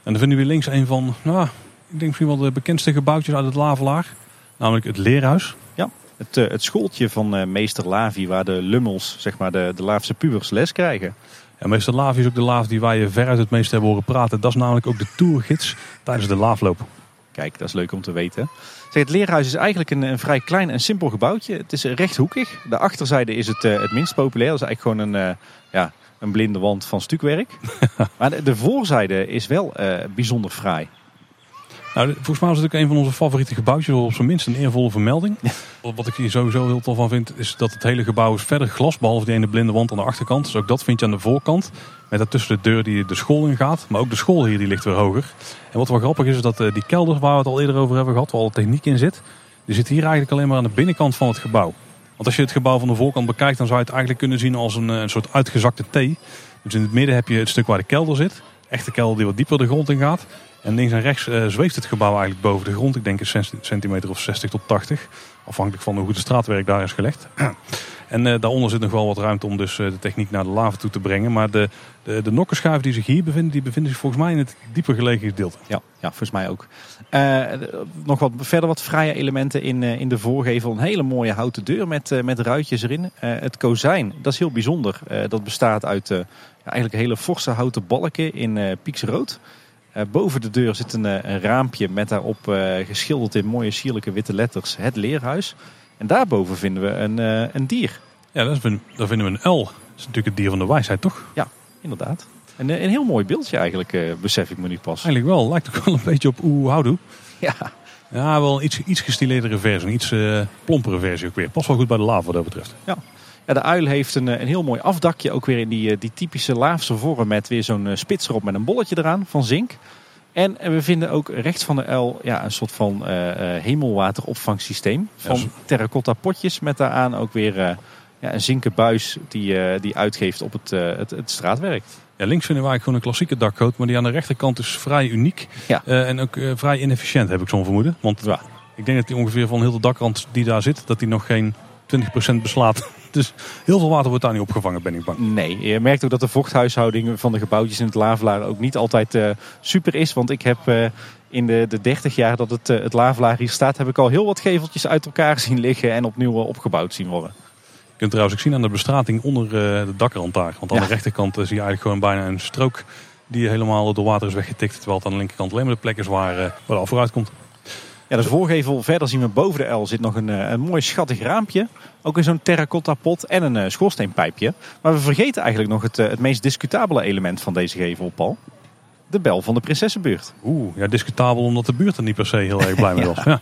En dan vinden we links een van, nou, ik denk misschien wel de bekendste gebouwtjes uit het Lavelaar. Namelijk het Leerhuis. Ja, het, uh, het schooltje van uh, meester Lavi, waar de lummels, zeg maar de, de Laafse pubers, les krijgen. Ja, meester Lavi is ook de laaf die wij veruit het meest hebben horen praten. Dat is namelijk ook de tourgids tijdens de laafloop. Kijk, dat is leuk om te weten. Zeg, het leerhuis is eigenlijk een, een, vrij klein en simpel gebouwtje. Het is rechthoekig. De achterzijde is het, uh, het minst populair. Dat is eigenlijk gewoon een, uh, ja, een blinde wand van stukwerk. maar de, de, voorzijde is wel uh, bijzonder fraai. Nou, volgens mij is het ook een van onze favoriete gebouwtjes. Op zijn minst een eervolle vermelding. Ja. Wat ik hier sowieso heel tof van vind, is dat het hele gebouw is verder glas. Behalve die ene blinde wand aan de achterkant. Dus ook dat vind je aan de voorkant. Met daartussen de deur die de school in gaat. Maar ook de school hier die ligt weer hoger. En wat wel grappig is, is dat die kelder waar we het al eerder over hebben gehad, waar al techniek in zit. Die zit hier eigenlijk alleen maar aan de binnenkant van het gebouw. Want als je het gebouw van de voorkant bekijkt, dan zou je het eigenlijk kunnen zien als een, een soort uitgezakte T. Dus in het midden heb je het stuk waar de kelder zit. Echte kelder die wat dieper de grond in gaat. En links en rechts uh, zweeft het gebouw eigenlijk boven de grond. Ik denk een centimeter of 60 tot 80. Afhankelijk van hoe goed het straatwerk daar is gelegd. En uh, daaronder zit nog wel wat ruimte om dus uh, de techniek naar de lava toe te brengen. Maar de, de, de nokkerschuiven die zich hier bevinden, die bevinden zich volgens mij in het dieper gelegen gedeelte. Ja, ja volgens mij ook. Uh, nog wat, verder wat vrije elementen in, in de voorgevel. Een hele mooie houten deur met, met ruitjes erin. het kozijn, dat is heel bijzonder. dat bestaat uit eigenlijk hele forse houten balken in pieksrood. Uh, boven de deur zit een, een raampje met daarop uh, geschilderd in mooie sierlijke witte letters het leerhuis. En daarboven vinden we een, een dier. Ja, daar vinden we een L. Dat is natuurlijk het dier van de wijsheid, toch? Ja, inderdaad. Een, een heel mooi beeldje eigenlijk, besef ik me nu pas. Eigenlijk wel. Lijkt ook wel een beetje op Oeh Houdoe. Ja. Ja, wel een iets, iets gestileerdere versie. Een iets plompere versie ook weer. Past wel goed bij de lava wat dat betreft. Ja. Ja, de uil heeft een, een heel mooi afdakje, ook weer in die, die typische laafse vorm met weer zo'n spits erop met een bolletje eraan van zink. En we vinden ook rechts van de uil ja, een soort van uh, hemelwateropvangsysteem van terracotta potjes met daaraan ook weer uh, ja, een zinken buis die, die uitgeeft op het, het, het, straatwerk. Ja, links vinden we eigenlijk gewoon een klassieke dakgoot, maar die aan de rechterkant is vrij uniek ja. en ook vrij inefficiënt heb ik zo'n vermoeden. Want ja. ik denk dat die ongeveer van heel de dakrand die daar zit, dat die nog geen 20% beslaat. Dus heel veel water wordt daar niet opgevangen, ben ik bang. Nee, je merkt ook dat de vochthuishouding van de gebouwtjes in het Lavelaar ook niet altijd uh, super is. Want ik heb uh, in de, de 30 jaar dat het, uh, het Lavelaar hier staat, heb ik al heel wat geveltjes uit elkaar zien liggen en opnieuw opgebouwd zien worden. Je kunt trouwens ook zien aan de bestrating onder de dakrand daar. Want aan ja. de rechterkant zie je eigenlijk gewoon bijna een strook die helemaal door water is weggetikt. Terwijl het aan de linkerkant alleen maar de plek is waar, waar de afval uitkomt. Ja, de voorgevel verder zien we boven de L zit nog een, een mooi schattig raampje. Ook in zo'n terracotta pot en een uh, schoorsteenpijpje. Maar we vergeten eigenlijk nog het, uh, het meest discutabele element van deze gevel, Paul. De bel van de prinsessenbuurt. Oeh, ja, discutabel omdat de buurt er niet per se heel erg blij mee was. ja.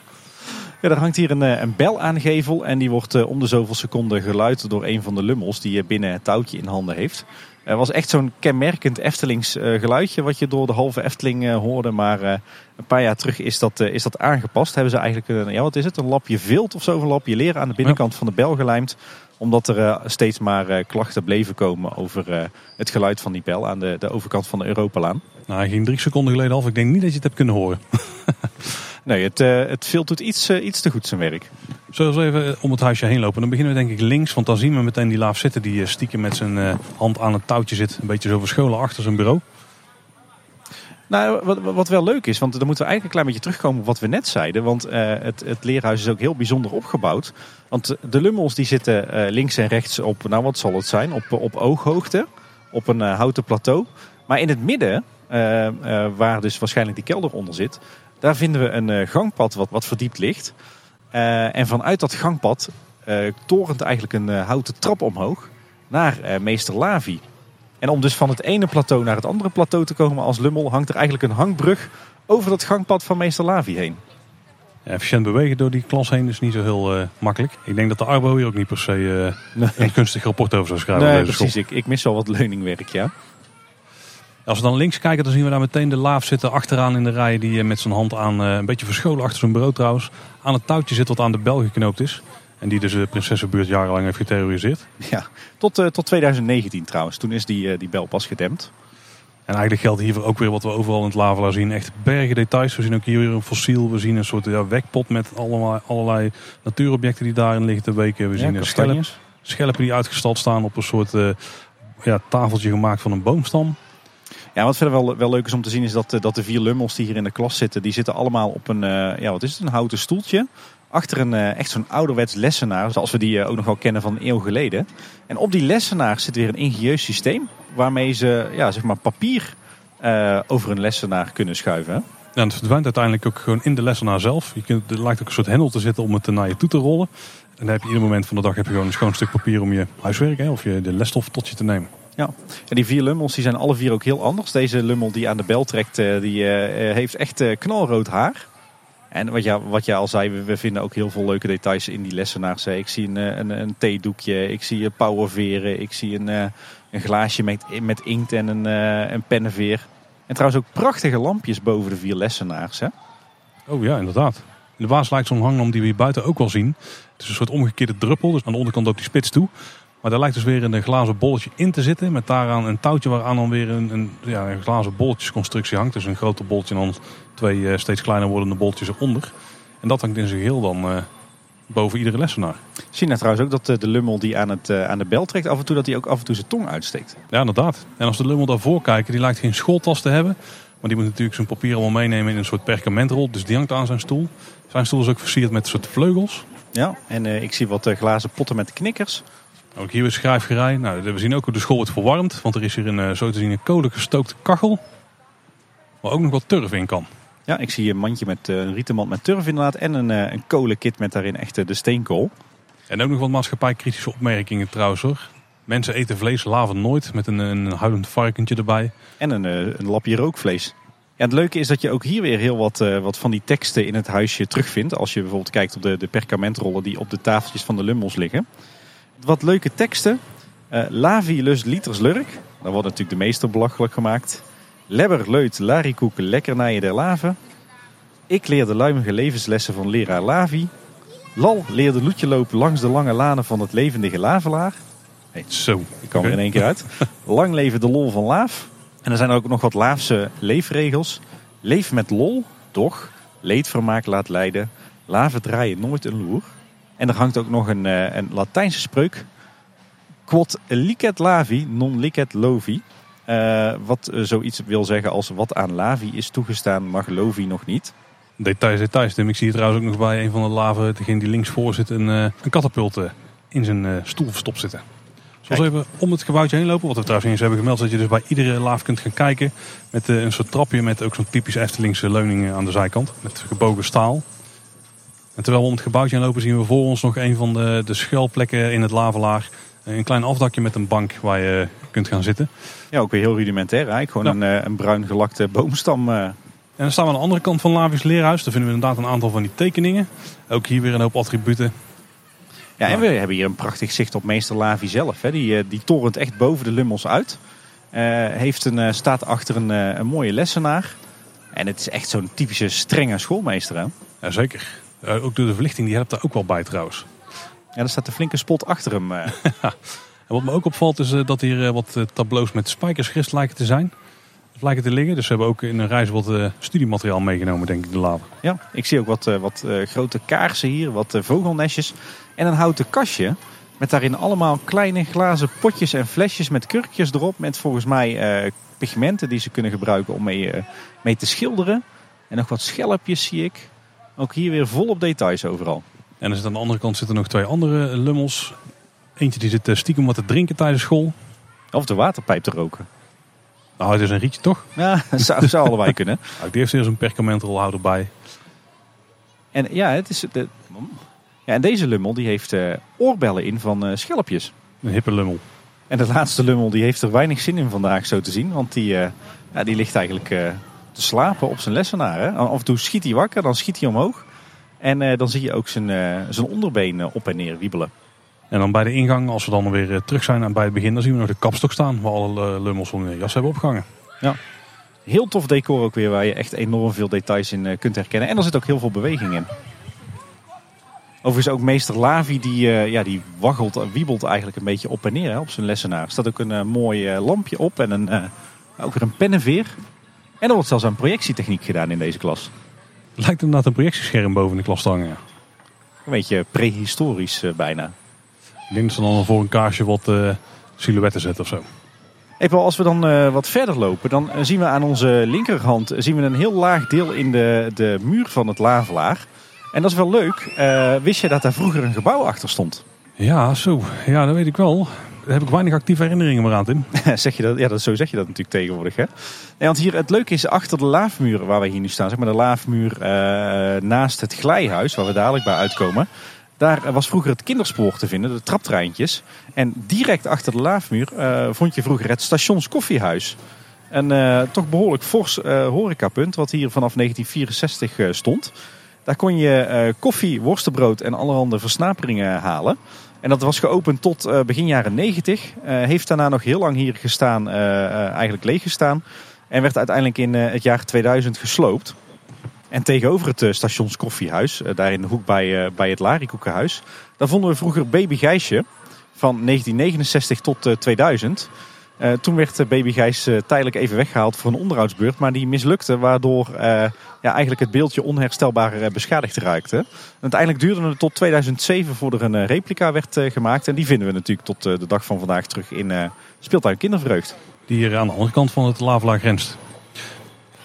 Ja, er hangt hier een, een bel aan de gevel en die wordt uh, om de zoveel seconden geluid door een van de lummels die binnen het touwtje in handen heeft. Het was echt zo'n kenmerkend Eftelings uh, geluidje wat je door de halve Efteling uh, hoorde. Maar uh, een paar jaar terug is dat, is dat aangepast. Hebben ze eigenlijk een, ja, wat is het, een lapje vilt of zo, een lapje leren aan de binnenkant van de bel gelijmd. Omdat er steeds maar klachten bleven komen over het geluid van die bel aan de, de overkant van de Europalaan. Nou, hij ging drie seconden geleden af. Ik denk niet dat je het hebt kunnen horen. Nee, het, uh, het doet iets, uh, iets te goed zijn werk. Zullen we even om het huisje heen lopen? Dan beginnen we denk ik links, want dan zien we meteen die laaf zitten die stiekem met zijn hand aan het touwtje zit. Een beetje zo verscholen achter zijn bureau. Nou, wat, wat wel leuk is, want dan moeten we eigenlijk een klein beetje terugkomen op wat we net zeiden. Want uh, het, het leerhuis is ook heel bijzonder opgebouwd. Want de lummels die zitten uh, links en rechts op, nou wat zal het zijn, op, op ooghoogte. Op een uh, houten plateau. Maar in het midden, waar dus waarschijnlijk die kelder onder zit, daar vinden we een gangpad wat, wat verdiept ligt. en vanuit dat gangpad torent eigenlijk een houten trap omhoog naar meester Lavi. En om dus van het ene plateau naar het andere plateau te komen als Lummel, hangt er eigenlijk een hangbrug over dat gangpad van meester Lavi heen. Ja, efficiënt bewegen door die klas heen is niet zo heel uh, makkelijk. Ik denk dat de Arbo hier ook niet per se uh, nee. een kunstig rapport over zou schrijven. Nee, precies. Ik, ik mis wel wat leuningwerk, ja. Als we dan links kijken, dan zien we daar meteen de laaf zitten achteraan in de rij. Die met zijn hand aan, een beetje verscholen achter zijn bureau trouwens, aan het touwtje zit wat aan de bel geknoopt is. En die dus de prinsessenbuurt jarenlang heeft geterroriseerd. Ja, tot, uh, tot 2019 trouwens. Toen is die, uh, die bel pas gedempt. En eigenlijk geldt hier ook weer wat we overal in het Lavelaar zien. Echt bergen details. We zien ook hier weer een fossiel. We zien een soort ja, wekpot met allemaal, allerlei natuurobjecten die daarin liggen te weken. We ja, zien schelp, schelpen die uitgestald staan op een soort uh, ja, tafeltje gemaakt van een boomstam. Ja, wat verder wel, wel leuk is om te zien is dat, dat de vier lummels die hier in de klas zitten, die zitten allemaal op een, ja, wat is het, een houten stoeltje achter een eh, echt zo'n ouderwets lessenaar, zoals we die eh, ook nog wel kennen van een eeuw geleden. En op die lessenaar zit weer een ingenieus systeem waarmee ze ja, zeg maar papier over een lessenaar kunnen schuiven. Ja, het verdwijnt uiteindelijk ook gewoon in de lessenaar zelf. Je kunt, er lijkt ook een soort hendel te zitten om het naar je toe te rollen. En dan heb je ieder moment van de dag heb je gewoon een schoon stuk papier om je huiswerk of je de lesstof tot je te nemen. Ja, en die vier lummels die zijn alle vier ook heel anders. Deze lummel die aan de bel trekt, die heeft echt knalrood haar. En wat je, wat je al zei, we, vinden ook heel veel leuke details in die lessenaars. Ik zie een, een, theedoekje, ik zie powerveren, ik zie een, eh, een glaasje met, met inkt en een, eh, een pennenveer. En trouwens ook prachtige lampjes boven de vier lessenaars. Hè? Oh ja, inderdaad. In de waas lijkt zo'n die we hier buiten ook wel zien. Het is een soort omgekeerde druppel, dus aan de onderkant loopt die spits toe. Maar daar lijkt dus weer een glazen bolletje in te zitten. Met daaraan een touwtje waaraan dan weer een, een, ja, een glazen bolletjesconstructie hangt. Dus een groter bolletje en dan twee uh, steeds kleiner wordende bolletjes eronder. En dat hangt in zijn geheel dan uh, boven iedere lessenaar. Zie je trouwens ook dat uh, de lummel die aan, het, aan de bel trekt af en toe dat hij ook af en toe zijn tong uitsteekt. Ja, inderdaad. En als de lummel daarvoor kijkt, die lijkt geen schooltas te hebben. Maar die moet natuurlijk zijn papier allemaal meenemen in een soort perkamentrol. Dus die hangt aan zijn stoel. Zijn stoel is ook versierd met een soort vleugels. Ja, en ik zie wat glazen potten met knikkers. Ook hier weer schrijfgerij. Nou, we zien ook hoe de school wordt verwarmd. Want er is hier een, zo te zien een kolen gestookte kachel. Waar ook nog wat turf in kan. Ja, ik zie een mandje met een rietenmand met turf inderdaad. En een, een kolenkit met daarin echt de steenkool. En ook nog wat maatschappijkritische opmerkingen trouwens hoor. Mensen eten vlees, laven nooit. Met een, een huilend varkentje erbij. En een, een lapje rookvlees. Ja, het leuke is dat je ook hier weer heel wat, uh, wat van die teksten in het huisje terugvindt. Als je bijvoorbeeld kijkt op de, de perkamentrollen die op de tafeltjes van de lummels liggen wat leuke teksten. Uh, Lavi lust liters lurk. Daar wordt natuurlijk de meester belachelijk gemaakt. Lebber leut larikoek lekkernijen der laven. Ik leer de luimige levenslessen van leraar Lavi. Lal leerde loetje lopen langs de lange lanen van het levendige lavelaar. Hey, Zo. Ik kwam er in één keer uit. Lang leven de lol van Laaf. En er zijn ook nog wat Laafse leefregels. Leef met lol, doch. Leedvermaak laat leiden. Laven draaien nooit een loer. En er hangt ook nog een, eh, een Latijnse spreuk. Quod licet lavi, non licet lovi. Uh, wat uh, zoiets wil zeggen als wat aan lavi is toegestaan, mag lovi nog niet. Details, details. Tim. Ik zie trouwens ook nog bij een van de laven, degene die links voor zit, een, uh, een katapult in zijn stoel verstopt zitten. Zoals even om het gebouwtje heen lopen. Wat we trouwens eens hebben gemeld, dat je dus bij iedere laaf kunt gaan kijken. Met een soort trapje met ook zo'n typisch Eftelingse leuning aan de zijkant. Met gebogen staal. En terwijl we om het gebouwtje lopen zien we voor ons nog een van de, de schuilplekken in het lavelaar. Een klein afdakje met een bank waar je kunt gaan zitten. Ja, ook weer heel rudimentair eigenlijk. Gewoon een, eh, een bruin gelakte boomstam. Eh. En dan staan we aan de andere kant van Lavius Leerhuis. Daar vinden we inderdaad een aantal van die tekeningen. Ook hier weer een hoop attributen. Ja, en we hebben hier een prachtig zicht op meester Lavi zelf. Hè. Die, eh, die torent echt boven de lummels uit. Uh, heeft een, staat achter een, een mooie lessenaar. En het is echt zo'n typische strenge schoolmeester. Hè? Jazeker. Uh, ook door de verlichting, die helpt daar ook wel bij trouwens. Ja, er staat een flinke spot achter hem. Uh. en wat me ook opvalt is uh, dat hier wat tableaus met spijkersgist lijken te zijn. lijken te liggen. Dus ze hebben ook in een reis wat studiemateriaal meegenomen, denk ik, de laven. Ja, ik zie ook wat, wat grote kaarsen hier, wat vogelnestjes en een houten kastje. Met daarin allemaal kleine glazen potjes en flesjes met kurkjes erop. Met volgens mij pigmenten die ze kunnen gebruiken om mee, mee te schilderen. En nog wat schelpjes zie ik. Ook hier weer volop details overal. En er zit aan de andere kant zitten nog twee andere lummels. Eentje die zit stiekem wat te drinken tijdens school. Of de waterpijp te roken. Nou, het is een rietje toch? Ja, dat zou, zou allebei kunnen. Nou, die heeft eerst een perkamentrolhouder bij. En ja, het is de, ja, en deze lummel die heeft uh, oorbellen in van uh, schelpjes. Een hippe lummel. En de laatste lummel die heeft er weinig zin in vandaag zo te zien. Want die, uh, ja, die ligt eigenlijk te slapen op zijn lessenaar. Hè? Af en toe schiet hij wakker, dan schiet hij omhoog. En dan zie je ook zijn, zijn onderbeen op en neer wiebelen. En dan bij de ingang, als we dan weer eh, terug zijn bij het begin, dan zien we nog de kapstok staan. Waar alle eh, lummels de jas hebben opgehangen. Ja. Heel tof decor ook weer, waar je echt enorm veel details in eh, kunt herkennen. En er zit ook heel veel beweging in. Overigens ook meester Lavi, die, ja, die waggelt, wiebelt eigenlijk een beetje op en neer hè, op zijn lessenaar. Er staat ook een mooi lampje op en een, ook weer een pennenveer. En er wordt zelfs aan projectietechniek gedaan in deze klas. Lijkt inderdaad een projectiescherm boven de klas te hangen. Een beetje prehistorisch bijna. Ik denk dat ze dan voor een kaarsje wat uh, silhouetten zetten of zo. Als we dan uh, wat verder lopen, dan zien we aan onze linkerhand zien we een heel laag deel in de, de muur van het lavelaar. En dat is wel leuk. wist je dat daar vroeger een gebouw achter stond? Ja, zo. Ja, dat weet ik wel. Heb ik weinig actieve herinneringen meer aan, Tim. zeg je dat? Ja, dat, zo zeg je dat natuurlijk tegenwoordig. Hè? Nee, want hier, het leuke is achter de laafmuren waar we hier nu staan, zeg maar de laafmuur naast het glijhuis, waar we dadelijk bij uitkomen. Daar was vroeger het kinderspoor te vinden, de traptreintjes. En direct achter de laafmuur uh, vond je vroeger het stationskoffiehuis. Een uh, toch behoorlijk fors horecapunt, wat hier vanaf 1964 stond. Daar kon je koffie, worstenbrood en allerhande versnaperingen halen. En dat was geopend tot begin jaren 90. heeft daarna nog heel lang hier gestaan, eigenlijk leeg gestaan. En werd uiteindelijk in het jaar 2000 gesloopt. En tegenover het stations koffiehuis, uh, daar in de hoek bij, bij het Larikoekenhuis, daar vonden we vroeger Baby Gijsje van 1969 tot 2000. Toen werd Baby Gijs tijdelijk even weggehaald voor een onderhoudsbeurt, maar die mislukte, waardoor ja, eigenlijk het beeldje onherstelbaar beschadigd raakte. En uiteindelijk duurde het tot 2007 voordat er een replica werd gemaakt. En die vinden we natuurlijk tot de dag van vandaag terug in Speeltuin Kindervreugd. Die hier aan de andere kant van het Lavelaar grenst.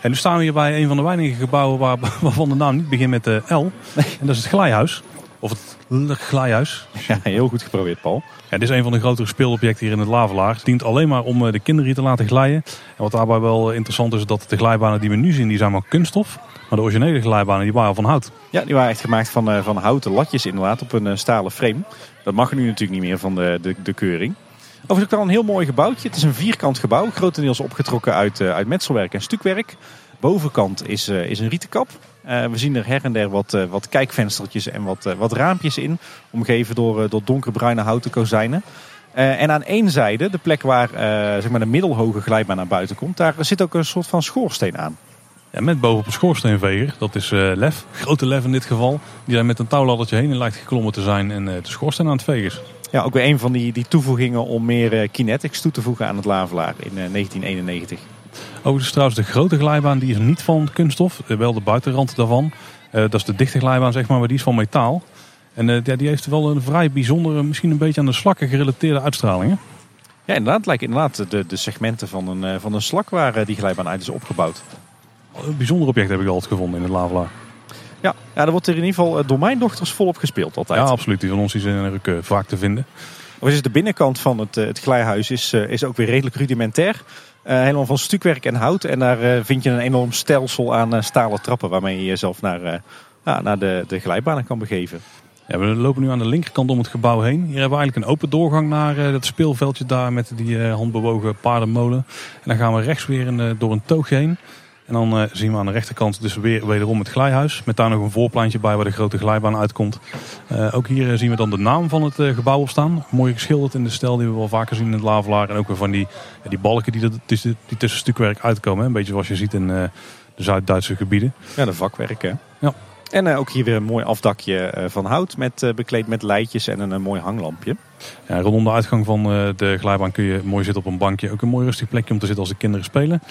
En nu staan we hier bij een van de weinige gebouwen waar, waarvan de naam niet begint met de L. En dat is het Glijhuis. Of het Glijhuis. Ja, heel goed geprobeerd, Paul. Ja, dit is een van de grotere speelobjecten hier in het Lavelaar. Het dient alleen maar om eh, de kinderen hier te laten glijden. En wat daarbij wel interessant is, dat de glijbanen die we nu zien, die zijn maar kunststof. Maar de originele glijbanen die waren van hout. Ja, die waren echt gemaakt van, uh, van houten latjes inderdaad op een uh, stalen frame. Dat mag nu natuurlijk niet meer van de, de, de keuring. Overigens ook wel een heel mooi gebouwtje. Het is een vierkant gebouw, grotendeels opgetrokken uit, uit metselwerk en stukwerk. Bovenkant is, is een rietenkap. Uh, we zien er her en der wat, wat kijkvenstertjes en wat, wat raampjes in. Omgeven door, door donkerbruine houten kozijnen. en aan één zijde, de plek waar zeg maar de middelhoge glijbaan naar buiten komt, daar zit ook een soort van schoorsteen aan. Ja, met bovenop een schoorsteenveger. Dat is Lef, grote Lef in dit geval. Die daar met een touwladdertje heen lijkt geklommen te zijn en de schoorsteen aan het vegen is. Ja, ook weer een van die, die toevoegingen om meer uh, kinetics toe te voegen aan het lavelaar in uh, 1991. Overigens trouwens de grote glijbaan die is niet van kunststof, eh, wel de buitenrand daarvan. Uh, dat is de dichte glijbaan zeg maar, maar die is van metaal. En uh, ja, die heeft wel een vrij bijzondere, misschien een beetje aan de slakken gerelateerde uitstralingen. Ja, inderdaad. Het lijken inderdaad de, de segmenten van een, van een slak waar die glijbaan uit is opgebouwd. Een bijzonder object heb ik altijd gevonden in het lavelaar. Ja, ja, er wordt er in ieder geval door mijn dochters volop gespeeld altijd. Ja, absoluut. Die van ons zijn er ook vaak te vinden. Overigens de binnenkant van het, het glijhuis is, is ook weer redelijk rudimentair. Uh, helemaal van stukwerk en hout. En daar uh, vind je een enorm stelsel aan uh, stalen trappen waarmee je jezelf naar, naar de, de glijbanen kan begeven. We lopen nu aan de linkerkant om het gebouw heen. Hier hebben we eigenlijk een open doorgang naar het speelveldje daar met die handbewogen paardenmolen. En dan gaan we rechts weer door een toog heen. En dan uh, zien we aan de rechterkant dus weer wederom het glijhuis. Met daar nog een voorpleintje bij waar de grote glijbaan uitkomt. Uh, ook hier zien we dan de naam van het gebouw op staan. Mooi geschilderd in de stijl die we wel vaker zien in het Lavelaar. En ook weer van die, die balken die, die, die tussen stukwerk uitkomen. Een beetje zoals je ziet in de Zuid-Duitse gebieden. Ja, de vakwerk hè. Ja. En ook hier weer een mooi afdakje van hout met, bekleed met leidjes en een, mooi hanglampje. Ja, rondom de uitgang van de glijbaan kun je mooi zitten op een bankje. Ook een mooi rustig plekje om te zitten als de kinderen spelen.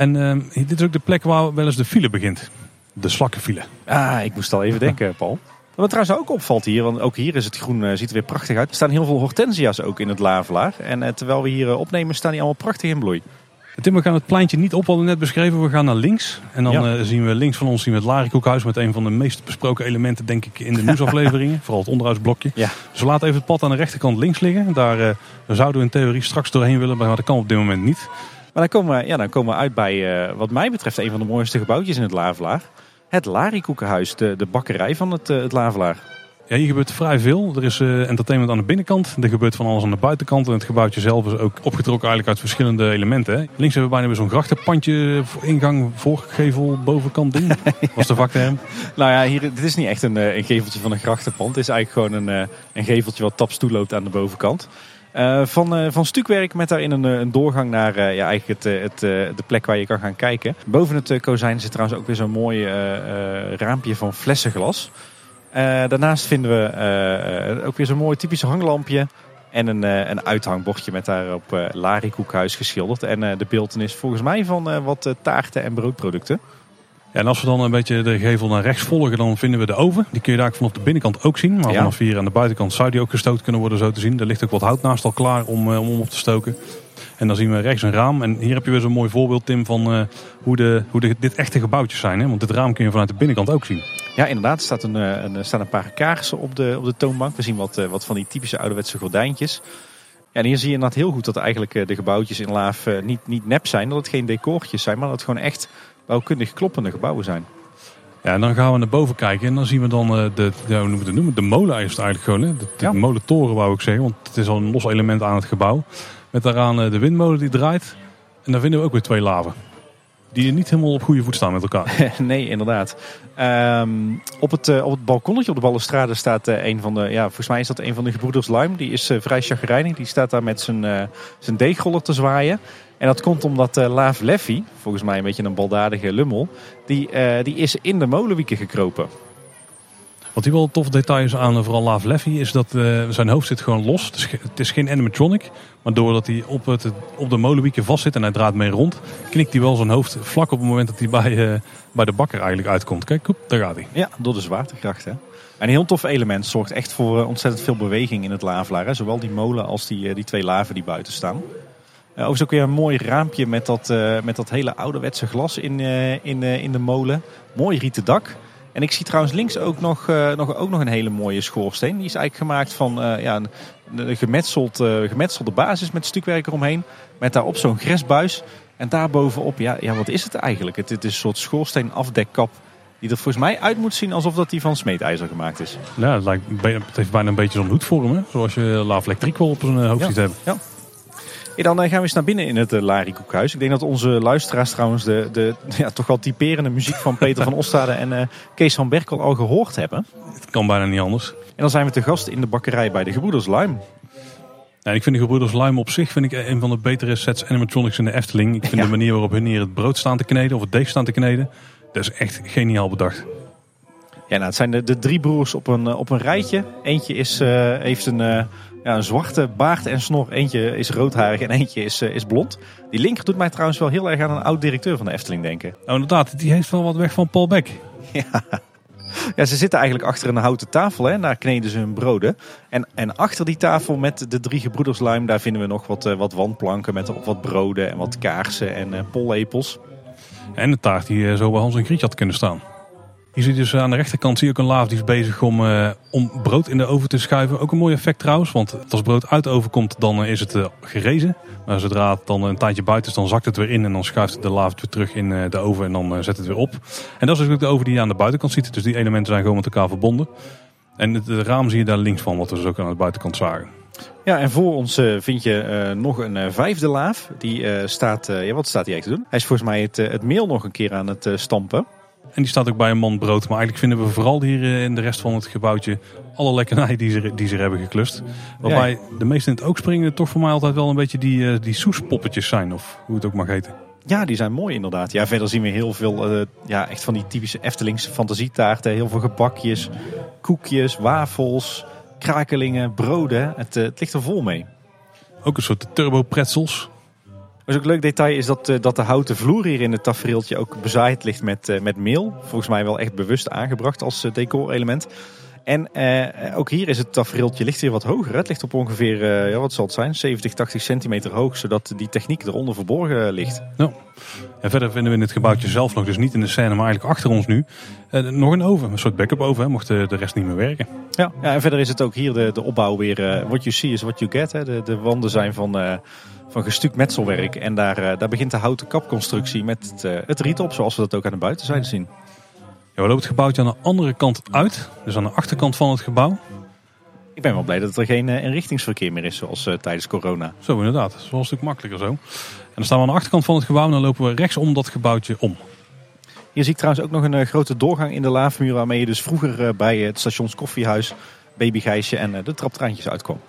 En ehm, dit is ook de plek waar wel eens de file begint. De slakkenfile. Ah, ik moest al even denken, Paul. Wat trouwens ook opvalt hier, want ook hier is het groen, eh, ziet er weer prachtig uit. Er staan heel veel hortensia's ook in het lavelaar. En eh, terwijl we hier eh, opnemen, staan die allemaal prachtig in bloei. Tim, we gaan het pleintje niet op, hadden we net beschreven. We gaan naar links. En dan Ja. zien we links van ons zien we het Larikoekhuis met een van de meest besproken elementen, denk ik, in de nieuwsafleveringen. Vooral het onderhoudsblokje. Ja. Dus we laten even het pad aan de rechterkant links liggen. Daar, daar zouden we in theorie straks doorheen willen, maar dat kan op dit moment niet. Maar dan komen we, ja, dan komen we uit bij, eh, wat mij betreft, een van de mooiste gebouwtjes in het lavelaar. Het Larikoekenhuis, de, de bakkerij van het, eh, het lavelaar. Ja, hier gebeurt vrij veel. Er is eh, entertainment aan de binnenkant. Er gebeurt van alles aan de buitenkant. En het gebouwtje zelf is ook opgetrokken eigenlijk uit verschillende elementen. Hè. Links hebben we bijna weer zo'n grachtenpandje, voor ingang, voorgevel, bovenkant ding. Dat was de vakterm. Nou ja, hier, dit is niet echt een, een geveltje van een grachtenpand. Het is eigenlijk gewoon een, een geveltje wat taps toeloopt aan de bovenkant. Eh, van, eh, van stukwerk met daarin een, eh, een doorgang naar ja, eigenlijk het, het, de plek waar je kan gaan kijken. Boven het uh, kozijn zit trouwens ook weer zo'n mooi raampje van flessenglas. Daarnaast vinden we ook weer zo'n mooi typisch hanglampje. En een, een uithangbordje met daarop eh Larikoekhuis geschilderd. En de beeltenis volgens mij van wat taarten en broodproducten. Ja, en als we dan een beetje de gevel naar rechts volgen, dan vinden we de oven. Die kun je daar vanaf de binnenkant ook zien. Maar Ja. vanaf hier aan de buitenkant zou die ook gestoken kunnen worden, zo te zien. Er ligt ook wat hout naast al klaar om, eh, om op te stoken. En dan zien we rechts een raam. En hier heb je weer zo'n mooi voorbeeld, Tim, van eh, hoe, de, hoe de, dit echte gebouwtjes zijn. Hè? Want dit raam kun je vanuit de binnenkant ook zien. Ja, inderdaad. Er staat een, eh, een, staan een paar kaarsen op de, op de toonbank. We zien wat, wat van die typische ouderwetse gordijntjes. Ja, en hier zie je inderdaad heel goed dat eigenlijk de gebouwtjes in Laaf niet, niet nep zijn. Dat het geen decortjes zijn, maar dat het gewoon echt bouwkundig kloppende gebouwen zijn. Ja, en dan gaan we naar boven kijken. En dan zien we dan eh, de, ja, hoe noemen we het noemen? De molen is het eigenlijk gewoon. Hè? De, de Ja. molentoren wou ik zeggen. Want het is al een los element aan het gebouw. Met daaraan eh, de windmolen die draait. En dan vinden we ook weer twee laven. Die niet helemaal op goede voet staan met elkaar. nee, inderdaad. Ehm, op, het, eh, op het balkonnetje op de balustrade staat een van de, ja, volgens mij is dat een van de gebroeders Lime. Die is vrij chagrijnig. Die staat daar met zijn, zijn deegroller te zwaaien. En dat komt omdat eh Laaf Leffy, volgens mij een beetje een baldadige lummel, die, eh, die is in de molenwieken gekropen. Wat hier wel tof detail is aan eh, vooral Laaf Leffy is dat zijn hoofd zit gewoon los. Het is, ge- het is geen animatronic. Maar doordat hij op, het, op de molenwieken vast zit en hij draait mee rond, knikt hij wel zijn hoofd vlak op het moment dat hij bij, bij de bakker eigenlijk uitkomt. Kijk, koep, daar gaat hij. Ja, door de zwaartekracht. Hè? En een heel tof element zorgt echt voor ontzettend veel beweging in het lavelaar. Hè? Zowel die molen als die, die twee laven die buiten staan. Uh, overigens ook weer een mooi raampje met dat, eh, met dat hele ouderwetse glas in, eh, in, eh, in de molen. Mooi rieten dak. En ik zie trouwens links ook nog, eh, nog, ook nog een hele mooie schoorsteen. Die is eigenlijk gemaakt van eh, ja, een, een gemetseld, eh, gemetselde basis met stukwerk eromheen. Met daarop zo'n gresbuis. En daarbovenop, ja, ja, wat is het eigenlijk? Het, het is een soort schoorsteen-afdekkap die er volgens mij uit moet zien alsof dat die van smeedijzer gemaakt is. Ja, het, lijkt, het heeft bijna een beetje zo'n hoedvorm. Hè? Zoals je Laaf Electriek wel op zijn eh, hoofd Ja. ziet hebben. Dan eh, gaan we eens naar binnen in het uh, Larikoekhuis. Ik denk dat onze luisteraars trouwens de, de ja, toch wel typerende muziek van Peter van Ostade en eh, Kees van Berkel al gehoord hebben. Het kan bijna niet anders. En dan zijn we te gast in de bakkerij bij de Gebroeders Lime. Ja, ik vind de Gebroeders Lime op zich vind ik een van de betere sets animatronics in de Efteling. Ik vind Ja. de manier waarop hun hier het brood staan te kneden of het deeg staan te kneden. Dat is echt geniaal bedacht. Ja, nou, het zijn de, de drie broers op een, eh, op een rijtje. Eentje is, eh, heeft een, eh, ja, een zwarte baard en snor. Eentje is roodharig en eentje is, eh, is blond. Die linker doet mij trouwens wel heel erg aan een oud directeur van de Efteling denken. Nou inderdaad, die heeft wel wat weg van Paul Beck. Ja, ze zitten eigenlijk achter een houten tafel. Hè. Daar kneden ze hun broden. En, en achter die tafel met de drie gebroeders Lime... daar vinden we nog wat, eh, wat wandplanken met op wat broden en wat kaarsen en eh pollepels. En de taart die zo bij Hans en Grietje had kunnen staan. Je dus aan de rechterkant zie je ook een laaf die is bezig om, eh, om brood in de oven te schuiven. Ook een mooi effect trouwens, want als brood uit de oven komt dan eh, is het eh, gerezen. Maar zodra het dan een tijdje buiten is, dan zakt het weer in en dan schuift de laaf weer terug in de oven en dan zet het weer op. En dat is dus ook de oven die je aan de buitenkant ziet. Dus die elementen zijn gewoon met elkaar verbonden. En het raam zie je daar links van, wat we dus ook aan de buitenkant zagen. Ja, en voor ons vind je nog een vijfde laaf. Die staat, ja, wat staat hij eigenlijk te doen? Hij is volgens mij het, het meel nog een keer aan het stampen. En die staat ook bij een man brood. Maar eigenlijk vinden we vooral hier eh, in de rest van het gebouwtje alle lekkernijen die ze, die ze hebben geklust. Waarbij de meeste in het oog springen toch voor mij altijd wel een beetje die, eh, die soespoppetjes zijn. Of hoe het ook mag heten. Ja, die zijn mooi inderdaad. Ja, verder zien we heel veel, eh, ja, echt van die typische Eftelingse fantasietaarten. Heel veel gebakjes, koekjes, wafels, krakelingen, broden. Het, het ligt er vol mee. Ook een soort turbo pretzels. Wat ook een leuk detail is dat, dat de houten vloer hier in het tafereeltje ook bezaaid ligt met, met meel. Volgens mij wel echt bewust aangebracht als decorelement. En eh, ook hier is het tafereeltje ligt hier wat hoger. Het ligt op ongeveer, ja, wat zal het zijn, 70, 80 centimeter hoog. Zodat die techniek eronder verborgen ligt. Ja. En verder vinden we in het gebouwtje zelf nog, dus niet in de scène, maar eigenlijk achter ons nu, eh, nog een oven. Een soort backup oven, hè, mocht de, de, rest niet meer werken. Ja, ja, en verder is het ook hier de, de opbouw weer, uh, what you see is what you get. Hè. De, de wanden zijn van, uh, van gestuukt metselwerk. En daar, daar begint de houten kapconstructie met het, het riet op, zoals we dat ook aan de buitenzijde zien. Ja, we lopen het gebouwtje aan de andere kant uit. Dus aan de achterkant van het gebouw. Ik ben wel blij dat er geen uh, inrichtingsverkeer meer is zoals uh, tijdens corona. Zo inderdaad, dat is wel een stuk makkelijker zo. En dan staan we aan de achterkant van het gebouw en dan lopen we rechts om dat gebouwtje om. Hier zie ik trouwens ook nog een uh, grote doorgang in de laafmuur waarmee je dus vroeger bij het stations Koffiehuis, Baby Gijsje en de traptreintjes uitkwam.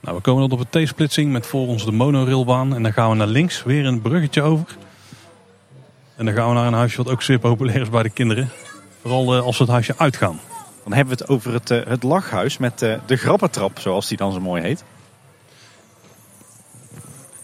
Nou, we komen dan op een T-splitsing met voor ons de monorailbaan en dan gaan we naar links weer een bruggetje over. En dan gaan we naar een huisje wat ook zeer populair is bij de kinderen. Vooral als we het huisje uitgaan. Dan hebben we het over het, uh, het lachhuis met uh, de grappentrap, zoals die dan zo mooi heet.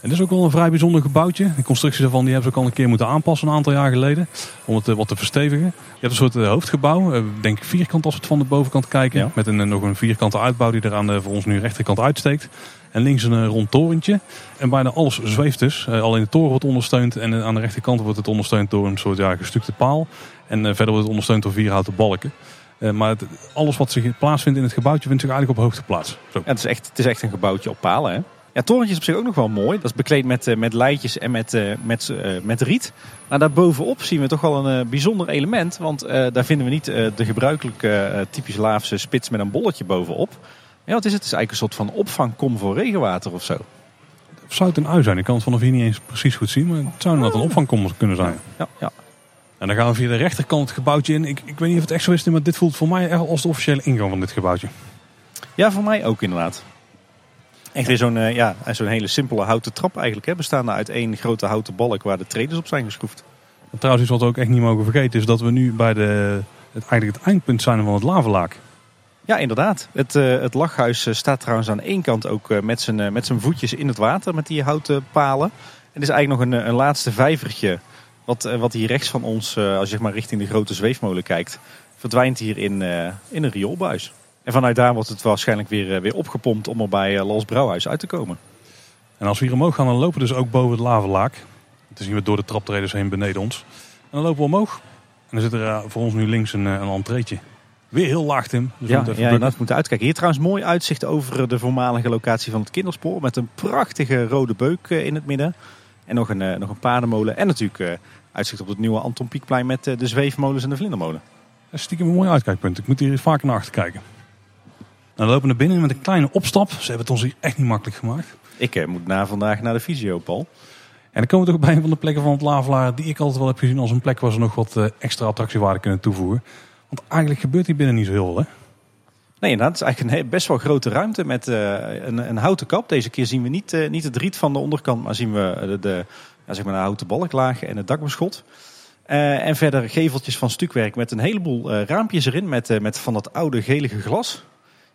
En dit is ook wel een vrij bijzonder gebouwtje. De constructie daarvan die hebben ze ook al een keer moeten aanpassen een aantal jaar geleden. Om het uh, wat te verstevigen. Je hebt een soort hoofdgebouw, denk ik vierkant als we het van de bovenkant kijken. Ja. Met een, nog een vierkante uitbouw die er aan de voor ons nu rechterkant uitsteekt. En links een rond torentje. En bijna alles zweeft dus. alleen de toren wordt ondersteund. En aan de rechterkant wordt het ondersteund door een soort ja, gestukte paal. En verder wordt het ondersteund door vier houten balken. Uh, maar het, alles wat zich plaatsvindt in het gebouwtje vindt zich eigenlijk op hoogte plaats. Zo. Ja, het, is echt, het is echt een gebouwtje op palen. Hè? Ja, torentje is op zich ook nog wel mooi. Dat is bekleed met, uh, met leidjes en met, uh, met, met riet. Maar daarbovenop zien we toch wel een bijzonder element. Want daar vinden we niet de gebruikelijke typisch Laafse spits met een bolletje bovenop. Ja, wat is het? Het is eigenlijk een soort van opvangkom voor regenwater of zo. Zou het een ui zijn? Ik kan het vanaf hier niet eens precies goed zien. Maar het zou inderdaad een opvangkom kunnen zijn. Ja, ja. En dan gaan we via de rechterkant het gebouwtje in. Ik, ik weet niet of het echt zo is, maar dit voelt voor mij echt als de officiële ingang van dit gebouwtje. Ja, voor mij ook inderdaad. Echt weer zo'n uh, ja, zo'n hele simpele houten trap eigenlijk. Hè, bestaande uit één grote houten balk waar de traders op zijn geschroefd. En trouwens, iets wat we ook echt niet mogen vergeten is dat we nu bij de, het, eigenlijk het eindpunt zijn van het lavelaak. Ja, inderdaad. Het, uh, het lachhuis staat trouwens aan één kant ook uh, met zijn met zijn voetjes in het water met die houten palen. En is eigenlijk nog een, een laatste vijvertje wat, eh, wat hier rechts van ons, eh, als je maar richting de grote zweefmolen kijkt, verdwijnt hier in, eh, in een rioolbuis. En vanuit daar wordt het waarschijnlijk weer, weer opgepompt om er bij Lals Brouwhuis uit te komen. En als we hier omhoog gaan, dan lopen we dus ook boven het lavelaak. Dan zien we door de traptreders heen beneden ons. En dan lopen we omhoog. En dan zit er voor ons nu links een, een entreetje. Weer heel laag, Tim. Dus ja, ja dat moeten uitkijken. Hier trouwens mooi uitzicht over de voormalige locatie van het kinderspoor. Met een prachtige rode beuk in het midden. En nog een, nog een paardenmolen. En natuurlijk uitzicht op het nieuwe Anton Pieckplein met eh, de zweefmolens en de vlindermolen. Dat is stiekem een mooi uitkijkpunt. Ik moet hier vaker naar achter kijken. Nou, we lopen naar binnen met een kleine opstap. Ze hebben het ons hier echt niet makkelijk gemaakt. Ik eh, moet na vandaag naar de fysio, Paul. En dan komen we toch bij een van de plekken van het Lavelaar die ik altijd wel heb gezien als een plek waar ze nog wat uh, extra attractiewaarde kunnen toevoegen. Want eigenlijk gebeurt hier binnen niet zo heel veel, hè? Nee, inderdaad. Het is eigenlijk een best wel grote ruimte met uh, een, een, houten kap. Deze keer zien we niet, uh, niet het riet van de onderkant, maar zien we de, de, ja, zeg maar een houten balklaag en het dakbeschot. Uh, en verder geveltjes van stukwerk met een heleboel raampjes erin met, met van dat oude gelige glas.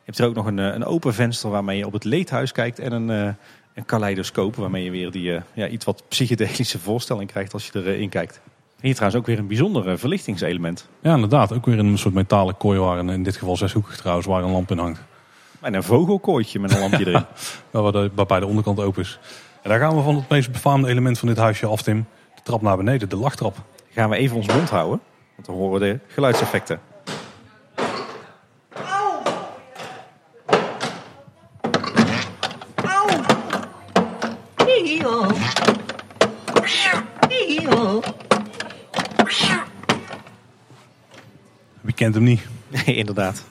Je hebt er ook nog een, een open venster waarmee je op het leedhuis kijkt en een, een kaleidoscoop waarmee je weer die ja, iets wat psychedelische voorstelling krijgt als je erin kijkt. En hier trouwens ook weer een bijzonder verlichtingselement. Ja, inderdaad. Ook weer een soort metalen kooi waar in dit geval zeshoekig trouwens waar een lamp in hangt. En een vogelkooitje met een lampje erin. waarbij de onderkant open is. En daar gaan we van het meest befaamde element van dit huisje af, Tim. De trap naar beneden, de lachtrap. Gaan we even ons mond houden, want dan horen we de geluidseffecten. Wie kent hem niet? Nee, inderdaad.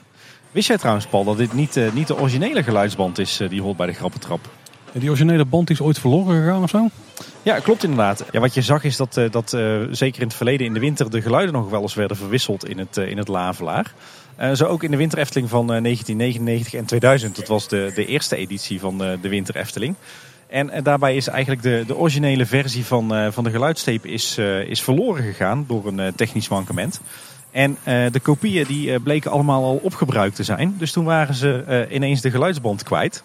Wist jij trouwens, Paul, dat dit niet, uh, niet de originele geluidsband is uh, die hoort bij de grappentrap? Die originele band is ooit verloren gegaan of zo? Ja, klopt inderdaad. Ja, wat je zag is dat, uh, dat zeker in het verleden in de winter de geluiden nog wel eens werden verwisseld in het, in het Lavelaar. zo ook in de Winter Efteling van 1999 en 2000. Dat was de, de eerste editie van de Winter Efteling. En daarbij is eigenlijk de, de originele versie van, van de geluidstape is, is verloren gegaan door een technisch mankement. En de kopieën die bleken allemaal al opgebruikt te zijn. Dus toen waren ze ineens de geluidsband kwijt.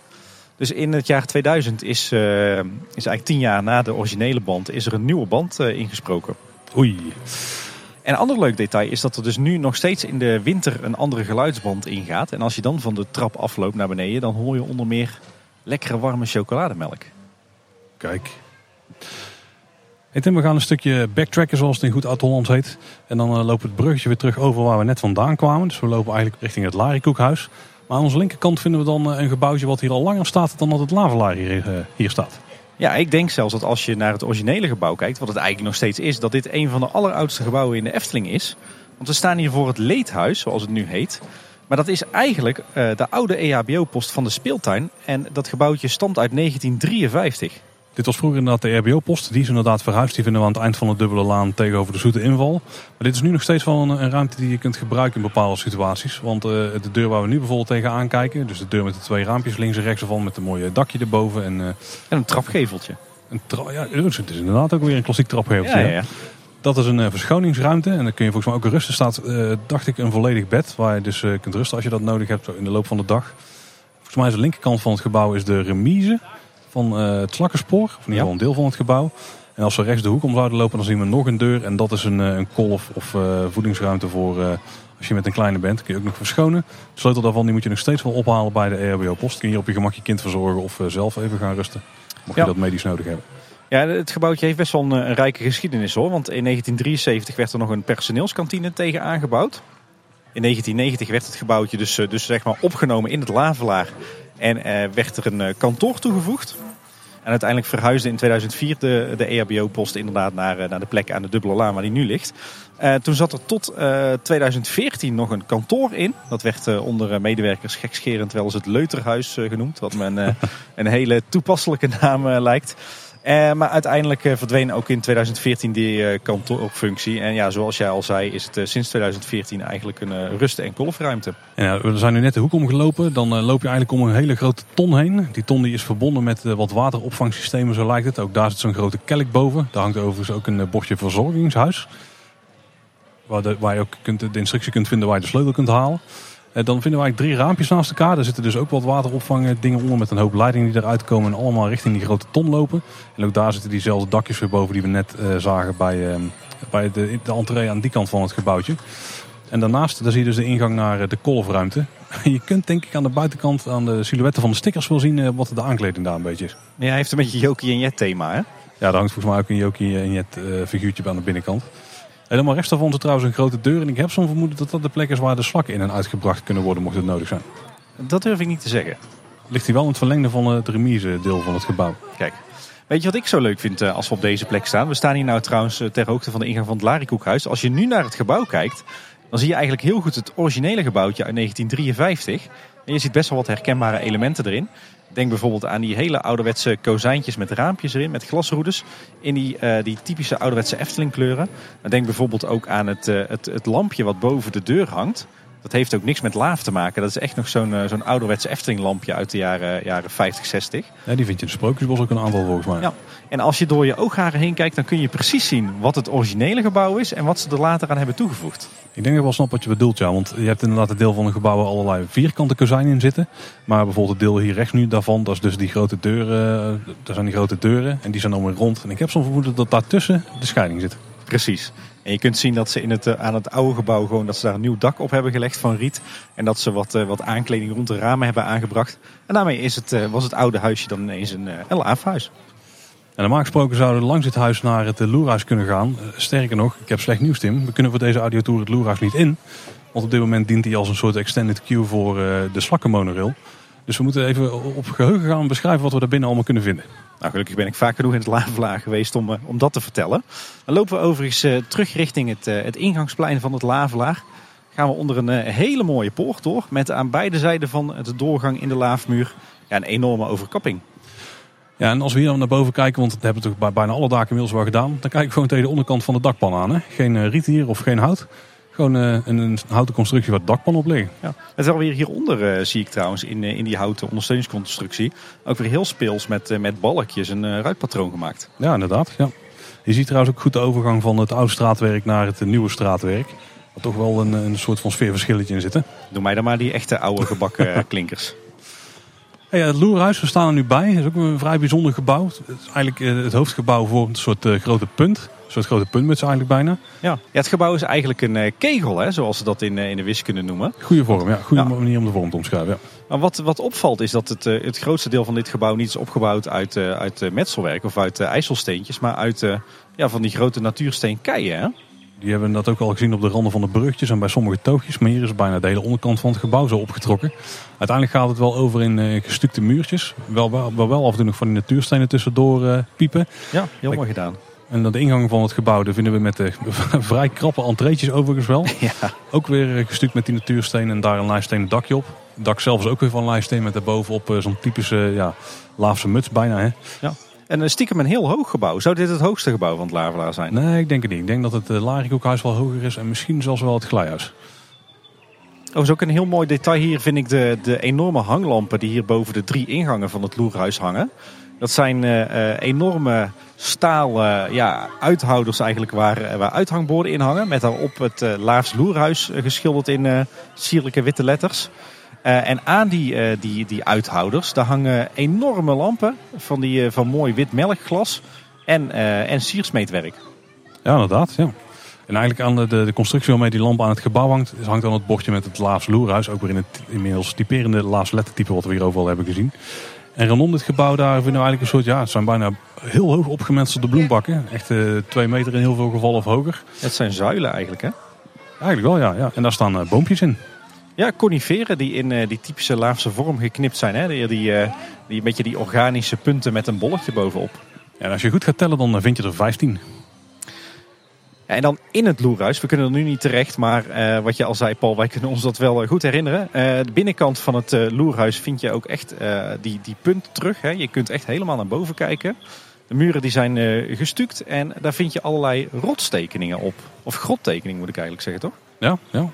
Dus in het jaar 2000 is, is eigenlijk tien jaar na de originele band is er een nieuwe band ingesproken. Oei. En een ander leuk detail is dat er dus nu nog steeds in de winter een andere geluidsband ingaat. En als je dan van de trap afloopt naar beneden, dan hoor je onder meer lekkere warme chocolademelk. Kijk. Hey Tim, we gaan een stukje backtracken zoals het in goed Oud-Hollands heet. En dan uh, lopen we het bruggetje weer terug over waar we net vandaan kwamen. Dus we lopen eigenlijk richting het Larikoekhuis. Maar aan onze linkerkant vinden we dan een gebouwtje wat hier al langer staat dan dat het Lavelaar hier, uh, hier staat. Ja, ik denk zelfs dat als je naar het originele gebouw kijkt, wat het eigenlijk nog steeds is, dat dit een van de alleroudste gebouwen in de Efteling is. Want we staan hier voor het Leedhuis, zoals het nu heet. Maar dat is eigenlijk de oude EHBO-post van de speeltuin. En dat gebouwtje stamt uit 1953. Dit was vroeger inderdaad de RBO-post. Die is inderdaad verhuisd. Die vinden we aan het eind van de dubbele laan tegenover de Zoete Inval. Maar dit is nu nog steeds wel een, een ruimte die je kunt gebruiken in bepaalde situaties. Want uh, de deur waar we nu bijvoorbeeld tegenaan kijken. Dus de deur met de twee raampjes links en rechts ervan. Met een mooie dakje erboven. En, uh, en een trapgeveltje. Een tra ja, het is inderdaad ook weer een klassiek trapgeveltje. Ja, ja, ja. Dat is een uh, verschoningsruimte. En dan kun je volgens mij ook rusten. staat, dacht ik, een volledig bed. Waar je dus kunt rusten als je dat nodig hebt in de loop van de dag. Volgens mij is de linkerkant van het gebouw is de remise van uh, het slakkerspoor. Of in ieder geval een deel van het gebouw. En als we rechts de hoek om zouden lopen, dan zien we nog een deur. En dat is een, een kolf of uh, voedingsruimte voor uh, als je met een kleine bent. Kun je ook nog verschonen. De sleutel daarvan die moet je nog steeds wel ophalen bij de EHBO-post. Kun je op je gemak je kind verzorgen of zelf even gaan rusten. Mocht ja. je dat medisch nodig hebben. Ja, het gebouwtje heeft best wel een, een, rijke geschiedenis hoor. Want in 1973 werd er nog een personeelskantine tegen aangebouwd. In 1990 werd het gebouwtje dus, dus zeg maar opgenomen in het Lavelaar. En uh, werd er een uh, kantoor toegevoegd. En uiteindelijk verhuisde in 2004 de, de EHBO-post inderdaad naar, uh, naar de plek aan de Dubbele Laan waar die nu ligt. toen zat er tot 2014 nog een kantoor in. Dat werd onder medewerkers gekscherend wel eens het Leuterhuis genoemd. Wat me een, een hele toepasselijke naam lijkt. Uh, maar uiteindelijk uh, verdween ook in 2014 die uh, kantoorfunctie. En ja, zoals jij al zei, is het sinds 2014 eigenlijk een rust- en golfruimte. Ja, we zijn nu net de hoek omgelopen. Dan loop je eigenlijk om een hele grote ton heen. Die ton die is verbonden met wat wateropvangsystemen, zo lijkt het. Ook daar zit zo'n grote kelk boven. Daar hangt overigens ook een bordje verzorgingshuis. Waar, waar je ook kunt, de instructie kunt vinden waar je de sleutel kunt halen. Dan vinden we eigenlijk drie raampjes naast elkaar. Daar zitten dus ook wat wateropvangen dingen onder met een hoop leidingen die eruit komen en allemaal richting die grote ton lopen. En ook daar zitten diezelfde dakjes weer boven die we net uh, zagen bij, uh, bij de, de entree aan die kant van het gebouwtje. En daarnaast daar zie je dus de ingang naar de kolfruimte. Je kunt denk ik aan de buitenkant aan de silhouetten van de stickers wel zien wat de aankleding daar een beetje is. Ja, hij heeft een beetje Jokie en Jet thema hè? Ja, daar hangt volgens mij ook een Jokie en Jet figuurtje aan de binnenkant. Helemaal rechts daarvan is trouwens een grote deur. En ik heb zo'n vermoeden dat dat de plek is waar de slakken in en uitgebracht kunnen worden mocht het nodig zijn. Dat durf ik niet te zeggen. Ligt hij wel in het verlengde van het remise deel van het gebouw. Kijk, weet je wat ik zo leuk vind als we op deze plek staan? We staan hier nou trouwens ter hoogte van de ingang van het Larikoekhuis. Als je nu naar het gebouw kijkt, dan zie je eigenlijk heel goed het originele gebouwtje uit 1953. En je ziet best wel wat herkenbare elementen erin. Denk bijvoorbeeld aan die hele ouderwetse kozijntjes met raampjes erin, met glasroedes. In die, uh, die typische ouderwetse Efteling kleuren. Denk bijvoorbeeld ook aan het, uh, het, het lampje wat boven de deur hangt. Dat heeft ook niks met laaf te maken. Dat is echt nog zo'n uh, zo'n ouderwetse Efteling lampje uit de jaren, jaren 50, 60. Ja, die vind je in de Sprookjesbos ook een aantal volgens mij. Ja. En als je door je oogharen heen kijkt, dan kun je precies zien wat het originele gebouw is en wat ze er later aan hebben toegevoegd. Ik denk dat ik wel snap wat je bedoelt, ja. Want je hebt inderdaad het deel van een gebouw waar allerlei vierkante kozijnen in zitten. Maar bijvoorbeeld het deel hier rechts nu daarvan, dat is dus die grote deuren. Daar zijn die grote deuren en die zijn dan weer rond. En ik heb zo'n vermoeden dat daartussen de scheiding zit. Precies. En je kunt zien dat ze in het, aan het oude gebouw gewoon dat ze daar een nieuw dak op hebben gelegd van riet. En dat ze wat, wat aankleding rond de ramen hebben aangebracht. En daarmee is het, was het oude huisje dan ineens een, laafhuis. En normaal gesproken zouden we langs dit huis naar het Loerhuis kunnen gaan. Sterker nog, ik heb slecht nieuws Tim. We kunnen voor deze audiotour het Loerhuis niet in. Want op dit moment dient hij als een soort extended queue voor de slakkenmonorail. Dus we moeten even op geheugen gaan beschrijven wat we daar binnen allemaal kunnen vinden. Nou, gelukkig ben ik vaak genoeg in het Lavelaar geweest om, om dat te vertellen. Dan lopen we overigens uh, terug richting het, uh, het ingangsplein van het Lavelaar. Gaan we onder een hele mooie poort door. Met aan beide zijden van de doorgang in de laafmuur ja, een enorme overkapping. Ja, en als we hier dan naar boven kijken, want dat hebben we toch bij bijna alle daken inmiddels wel gedaan. Dan kijken we gewoon tegen de onderkant van de dakpan aan. Hè? Geen riet hier of geen hout. Gewoon uh, een, een, houten constructie waar het dakpan op ligt. Ja. Het is alweer hieronder uh, zie ik trouwens in, uh, in die houten ondersteuningsconstructie. Ook weer heel speels met, met balkjes een ruitpatroon gemaakt. Ja, inderdaad. Ja. Je ziet trouwens ook goed de overgang van het oude straatwerk naar het nieuwe straatwerk. Wat toch wel een, een soort van sfeerverschilletje in zit. Hè? Doe mij dan maar die echte oude gebakken klinkers. Hey, het Loerhuis, we staan er nu bij. Het is ook een vrij bijzonder gebouw. Het is eigenlijk eh, het hoofdgebouw voor een soort grote punt. Soort grote puntmuts eigenlijk bijna. Ja. ja, het gebouw is eigenlijk een uh, kegel, hè, zoals ze dat in, in de wiskunde noemen. Goede vorm, ja. Goede ja. manier om de vorm te omschrijven. Ja. Maar wat, wat opvalt is dat het, het grootste deel van dit gebouw niet is opgebouwd uit, uit metselwerk of uit ijzelsteentjes. Maar uit ja, van die grote natuursteenkeien, hè? Die hebben dat ook al gezien op de randen van de bruggetjes en bij sommige toogjes. Maar hier is bijna de hele onderkant van het gebouw zo opgetrokken. Uiteindelijk gaat het wel over in uh, gestukte muurtjes. Wel, wel, wel af en toe nog van die natuurstenen tussendoor uh, piepen. Ja, heel mooi gedaan. En de ingang van het gebouw daar vinden we met de vrij krappe entreetjes overigens wel. Ja. Ook weer eh, gestuukt met die natuurstenen en daar een lijststenen dakje op. Het dak zelf is ook weer van lijsteen met daarbovenop zo'n typische ja, Laafse muts bijna. Hè? Ja. En stiekem een heel hoog gebouw. Zou dit het hoogste gebouw van het Lavelaar zijn? Nee, ik denk het niet. Ik denk dat het Larikoekhuis wel hoger is en misschien zelfs wel het Glijhuis. Overigens ook een heel mooi detail hier vind ik de, de enorme hanglampen die hier boven de drie ingangen van het Loerhuis hangen. Dat zijn uh, enorme stalen ja, uithouders eigenlijk waar, waar uithangborden in hangen. Met daarop het Laafs Loerhuis geschilderd in sierlijke witte letters. En aan die, die, die uithouders, daar hangen enorme lampen van, die, van mooi wit melkglas en, en siersmeetwerk. Ja, inderdaad. Ja. En eigenlijk aan de, de, constructie waarmee die lamp aan het gebouw hangt, hangt dan het bordje met het Laafs Loerhuis. Ook weer in het inmiddels typerende Laafs lettertype wat we hier overal hebben gezien. En rondom dit gebouw daar vinden we eigenlijk een soort, ja, het zijn bijna heel hoog opgemetselde bloembakken. Echt twee meter in heel veel gevallen of hoger. Het zijn zuilen eigenlijk hè? Eigenlijk wel ja, ja. En daar staan boompjes in. Ja, coniferen die in uh, die typische laafse vorm geknipt zijn. Hè? Die, die, uh, die, beetje die organische punten met een bolletje bovenop. En als je goed gaat tellen, dan vind je er 15. En dan in het loerhuis, we kunnen er nu niet terecht, maar uh, wat je al zei Paul, wij kunnen ons dat wel goed herinneren. de binnenkant van het loerhuis vind je ook echt die, die punt terug. Hè? Je kunt echt helemaal naar boven kijken. De muren die zijn gestuukt en daar vind je allerlei rotstekeningen op. Of grottekeningen moet ik eigenlijk zeggen, toch? Ja, ja.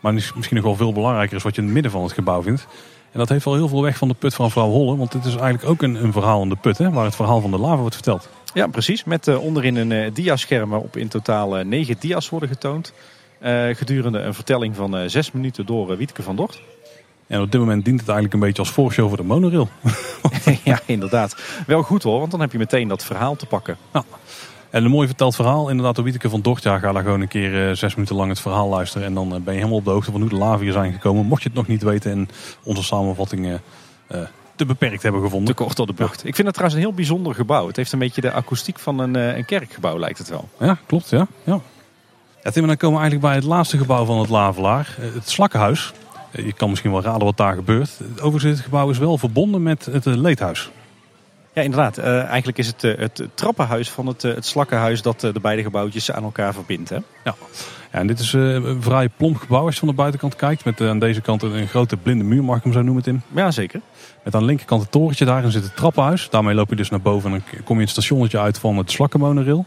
Maar misschien nog wel veel belangrijker is wat je in het midden van het gebouw vindt. En dat heeft wel heel veel weg van de put van vrouw Holle. Want dit is eigenlijk ook een, een verhaal in de put, hè, waar het verhaal van de lava wordt verteld. Ja, precies. Met uh, onderin een uh, diascherm waarop in totaal uh, negen dia's worden getoond. gedurende een vertelling van zes minuten door Wietke van Dort. En op dit moment dient het eigenlijk een beetje als voorshow voor de monorail. ja, inderdaad. Wel goed hoor, want dan heb je meteen dat verhaal te pakken. Ja. En een mooi verteld verhaal. Inderdaad, de Wieteke van. Ja, ga daar gewoon een keer uh, zes minuten lang het verhaal luisteren. En dan uh, ben je helemaal op de hoogte van hoe de lava hier zijn gekomen. Mocht je het nog niet weten en onze samenvatting uh, te beperkt hebben gevonden. Te kort op de bocht. Ja. Ik vind het trouwens een heel bijzonder gebouw. Het heeft een beetje de akoestiek van een, een kerkgebouw, lijkt het wel. Ja, klopt. Ja. Ja. Ja, Tim, dan komen we eigenlijk bij het laatste gebouw van het Lavelaar. Het Slakkenhuis. Je kan misschien wel raden wat daar gebeurt. Overigens, het gebouw is wel verbonden met het Leedhuis. Ja, inderdaad. Uh, eigenlijk is het uh, het trappenhuis van het, uh, het slakkenhuis dat de beide gebouwtjes aan elkaar verbindt. Hè? Ja. ja, en dit is een vrij plomp gebouw als je van de buitenkant kijkt. Met aan deze kant een, grote blinde muur, mag ik hem zo noemen, Tim. Ja, zeker. Met aan de linkerkant het torentje, daarin zit het trappenhuis. Daarmee loop je dus naar boven en dan kom je het stationnetje uit van het slakkenmonorail.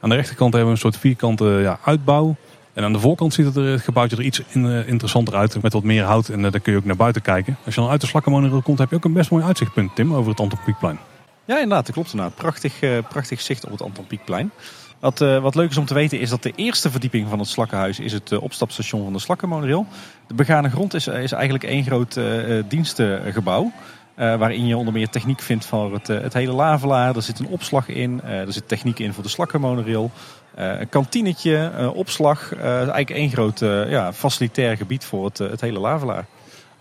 Aan de rechterkant hebben we een soort vierkante ja, uitbouw. En aan de voorkant ziet het, er, het gebouwtje er iets in, interessanter uit. Met wat meer hout en daar kun je ook naar buiten kijken. Als je dan uit de slakkenmonorail komt, heb je ook een best mooi uitzichtpunt, Tim, over het Anton Pieckplein. Ja, inderdaad, dat klopt inderdaad. Prachtig, uh, prachtig zicht op het Anton Pieckplein. Wat, uh, wat leuk is om te weten is dat de eerste verdieping van het Slakkenhuis is het uh, opstapstation van de Slakkenmonorail. De begane grond is, is eigenlijk één groot dienstengebouw. waarin je onder meer techniek vindt van het, het hele lavelaar. Er zit een opslag in. er zit techniek in voor de Slakkenmonorail. een kantinetje, opslag. eigenlijk één groot ja, facilitair gebied voor het, het hele lavelaar.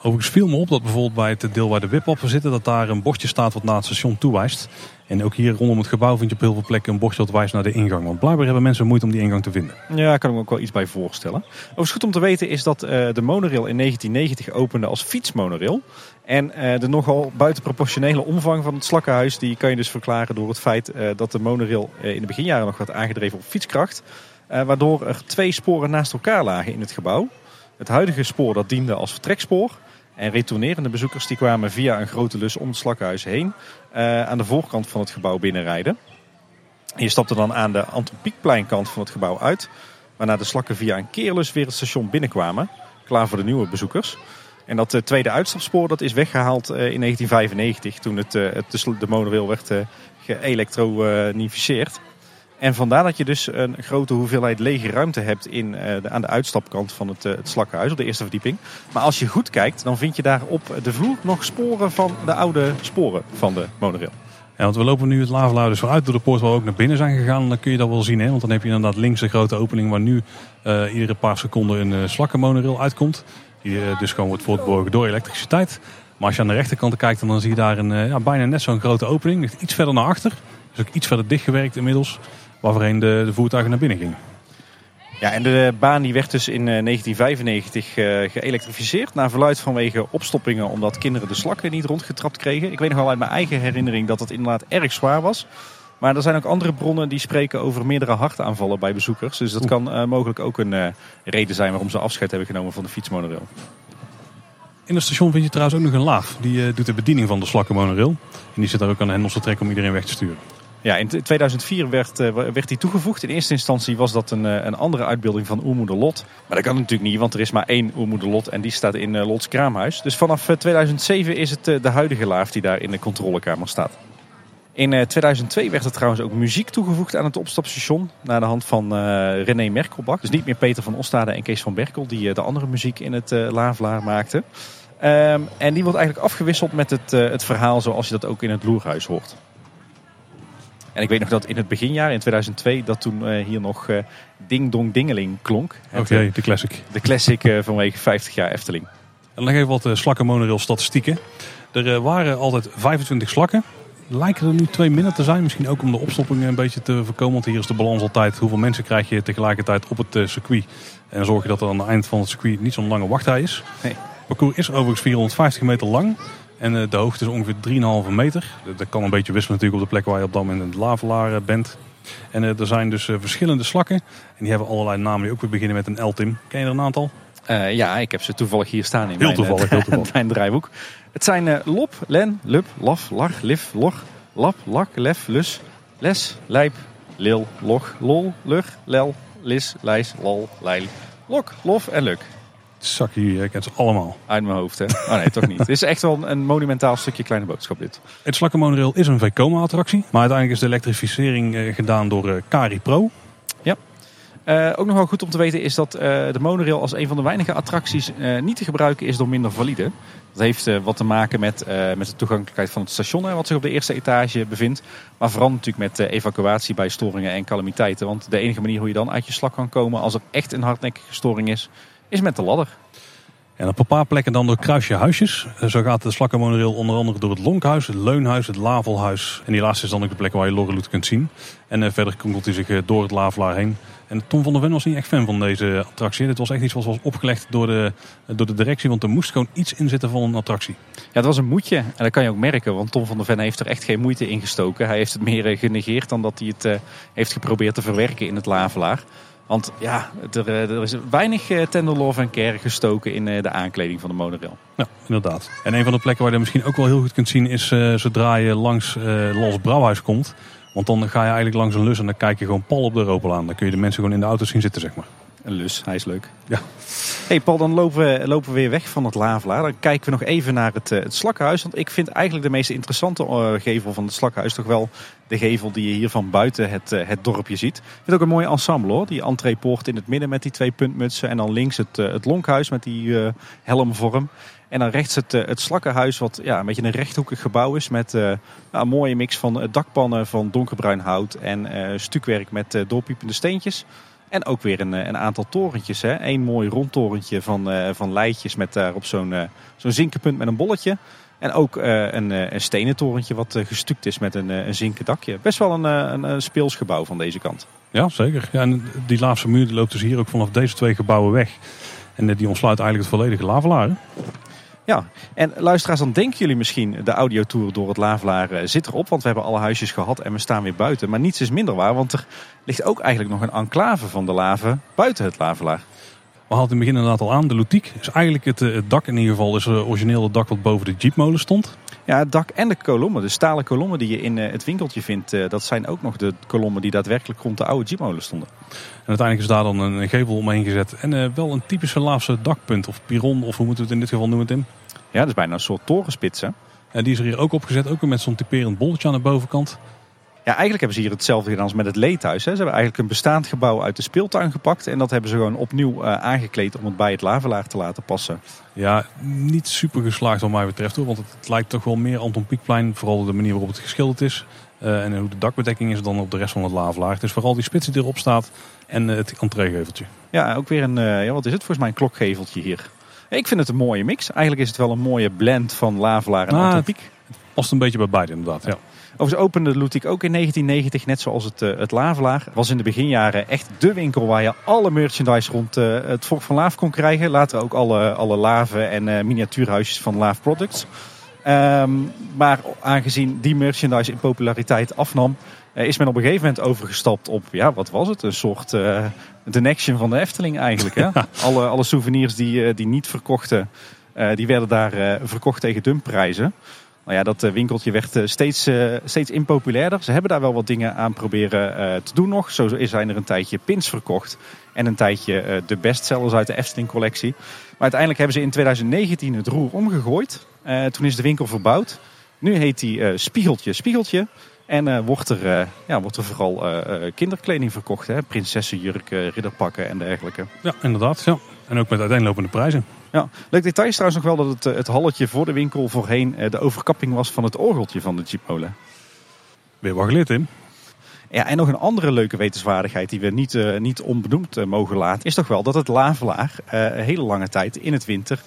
Overigens viel me op dat bijvoorbeeld bij het deel waar de wipoppen zitten, dat daar een bordje staat wat naar het station toewijst. En ook hier rondom het gebouw vind je op heel veel plekken een bordje dat wijst naar de ingang. Want blijkbaar hebben mensen moeite om die ingang te vinden. Ja, daar kan ik me ook wel iets bij voorstellen. Overigens goed om te weten is dat uh, de monorail in 1990 opende als fietsmonorail. En uh, de nogal buitenproportionele omvang van het slakkenhuis, die kan je dus verklaren door het feit uh, dat de monorail in de beginjaren nog werd aangedreven op fietskracht. waardoor er twee sporen naast elkaar lagen in het gebouw. Het huidige spoor dat diende als vertrekspoor. En retournerende bezoekers die kwamen via een grote lus om het slakkenhuis heen uh, aan de voorkant van het gebouw binnenrijden. Je stapte dan aan de Anton Pieckpleinkant van het gebouw uit, waarna de slakken via een keerlus weer het station binnenkwamen, klaar voor de nieuwe bezoekers. En dat uh, tweede uitstapspoor dat is weggehaald uh, in 1995 toen het, de monorail werd geëlektronificeerd. En vandaar dat je dus een grote hoeveelheid lege ruimte hebt in, de, aan de uitstapkant van het, het slakkenhuis op de eerste verdieping. Maar als je goed kijkt, dan vind je daar op de vloer nog sporen van de oude sporen van de monorail. Ja, want we lopen nu het lavelaar dus vooruit door de poort waar we ook naar binnen zijn gegaan. Dan kun je dat wel zien, hè? want dan heb je inderdaad links de grote opening waar nu uh, iedere paar seconden een uh, slakkenmonorail uitkomt. Die dus gewoon wordt voortborgen door elektriciteit. Maar als je aan de rechterkant kijkt, dan zie je daar een, ja, bijna net zo'n grote opening. Ligt iets verder naar achter. Dus ook iets verder dichtgewerkt inmiddels. Waarvoorheen de, de voertuigen naar binnen gingen. Ja, en de baan die werd dus in 1995 uh, geëlektrificeerd. Naar verluid vanwege opstoppingen omdat kinderen de slakken niet rondgetrapt kregen. Ik weet nog wel uit mijn eigen herinnering dat het inderdaad erg zwaar was. Maar er zijn ook andere bronnen die spreken over meerdere hartaanvallen bij bezoekers. Dus dat kan uh, mogelijk ook een uh, reden zijn waarom ze afscheid hebben genomen van de fietsmonorail. In het station vind je trouwens ook nog een laaf. Die doet de bediening van de slakkenmonorail. En die zit daar ook aan de hendels te trekken om iedereen weg te sturen. Ja, in 2004 werd, uh, werd die toegevoegd. In eerste instantie was dat een, een andere uitbeelding van Oermoeder Lot. Maar dat kan natuurlijk niet, want er is maar één Oermoeder Lot en die staat in uh, Lots kraamhuis. Dus vanaf 2007 is het uh, de huidige laaf die daar in de controlekamer staat. In 2002 werd er trouwens ook muziek toegevoegd aan het opstapstation. Naar de hand van René Merkelbach. Dus niet meer Peter van Ostade en Kees van Berkel die de andere muziek in het Lavelaar maakten. Um, en die wordt eigenlijk afgewisseld met het, het verhaal zoals je dat ook in het Loerhuis hoort. En ik weet nog dat in het beginjaar, in 2002, dat toen uh, hier nog uh, Ding Dong Dingeling klonk. Oké, okay, de classic. De classic uh, vanwege 50 jaar Efteling. En dan even wat slakken monorail statistieken. Er waren altijd 25 slakken. Lijken er nu twee minder te zijn. Misschien ook om de opstoppingen een beetje te voorkomen. Want hier is de balans altijd. Hoeveel mensen krijg je tegelijkertijd op het circuit. En zorg je dat er aan het eind van het circuit niet zo'n lange wachtrij is. Nee. Het parcours is overigens 450 meter lang. En eh, de hoogte is ongeveer 3,5 meter. Dat kan een beetje wisselen natuurlijk op de plek waar je op dat moment in het lavelaar bent. En eh, er zijn dus eh, verschillende slakken. En die hebben allerlei namen die ook weer beginnen met een L-tim. Ken je er een aantal? Uh, ja, ik heb ze toevallig hier staan in heel mijn, toevallig, heel toevallig. mijn draaiboek. Het zijn uh, lop, len, lup, laf, lach, lif, log, lap, lak, lef, lus, les, lijp, lil, log, lol, lug, lel, lis, lijs, lol, leil, lok, lof en luk. Zak hier, kent ze allemaal. Uit mijn hoofd, hè? Oh nee, toch niet. Het is echt wel een monumentaal stukje kleine boodschap dit. Het Slakkenmonorail is een Vekoma-attractie. Maar uiteindelijk is de elektrificering uh, gedaan door uh, Cari Pro. Ja. Uh, ook nog wel goed om te weten is dat de monorail als een van de weinige attracties niet te gebruiken is door minder valide. Dat heeft wat te maken met, met de toegankelijkheid van het station, wat zich op de eerste etage bevindt. Maar vooral natuurlijk met evacuatie bij storingen en calamiteiten. Want de enige manier hoe je dan uit je slak kan komen als er echt een hardnekkige storing is, is met de ladder. En op een paar plekken dan door kruisje huisjes. Zo gaat de slakkenmonorail onder andere door het Lonkhuis, het Leunhuis, het Lavelhuis. En die laatste is dan ook de plek waar je Lorreloet kunt zien. En uh, verder kronkelt hij zich uh, door het Lavelaar heen. En Tom van der Ven was niet echt fan van deze attractie. Dit was echt iets wat was opgelegd door de, door de directie. Want er moest gewoon iets in zitten van een attractie. Ja, het was een moedje. En dat kan je ook merken. Want Tom van der Ven heeft er echt geen moeite in gestoken. Hij heeft het meer genegeerd dan dat hij het heeft geprobeerd te verwerken in het Lavelaar. Want ja, er, eh, er is weinig eh, tender love en care gestoken in eh, de aankleding van de monorail. Ja, inderdaad. En een van de plekken waar je misschien ook wel heel goed kunt zien is zodra je langs uh, Los Brouwhuis komt. Want dan ga je eigenlijk langs een lus en dan kijk je gewoon pal op de Europel aan. Dan kun je de mensen gewoon in de auto zien zitten, zeg maar. Een lus, hij is leuk. Ja. hey Paul, dan lopen we, lopen we weer weg van het Lavelaar. Dan kijken we nog even naar het, het Slakkenhuis. Want ik vind eigenlijk de meest interessante gevel van het Slakkenhuis toch wel de gevel die je hier van buiten het, het dorpje ziet. Ik vind ook een mooi ensemble hoor. Die entreepoort in het midden met die twee puntmutsen. En dan links het, het lonkhuis met die uh, helmvorm. En dan rechts het, het slakkenhuis, wat ja, een beetje een rechthoekig gebouw is. Met uh, een mooie mix van dakpannen van donkerbruin hout en uh, stukwerk met uh, doorpiepende steentjes. En ook weer een, een aantal torentjes. Hè. Eén mooi rondtorentje van, van leidjes met daarop zo'n zo'n zinkenpunt met een bolletje. En ook een, een stenen torentje wat gestuukt is met een, een zinken dakje. Best wel een, een, een speelsgebouw van deze kant. Ja, zeker. Ja, en die laatste muur loopt dus hier ook vanaf deze twee gebouwen weg. En die ontsluit eigenlijk het volledige lavelaar. Ja, en luisteraars, dan denken jullie misschien de audiotour door het Lavelaar zit erop. Want we hebben alle huisjes gehad en we staan weer buiten. Maar niets is minder waar, want er ligt ook eigenlijk nog een enclave van de lave buiten het Lavelaar. We hadden in het begin inderdaad al aan, de Loutiek. is eigenlijk het, het dak in ieder geval, is origineel het dak wat boven de jeepmolen stond. Ja, het dak en de kolommen, de stalen kolommen die je in het winkeltje vindt, dat zijn ook nog de kolommen die daadwerkelijk rond de oude jeepmolen stonden. En uiteindelijk is daar dan een gevel omheen gezet en uh, wel een typische Laafse dakpunt of piron, of hoe moeten we het in dit geval noemen, Tim? Ja, dat is bijna een soort torenspits hè? En die is er hier ook opgezet, ook weer met zo'n typerend bolletje aan de bovenkant. Ja, eigenlijk hebben ze hier hetzelfde gedaan als met het leedhuis. Hè. Ze hebben eigenlijk een bestaand gebouw uit de speeltuin gepakt. En dat hebben ze gewoon opnieuw uh, aangekleed om het bij het lavelaar te laten passen. Ja, niet super geslaagd wat mij betreft hoor. Want het, lijkt toch wel meer Anton Pieckplein. Vooral de manier waarop het geschilderd is. Uh, en hoe de dakbedekking is dan op de rest van het lavelaar. Het is vooral die spits die erop staat en uh, het entreegeveltje. Ja, ook weer een, ja, wat is het volgens mij, een klokgeveltje hier. Ik vind het een mooie mix. Eigenlijk is het wel een mooie blend van lavelaar en ah, Anton Past een beetje bij beide inderdaad, ja. Overigens opende Lutik ook in 1990, net zoals het, uh, het Lavelaar. Was in de beginjaren echt de winkel waar je alle merchandise rond uh, het Volk van Laaf kon krijgen. Later ook alle, alle laven en uh, miniatuurhuisjes van Laaf Products. Um, maar aangezien die merchandise in populariteit afnam, is men op een gegeven moment overgestapt op, ja, wat was het? Een soort uh, de Nexion van de Efteling eigenlijk. Hè? alle, alle souvenirs die, die niet verkochten, uh, die werden daar verkocht tegen dumpprijzen. Nou ja, dat eh, winkeltje werd eh, steeds, uh, steeds impopulairder. Ze hebben daar wel wat dingen aan proberen te doen nog. Zo zijn er een tijdje pins verkocht. En een tijdje de bestsellers uit de Efteling collectie. Maar uiteindelijk hebben ze in 2019 het roer omgegooid. toen is de winkel verbouwd. Nu heet die Spiegeltje Spiegeltje. En wordt, er, ja, wordt er vooral kinderkleding verkocht. Hè? Prinsessenjurken, ridderpakken en dergelijke. Ja, inderdaad. Ja. En ook met uiteenlopende prijzen. Ja, leuk detail is trouwens nog wel dat het, eh, het halletje voor de winkel voorheen eh, de overkapping was van het orgeltje van de Jeepmolen. Weer wat geleerd, in. Ja, en nog een andere leuke wetenswaardigheid die we niet, uh, niet onbenoemd mogen laten, is toch wel dat het lavelaar uh, een hele lange tijd in het winter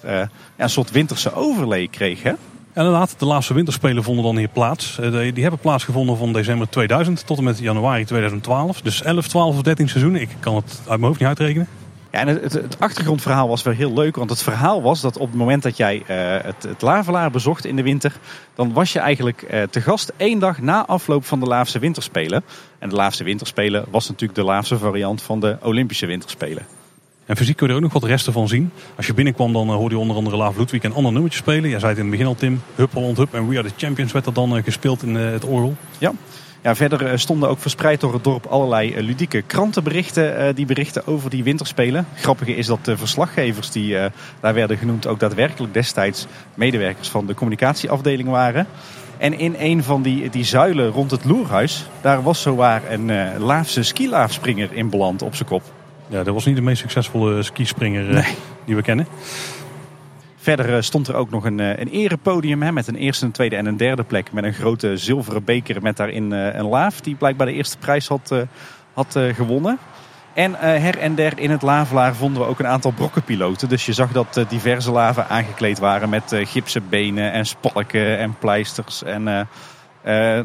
een soort winterse overlay kreeg. Hè? inderdaad, de laatste winterspelen vonden dan hier plaats. die hebben plaatsgevonden van december 2000 tot en met januari 2012. Dus 11, 12 of 13 seizoenen. Ik kan het uit mijn hoofd niet uitrekenen. Ja, en het, het, achtergrondverhaal was wel heel leuk. Want het verhaal was dat op het moment dat jij uh, het, het Lavelaar bezocht in de winter. dan was je eigenlijk uh, te gast één dag na afloop van de Laafse Winterspelen. En de Laafse Winterspelen was natuurlijk de Laafse variant van de Olympische Winterspelen. En fysiek kun je er ook nog wat resten van zien. Als je binnenkwam, dan uh, hoorde je onder andere Laaf Ludwig een ander nummertje spelen. Jij zei het in het begin al, Tim. Hup, Holland, Hup en We Are The Champions werd er dan gespeeld in het orgel. Ja, ja, verder eh, stonden ook verspreid door het dorp allerlei eh, ludieke krantenberichten eh, die berichten over die winterspelen. Grappige is dat de verslaggevers die daar werden genoemd ook daadwerkelijk destijds medewerkers van de communicatieafdeling waren. En in een van die, die zuilen rond het loerhuis, daar was zowaar een uh, Laafse skilaafspringer in beland op zijn kop. Ja, dat was niet de meest succesvolle skispringer nee. die we kennen. Verder eh, stond er ook nog een, eh, een erepodium hè, met een eerste, een tweede en een derde plek. Met een grote zilveren beker met daarin eh, een laaf die blijkbaar de eerste prijs had, had gewonnen. En her en der in het lavelaar vonden we ook een aantal brokkenpiloten. Dus je zag dat diverse laven aangekleed waren met gipsen benen en spalken en pleisters en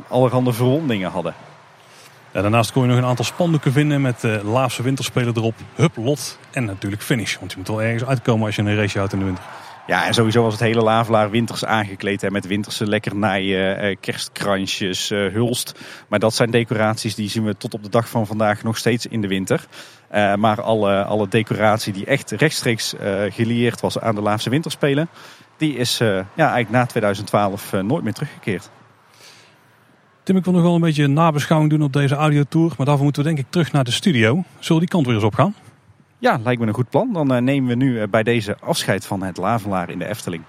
allerhande verwondingen hadden. Daarnaast kon je nog een aantal spandoeken vinden met uh, Laafse winterspelen erop, Hup, Lot en natuurlijk finish. Want je moet wel ergens uitkomen als je een race houdt in de winter. Ja, en sowieso was het hele Lavelaar winters aangekleed. Hè, met winterse lekkernijen, eh, kerstkransjes, eh, hulst. Maar dat zijn decoraties die zien we tot op de dag van vandaag nog steeds in de winter. Uh, maar alle, alle decoratie die echt rechtstreeks gelieerd was aan de Laafse Winterspelen... die is ja, eigenlijk na 2012 nooit meer teruggekeerd. Tim, ik wil nog wel een beetje nabeschouwing doen op deze audiotour. Maar daarvoor moeten we denk ik terug naar de studio. Zullen die kant weer eens op gaan? Ja, lijkt me een goed plan. Dan eh, nemen we nu eh, bij deze afscheid van het Lavelaar in de Efteling.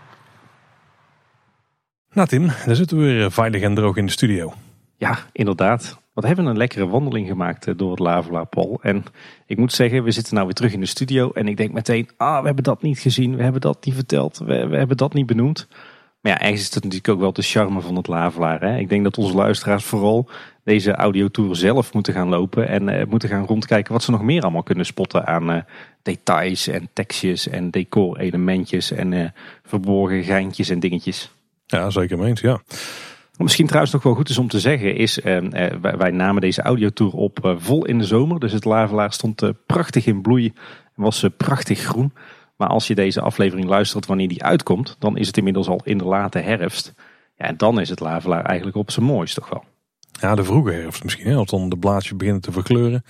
Nou Tim, daar zitten we weer eh, veilig en droog in de studio. Ja, inderdaad. Wat hebben we een lekkere wandeling gemaakt door het Lavelaar, Paul. En ik moet zeggen, we zitten nou weer terug in de studio. En ik denk meteen, ah, we hebben dat niet gezien. We hebben dat niet verteld. We, we hebben dat niet benoemd. Maar ja, ergens is het natuurlijk ook wel de charme van het Lavelaar. Hè? Ik denk dat onze luisteraars vooral deze audiotour zelf moeten gaan lopen. En uh, moeten gaan rondkijken wat ze nog meer allemaal kunnen spotten aan uh, details en tekstjes en decor-elementjes en uh, verborgen geintjes en dingetjes. Ja, zeker meens, ja. Misschien trouwens nog wel goed is om te zeggen is, wij, wij, namen deze audiotour op vol in de zomer. Dus het Lavelaar stond prachtig in bloei en was prachtig groen. Maar als je deze aflevering luistert wanneer die uitkomt, dan is het inmiddels al in de late herfst. Ja, en dan is het Lavelaar eigenlijk op zijn mooist toch wel. Ja, de vroege herfst misschien. Hè? Als dan de blaadjes beginnen te verkleuren.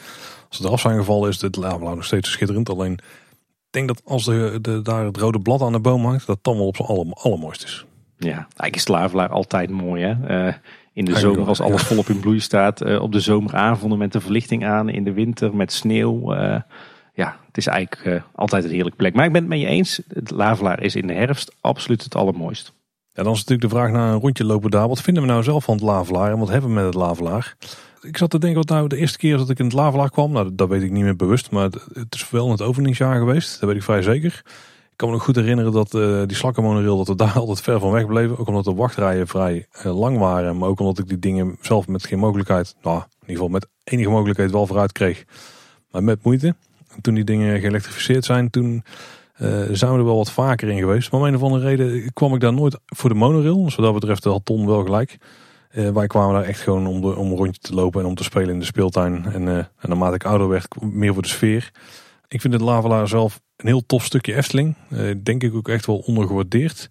Als het eraf zijn gevallen is het Lavelaar nog steeds schitterend. Alleen ik denk dat als de, de, daar het rode blad aan de boom hangt, dat dan wel op zijn aller, allermooist is. Ja, eigenlijk is het Lavelaar altijd mooi hè. Uh, in de zomer als alles volop in bloei staat. Uh, op de zomeravonden met de verlichting aan. In de winter met sneeuw. Uh, ja, het is eigenlijk uh, altijd een heerlijke plek. Maar ik ben het met je eens. Het Lavelaar is in de herfst absoluut het allermooist. Ja, dan is natuurlijk de vraag naar een rondje lopen daar. Wat vinden we nou zelf van het Lavelaar en wat hebben we met het Lavelaar? Ik zat te denken, wat nou de eerste keer dat ik in het Lavelaar kwam, nou dat weet ik niet meer bewust, maar het, is wel in het openingsjaar geweest, dat weet ik vrij zeker. Ik kan me nog goed herinneren dat uh, die slakkenmonorail, dat we daar altijd ver van weg bleven. Ook omdat de wachtrijen vrij uh, lang waren, maar ook omdat ik die dingen zelf met geen mogelijkheid, nou in ieder geval met enige mogelijkheid wel vooruit kreeg, maar met moeite. En toen die dingen geëlektrificeerd zijn, toen uh, zijn we er wel wat vaker in geweest. Maar om een of andere reden kwam ik daar nooit voor de monorail. Dus dat betreft had Ton wel gelijk. Uh, wij kwamen daar echt gewoon om, de, om een rondje te lopen en om te spelen in de speeltuin. En, uh, en naarmate ik ouder werd, meer voor de sfeer. Ik vind het Lavelaar zelf een heel tof stukje Efteling. denk ik ook echt wel ondergewaardeerd.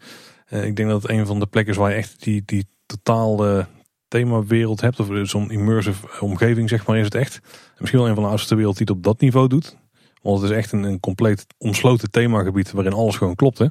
ik denk dat het een van de plekken is waar je echt die, die totale themawereld hebt. Of zo'n immersive omgeving zeg maar is het echt. En misschien wel een van de oudste wereld die het op dat niveau doet. Want het is echt een, een compleet omsloten themagebied waarin alles gewoon klopt. Hè?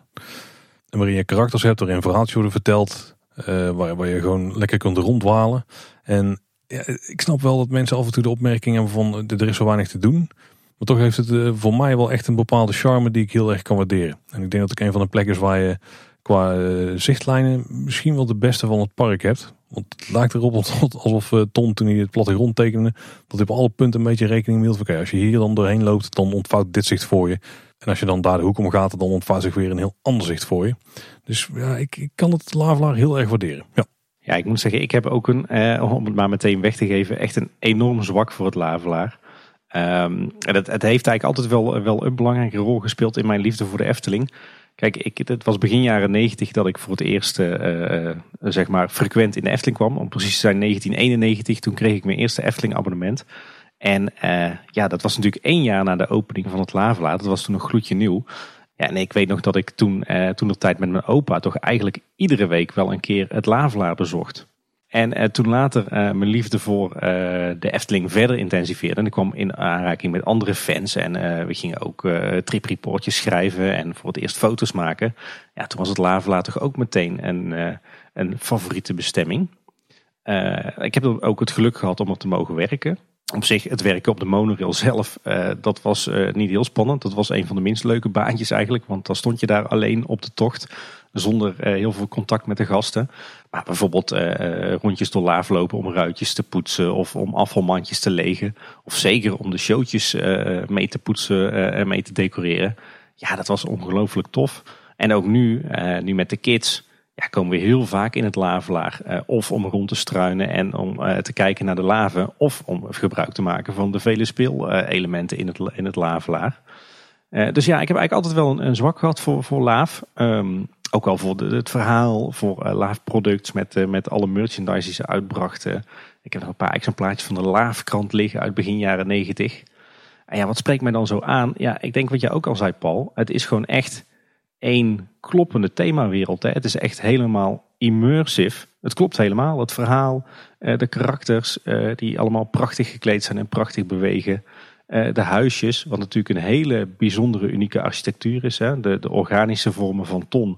En waarin je karakters hebt, waarin verhaaltjes worden verteld. Uh, waar, waar, je gewoon lekker kunt rondwalen. En ja, ik snap wel dat mensen af en toe de opmerking hebben van er is zo weinig te doen. Maar toch heeft het uh, voor mij wel echt een bepaalde charme die ik heel erg kan waarderen. En ik denk dat ik een van de plekken is waar je qua zichtlijnen misschien wel de beste van het park hebt. Want het lijkt erop alsof uh, Tom toen hij het plattegrond tekende, dat hij op alle punten een beetje rekening hield. Oké, als je hier dan doorheen loopt, dan ontvouwt dit zicht voor je. En als je dan daar de hoek om gaat, dan ontvouwt zich weer een heel ander zicht voor je. Dus ja, ik, ik kan het Lavelaar heel erg waarderen. Ja. Ja, ik moet zeggen, ik heb ook een, eh, om het maar meteen weg te geven, echt een enorm zwak voor het Lavelaar. Um, en het, het heeft eigenlijk altijd wel, wel een belangrijke rol gespeeld in mijn liefde voor de Efteling. Kijk, ik, het was begin jaren 90 dat ik voor het eerst uh, zeg maar frequent in de Efteling kwam. Om precies te zijn 1991, toen kreeg ik mijn eerste Efteling abonnement. En uh, ja, dat was natuurlijk één jaar na de opening van het Lavelaar. Dat was toen nog gloedje nieuw. Ja, en ik weet nog dat ik toen, toen de tijd met mijn opa toch eigenlijk iedere week wel een keer het Lavelaar bezocht. En uh, toen later uh, mijn liefde voor uh, de Efteling verder intensiveerde. En ik kwam in aanraking met andere fans. En we gingen ook tripreportjes schrijven en voor het eerst foto's maken. Ja, toen was het Lavelaar toch ook meteen een, een favoriete bestemming. ik heb ook het geluk gehad om er te mogen werken. Op zich, het werken op de monorail zelf, dat was niet heel spannend. Dat was een van de minst leuke baantjes eigenlijk. Want dan stond je daar alleen op de tocht zonder heel veel contact met de gasten. Maar bijvoorbeeld uh, rondjes door laaf lopen om ruitjes te poetsen of om afvalmandjes te legen. Of zeker om de showtjes uh, mee te poetsen en mee te decoreren. Ja, dat was ongelooflijk tof. En ook nu, nu met de kids, ja, komen we heel vaak in het lavelaar. of om rond te struinen en om te kijken naar de laven. Of om gebruik te maken van de vele speelelementen in het, in het lavelaar. dus ja, ik heb eigenlijk altijd wel een, een zwak gehad voor, voor laaf. Um, ook al voor het verhaal, voor uh, Laaf Products met, uh, met alle merchandise die ze uitbrachten. Ik heb nog een paar exemplaartjes van de Laafkrant liggen uit begin jaren negentig. En ja, wat spreekt mij dan zo aan? Ja, ik denk wat jij ook al zei, Paul. Het is gewoon echt één kloppende themawereld. Hè. Het is echt helemaal immersive. Het klopt helemaal. Het verhaal, uh, de karakters die allemaal prachtig gekleed zijn en prachtig bewegen. De huisjes, wat natuurlijk een hele bijzondere, unieke architectuur is. Hè. De, de organische vormen van ton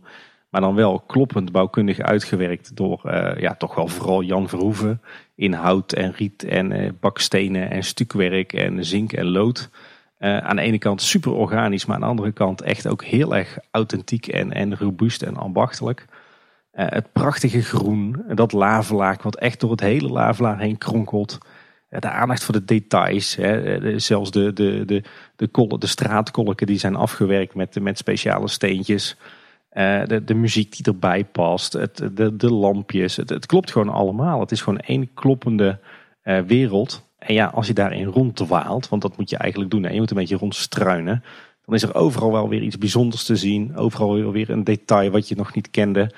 maar dan wel kloppend bouwkundig uitgewerkt door uh, ja, toch wel vooral Jan Verhoeven. In hout en riet en uh, bakstenen en stukwerk en zink en lood. Aan de ene kant super organisch, maar aan de andere kant echt ook heel erg authentiek en, en robuust en ambachtelijk. het prachtige groen, dat lavelaak wat echt door het hele lavelaar heen kronkelt. De aandacht voor de details, hè, zelfs de, de, de, de, de straatkolken die zijn afgewerkt met, met speciale steentjes. Uh, de, de, muziek die erbij past, het, de, de lampjes. Het, klopt gewoon allemaal. Het is gewoon één kloppende uh, wereld. En ja, als je daarin ronddwaalt, want dat moet je eigenlijk doen. Hè? Je moet een beetje rondstruinen. Dan is er overal wel weer iets bijzonders te zien. Overal weer een detail wat je nog niet kende.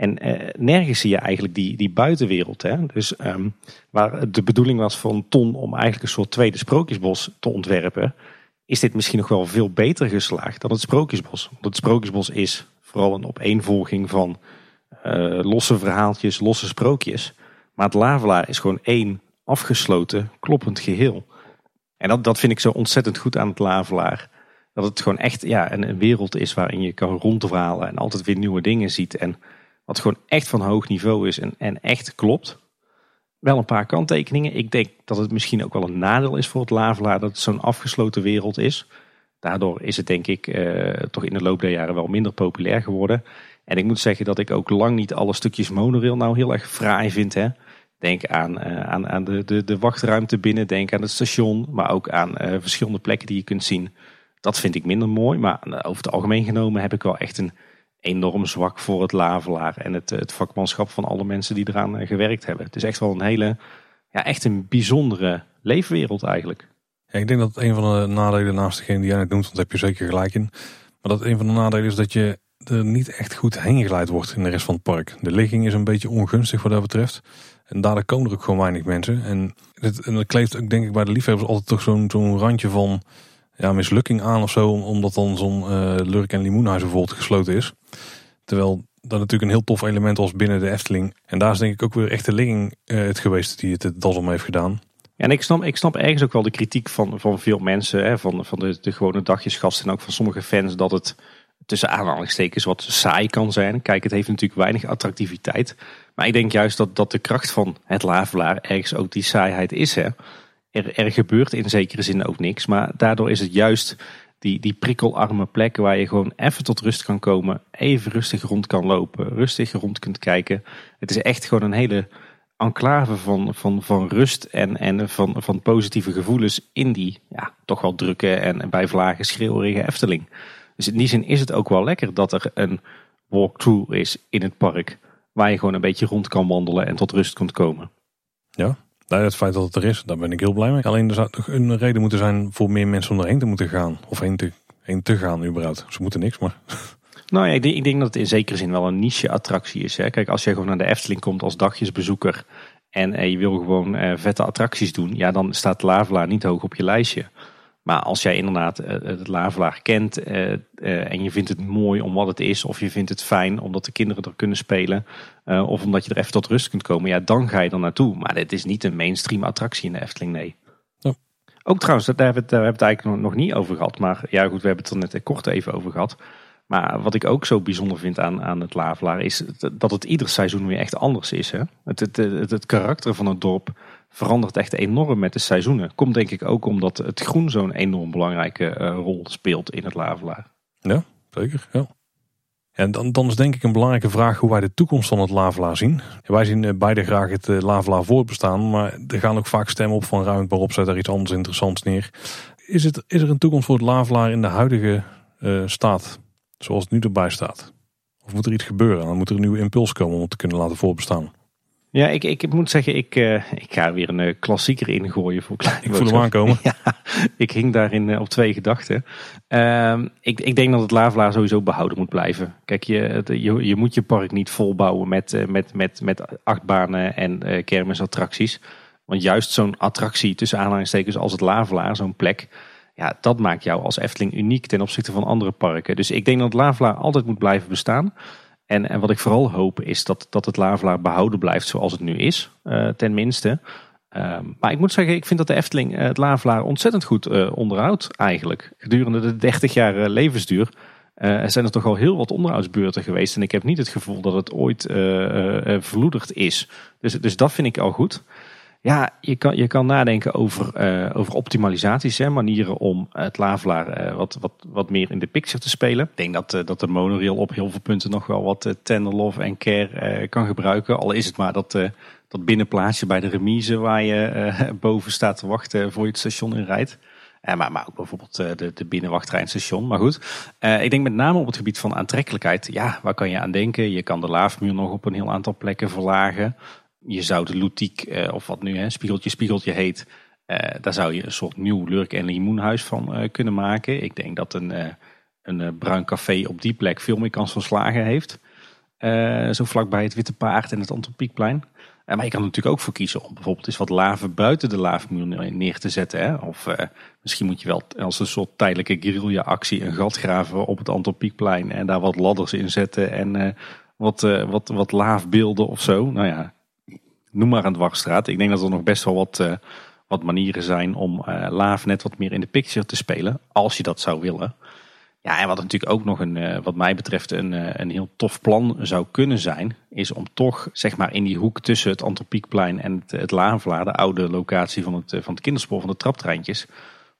En uh, nergens zie je eigenlijk die, die buitenwereld. Hè? Dus um, waar de bedoeling was van Ton om eigenlijk een soort tweede sprookjesbos te ontwerpen. Is dit misschien nog wel veel beter geslaagd dan het sprookjesbos. Want het sprookjesbos is Vooral een opeenvolging van uh, losse verhaaltjes, losse sprookjes. Maar het Lavelaar is gewoon één afgesloten, kloppend geheel. En dat, dat vind ik zo ontzettend goed aan het Lavelaar. Dat het gewoon echt ja, een, een wereld is waarin je kan rondwalen en altijd weer nieuwe dingen ziet. En wat gewoon echt van hoog niveau is en, en echt klopt. Wel een paar kanttekeningen. Ik denk dat het misschien ook wel een nadeel is voor het Lavelaar dat het zo'n afgesloten wereld is. Daardoor is het denk ik uh, toch in de loop der jaren wel minder populair geworden. En ik moet zeggen dat ik ook lang niet alle stukjes monorail nou heel erg fraai vind. Hè. Denk aan, aan, aan de, de, de wachtruimte binnen, denk aan het station, maar ook aan verschillende plekken die je kunt zien. Dat vind ik minder mooi, maar over het algemeen genomen heb ik wel echt een enorm zwak voor het lavelaar en het, het vakmanschap van alle mensen die eraan gewerkt hebben. Het is echt wel een hele, ja, echt een bijzondere leefwereld eigenlijk. Ja, ik denk dat een van de nadelen naast degene die jij net noemt, want daar heb je zeker gelijk in. Maar dat een van de nadelen is dat je er niet echt goed heen geleid wordt in de rest van het park. De ligging is een beetje ongunstig wat dat betreft. En daardoor komen er ook gewoon weinig mensen. En, het, dat kleeft ook denk ik bij de liefhebbers altijd toch zo'n zo'n randje van ja, mislukking aan of zo. Omdat dan zo'n uh, Lurk en Limoenhuis bijvoorbeeld gesloten is. Terwijl dat natuurlijk een heel tof element was binnen de Efteling. En daar is denk ik ook weer echt de ligging uh, het geweest die het het om heeft gedaan. En ik snap, ik snap ergens ook wel de kritiek van, van veel mensen, hè, van, van de, de gewone dagjesgasten en ook van sommige fans, dat het tussen aanhalingstekens wat saai kan zijn. Kijk, het heeft natuurlijk weinig attractiviteit. Maar ik denk juist dat, dat de kracht van het Lavelaar ergens ook die saaiheid is. Hè. Er, er gebeurt in zekere zin ook niks, maar daardoor is het juist die, die prikkelarme plekken waar je gewoon even tot rust kan komen. Even rustig rond kan lopen, rustig rond kunt kijken. Het is echt gewoon een hele enclave van, van, van rust en, en van, van positieve gevoelens in die ja, toch wel drukke en bij vlagen schreeuwerige Efteling. Dus in die zin is het ook wel lekker dat er een walkthrough is in het park. Waar je gewoon een beetje rond kan wandelen en tot rust kunt komen. Ja, nou, het feit dat het er is, daar ben ik heel blij mee. Alleen er zou toch een reden moeten zijn voor meer mensen om erheen te moeten gaan. Of heen te, heen te gaan überhaupt. Ze moeten niks, maar... Nou ja, ik denk, ik denk dat het in zekere zin wel een niche attractie is. Hè. Kijk, als je gewoon naar de Efteling komt als dagjesbezoeker en eh, je wil gewoon eh, vette attracties doen, ja, dan staat Lavelaar niet hoog op je lijstje. Maar als jij inderdaad eh, het Lavelaar kent eh, eh, en je vindt het mooi om wat het is, of je vindt het fijn omdat de kinderen er kunnen spelen, of omdat je er even tot rust kunt komen, ja, dan ga je er naartoe. Maar dit is niet een mainstream attractie in de Efteling, nee. Ook trouwens, daar hebben, we het, daar hebben we het eigenlijk nog, niet over gehad. Maar ja, goed, we hebben het er net kort even over gehad. Maar wat ik ook zo bijzonder vind aan, aan het Lavelaar is dat het ieder seizoen weer echt anders is. Hè? Het, het, het, het karakter van het dorp verandert echt enorm met de seizoenen. Komt denk ik ook omdat het groen zo'n enorm belangrijke uh, rol speelt in het Lavelaar. Ja, zeker. Ja. En dan, is denk ik een belangrijke vraag hoe wij de toekomst van het Lavelaar zien. wij zien uh, beide graag het uh, Lavelaar voortbestaan, maar er gaan ook vaak stemmen op van ruim waarop zet er iets anders interessants neer. Is, het, is er een toekomst voor het Lavelaar in de huidige staat, zoals het nu erbij staat? Of moet er iets gebeuren? Dan moet er een nieuwe impuls komen om het te kunnen laten voortbestaan. Ja, ik, ik moet zeggen, ik, uh, ik ga weer een uh, klassieker ingooien voor kleine Ik voel hem aankomen. Ja, ik hing daarin uh, op twee gedachten. Uh, ik, ik denk dat het Lavelaar sowieso behouden moet blijven. Kijk, je, je, je moet je park niet volbouwen met, met, met, met achtbanen en kermisattracties. Want juist zo'n attractie tussen aanhalingstekens als het Lavelaar, zo'n plek... Ja, dat maakt jou als Efteling uniek ten opzichte van andere parken. Dus ik denk dat het Lavelaar altijd moet blijven bestaan... En, en wat ik vooral hoop is dat, dat het Lavelaar behouden blijft zoals het nu is, uh, ten minste. Ehm, maar ik moet zeggen, ik vind dat de Efteling uh, het Lavelaar ontzettend goed uh, onderhoudt eigenlijk. Gedurende de 30 jaar levensduur zijn er toch al heel wat onderhoudsbeurten geweest. En ik heb niet het gevoel dat het ooit verloederd is. Dus, dus dat vind ik al goed. Ja, je kan, je kan nadenken over, uh, over optimalisaties, hè, manieren om het Lavelaar uh, wat, wat, wat meer in de picture te spelen. Ik denk dat, dat de monorail op heel veel punten nog wel wat tender love en care kan gebruiken. Al is het maar dat, dat binnenplaatsje bij de remise waar je boven staat te wachten voor je het station in rijdt. maar, maar ook bijvoorbeeld de, de binnenwachttreinstation. Maar goed, ik denk met name op het gebied van aantrekkelijkheid. Ja, waar kan je aan denken? Je kan de laafmuur nog op een heel aantal plekken verlagen je zou de Loutiek, eh, of wat nu hè, Spiegeltje Spiegeltje heet, eh, daar zou je een soort nieuw Lurk- en Limoenhuis van eh, kunnen maken. Ik denk dat een, een bruin café op die plek veel meer kans van slagen heeft. zo vlakbij het Witte Paard en het Antropiekplein. maar je kan er natuurlijk ook voor kiezen om bijvoorbeeld eens wat laven buiten de laafmuur neer te zetten. Hè? Of misschien moet je wel als een soort tijdelijke guerrilla-actie een gat graven op het Antropiekplein en daar wat ladders in zetten en wat, wat, wat laafbeelden of zo. Nou ja, noem maar een dwarsstraat. Ik denk dat er nog best wel wat, uh, wat manieren zijn om uh, Laaf net wat meer in de picture te spelen. Als je dat zou willen. Ja, en wat natuurlijk ook nog een, uh, wat mij betreft een, een heel tof plan zou kunnen zijn. Is om toch zeg maar in die hoek tussen het Antropiekplein en het, het. De oude locatie van het, van het kinderspoor van de traptreintjes.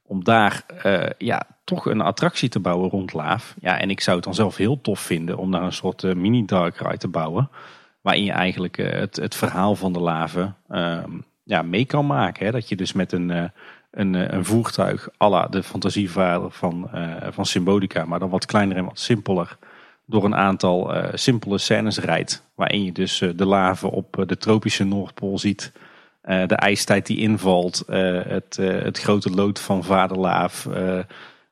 om daar eh, ja, toch een attractie te bouwen rond Laaf. Ja, en ik zou het dan zelf heel tof vinden om daar een soort mini dark ride te bouwen. Waarin je eigenlijk het, het verhaal van de laven ehm, ja, mee kan maken. Hè? Dat je dus met een, een, een voertuig à de fantasievader van, van Symbolica, maar dan wat kleiner en wat simpeler door een aantal simpele scènes rijdt. Waarin je dus de laven op de tropische Noordpool ziet. de ijstijd die invalt. het, het grote lood van Vaderlaaf.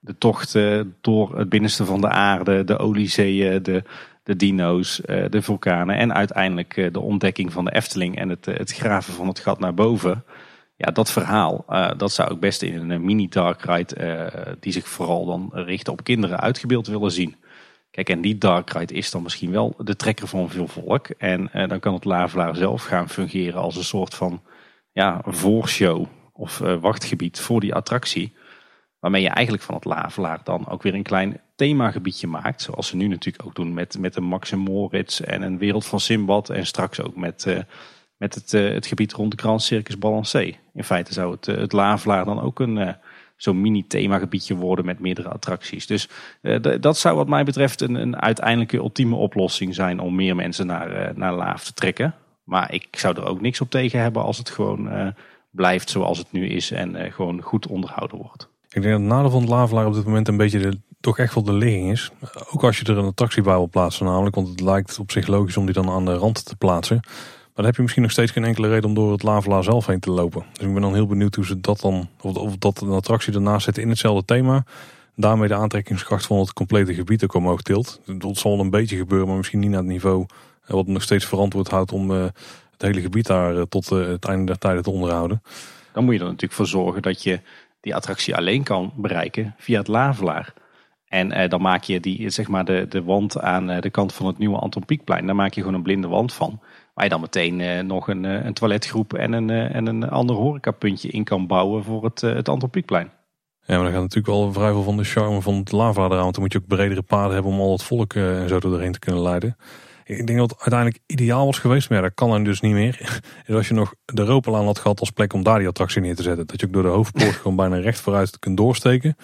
de tocht door het binnenste van de aarde. De oliezeeën. De, de dino's. de vulkanen. En uiteindelijk de ontdekking van de Efteling. En het, het graven van het gat naar boven. Ja, dat verhaal, dat zou ik best in een mini dark ride, die zich vooral dan richt op kinderen, uitgebeeld willen zien. Kijk, en die dark ride is dan misschien wel de trekker van veel volk. En eh, dan kan het Lavelaar zelf gaan fungeren als een soort van ja, voorshow of wachtgebied voor die attractie. Waarmee je eigenlijk van het Lavelaar dan ook weer een klein themagebiedje maakt. Zoals ze nu natuurlijk ook doen met, met een Max en Moritz en een wereld van Simbad. En straks ook met, uh, met het, uh, het gebied rond de Grand Circus Balancé. In feite zou het, het Lavelaar dan ook een zo'n mini themagebiedje worden met meerdere attracties. Dus dat zou wat mij betreft een, een uiteindelijke ultieme oplossing zijn om meer mensen naar, naar Laaf te trekken. Maar ik zou er ook niks op tegen hebben als het gewoon blijft zoals het nu is en gewoon goed onderhouden wordt. Ik denk dat het nadeel van het Lavelaar op dit moment een beetje de, toch echt wel de ligging is. Ook als je er een attractie bij wil plaatsen namelijk, want het lijkt op zich logisch om die dan aan de rand te plaatsen. Maar dan heb je misschien nog steeds geen enkele reden om door het Lavelaar zelf heen te lopen. Dus ik ben dan heel benieuwd hoe ze dat dan, of, of dat een attractie ernaast zetten in hetzelfde thema. Daarmee de aantrekkingskracht van het complete gebied ook omhoog tilt. Dat zal een beetje gebeuren, maar misschien niet naar het niveau eh, wat nog steeds verantwoord houdt om uh, het hele gebied daar uh, tot het einde der tijden te onderhouden. Dan moet je er natuurlijk voor zorgen dat je die attractie alleen kan bereiken via het Lavelaar. En dan maak je die, zeg maar de, de wand aan de kant van het nieuwe Anton Pieckplein. Daar maak je gewoon een blinde wand van. Waar je dan meteen uh, nog een, een toiletgroep en een, en een ander horecapuntje in kan bouwen voor het, het Antropiekplein. Ja, maar dan gaat natuurlijk wel vrij veel van de charme van het lava eraan. Want dan moet je ook bredere paden hebben om al het volk en zo doorheen te kunnen leiden. Ik denk dat het uiteindelijk ideaal was geweest, maar dat kan dan dus niet meer. Is als je nog de Ropelaan had gehad als plek om daar die attractie neer te zetten. Dat je ook door de hoofdpoort gewoon bijna recht vooruit kunt doorsteken.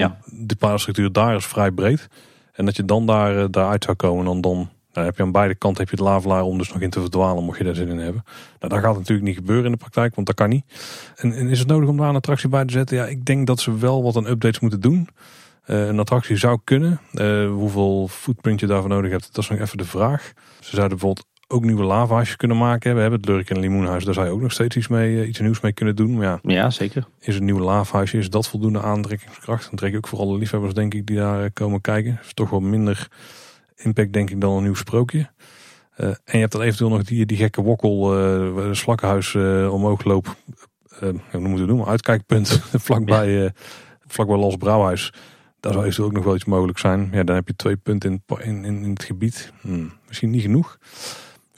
Ja. De padenstructuur daar is vrij breed. En dat je dan daar, daaruit zou komen, dan, dan dan heb je aan beide kanten heb je het lavelaar om dus nog in te verdwalen, mocht je daar zin in hebben. Nou, dat gaat natuurlijk niet gebeuren in de praktijk, want dat kan niet. En, is het nodig om daar een attractie bij te zetten? Ja, ik denk dat ze wel wat aan updates moeten doen. Uh, een attractie zou kunnen. Uh, hoeveel footprint je daarvoor nodig hebt, dat is nog even de vraag. Ze zouden bijvoorbeeld ook nieuwe lavahuisjes kunnen maken. We hebben het Lurk en Limoenhuis, daar zou je ook nog steeds iets, mee, uh, iets nieuws mee kunnen doen. Maar ja, ja, zeker. Is een nieuw lavahuisje, is dat voldoende aantrekkingskracht? Dan trek je ook vooral de liefhebbers, denk ik, die daar komen kijken. is toch wel minder impact denk ik dan een nieuw sprookje. Uh, en je hebt dan eventueel nog die, die gekke wokkel, uh, slakkenhuis uh, omhoog loop. hoe moeten we noemen? Uitkijkpunt vlakbij, ja. vlakbij Los Brouwhuis. Daar zou eventueel ook nog wel iets mogelijk zijn. Ja, dan heb je twee punten in, in, in het gebied. Hmm, misschien niet genoeg.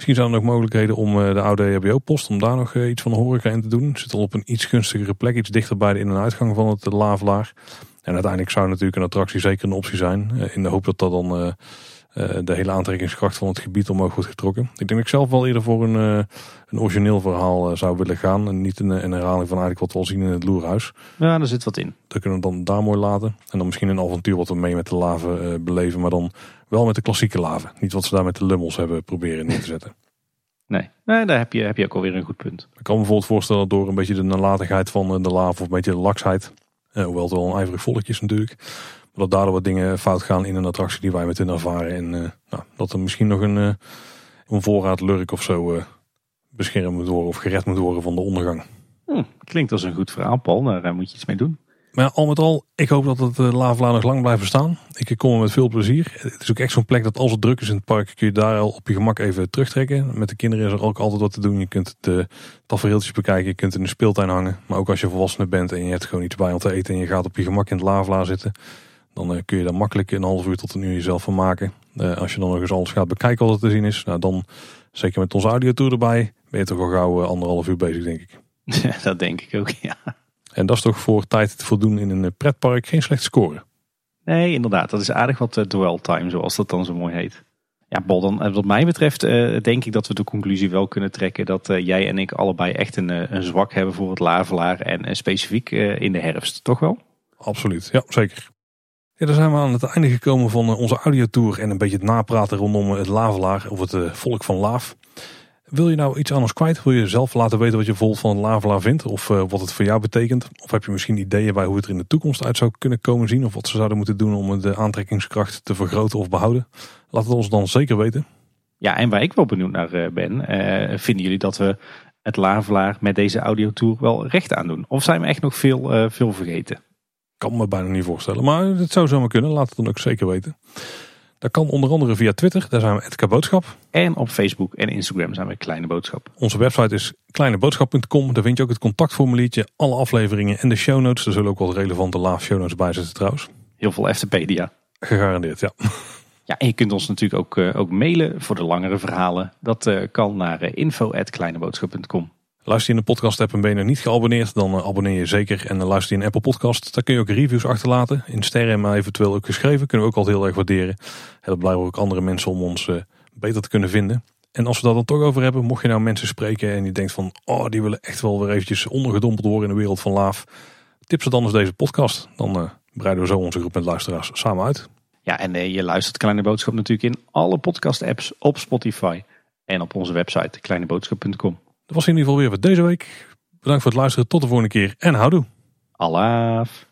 Misschien zijn er nog mogelijkheden om de oude EHBO-post, om daar nog iets van de horeca in te doen. Zit al op een iets gunstigere plek, iets dichter bij de in- en uitgang van het Lavelaar. En uiteindelijk zou natuurlijk een attractie zeker een optie zijn. In de hoop dat dat dan de hele aantrekkingskracht van het gebied omhoog wordt getrokken. Ik denk dat ik zelf wel eerder voor een, uh, een origineel verhaal uh, zou willen gaan. En niet een, een, herhaling van eigenlijk wat we al zien in het loerhuis. Ja, daar zit wat in. Dat kunnen we dan daar mooi laten. En dan misschien een avontuur wat we mee met de laven beleven. Maar dan wel met de klassieke laven. Niet wat ze daar met de lummels hebben proberen neer te zetten. Nee, nee daar heb je, heb je ook alweer een goed punt. Ik kan me bijvoorbeeld voorstellen door een beetje de nalatigheid van de lava. Of een beetje de laksheid. hoewel het wel een ijverig volkje is natuurlijk dat daardoor wat dingen fout gaan in een attractie die wij met hun ervaren. En uh, nou, dat er misschien nog een, uh, een voorraad lurk of zo uh, beschermd moet worden of gered moet worden van de ondergang. Hm, klinkt als een goed verhaal, Paul. Daar moet je iets mee doen. Maar al met al, ik hoop dat het Lavela nog lang blijft staan. Ik kom er met veel plezier. Het is ook echt zo'n plek dat als het druk is in het park, kun je daar al op je gemak even terugtrekken. Met de kinderen is er ook altijd wat te doen. Je kunt de tafereeltjes bekijken, je kunt in de speeltuin hangen. Maar ook als je volwassene bent en je hebt gewoon iets bij om te eten en je gaat op je gemak in het Lavela zitten dan uh, kun je daar makkelijk een half uur tot een uur jezelf van maken. Uh, als je dan nog eens alles gaat bekijken wat er te zien is. Nou, dan, zeker met onze audiotour erbij, ben je toch al gauw uh, anderhalf uur bezig, denk ik. Ja, dat denk ik ook, ja. En dat is toch voor tijd te voldoen in een pretpark geen slecht score. Nee, inderdaad. Dat is aardig wat uh, dwell time, zoals dat dan zo mooi heet. Ja, Bol, dan, wat mij betreft uh, denk ik dat we de conclusie wel kunnen trekken dat uh, jij en ik allebei echt een, een zwak hebben voor het lavelaar en specifiek in de herfst, toch wel? Absoluut, ja zeker. Ja, dan zijn we aan het einde gekomen van eh, onze audiotour en een beetje het napraten rondom het Lavelaar of het eh, volk van Laaf. Wil je nou iets ons kwijt? Wil je zelf laten weten wat je vol van het Lavelaar vindt? Of wat het voor jou betekent? Of heb je misschien ideeën bij hoe het er in de toekomst uit zou kunnen komen zien? Of wat ze zouden moeten doen om de aantrekkingskracht te vergroten of behouden? Laat het ons dan zeker weten. Ja, en waar ik wel benieuwd naar ben, vinden jullie dat we het Lavelaar met deze audiotour wel recht aan doen? Of zijn we echt nog veel, veel vergeten? Kan me bijna niet voorstellen, maar het zou zomaar kunnen. Laat het dan ook zeker weten. Dat kan onder andere via Twitter, daar zijn we Edka Boodschap. En op Facebook en Instagram zijn we Kleine Boodschap. Onze website is kleineboodschap.com. Daar vind je ook het contactformuliertje, alle afleveringen en de show notes. Er zullen ook wat relevante laaf show notes bij zitten trouwens. Heel veel FTPedia. Gegarandeerd, ja. Ja, en je kunt ons natuurlijk ook, uh, ook mailen voor de langere verhalen. Dat uh, kan naar uh, info.kleineboodschap.com. Luister je in de podcast app en ben je nog niet geabonneerd, dan abonneer je zeker. En dan luister je in Apple Podcast, daar kun je ook reviews achterlaten. In sterren maar eventueel ook geschreven, kunnen we ook altijd heel erg waarderen. Dat blijven ook andere mensen om ons beter te kunnen vinden. En als we dat dan toch over hebben, mocht je nou mensen spreken en je denkt van, oh die willen echt wel weer eventjes ondergedompeld worden in de wereld van Laaf. Tip ze dan eens deze podcast. Dan breiden we zo onze groep met luisteraars samen uit. Ja, en je luistert Kleine Boodschap natuurlijk in alle podcast apps op Spotify en op onze website kleineboodschap.com. Was in ieder geval weer voor deze week. Bedankt voor het luisteren. Tot de volgende keer en houdoe. Alaaf.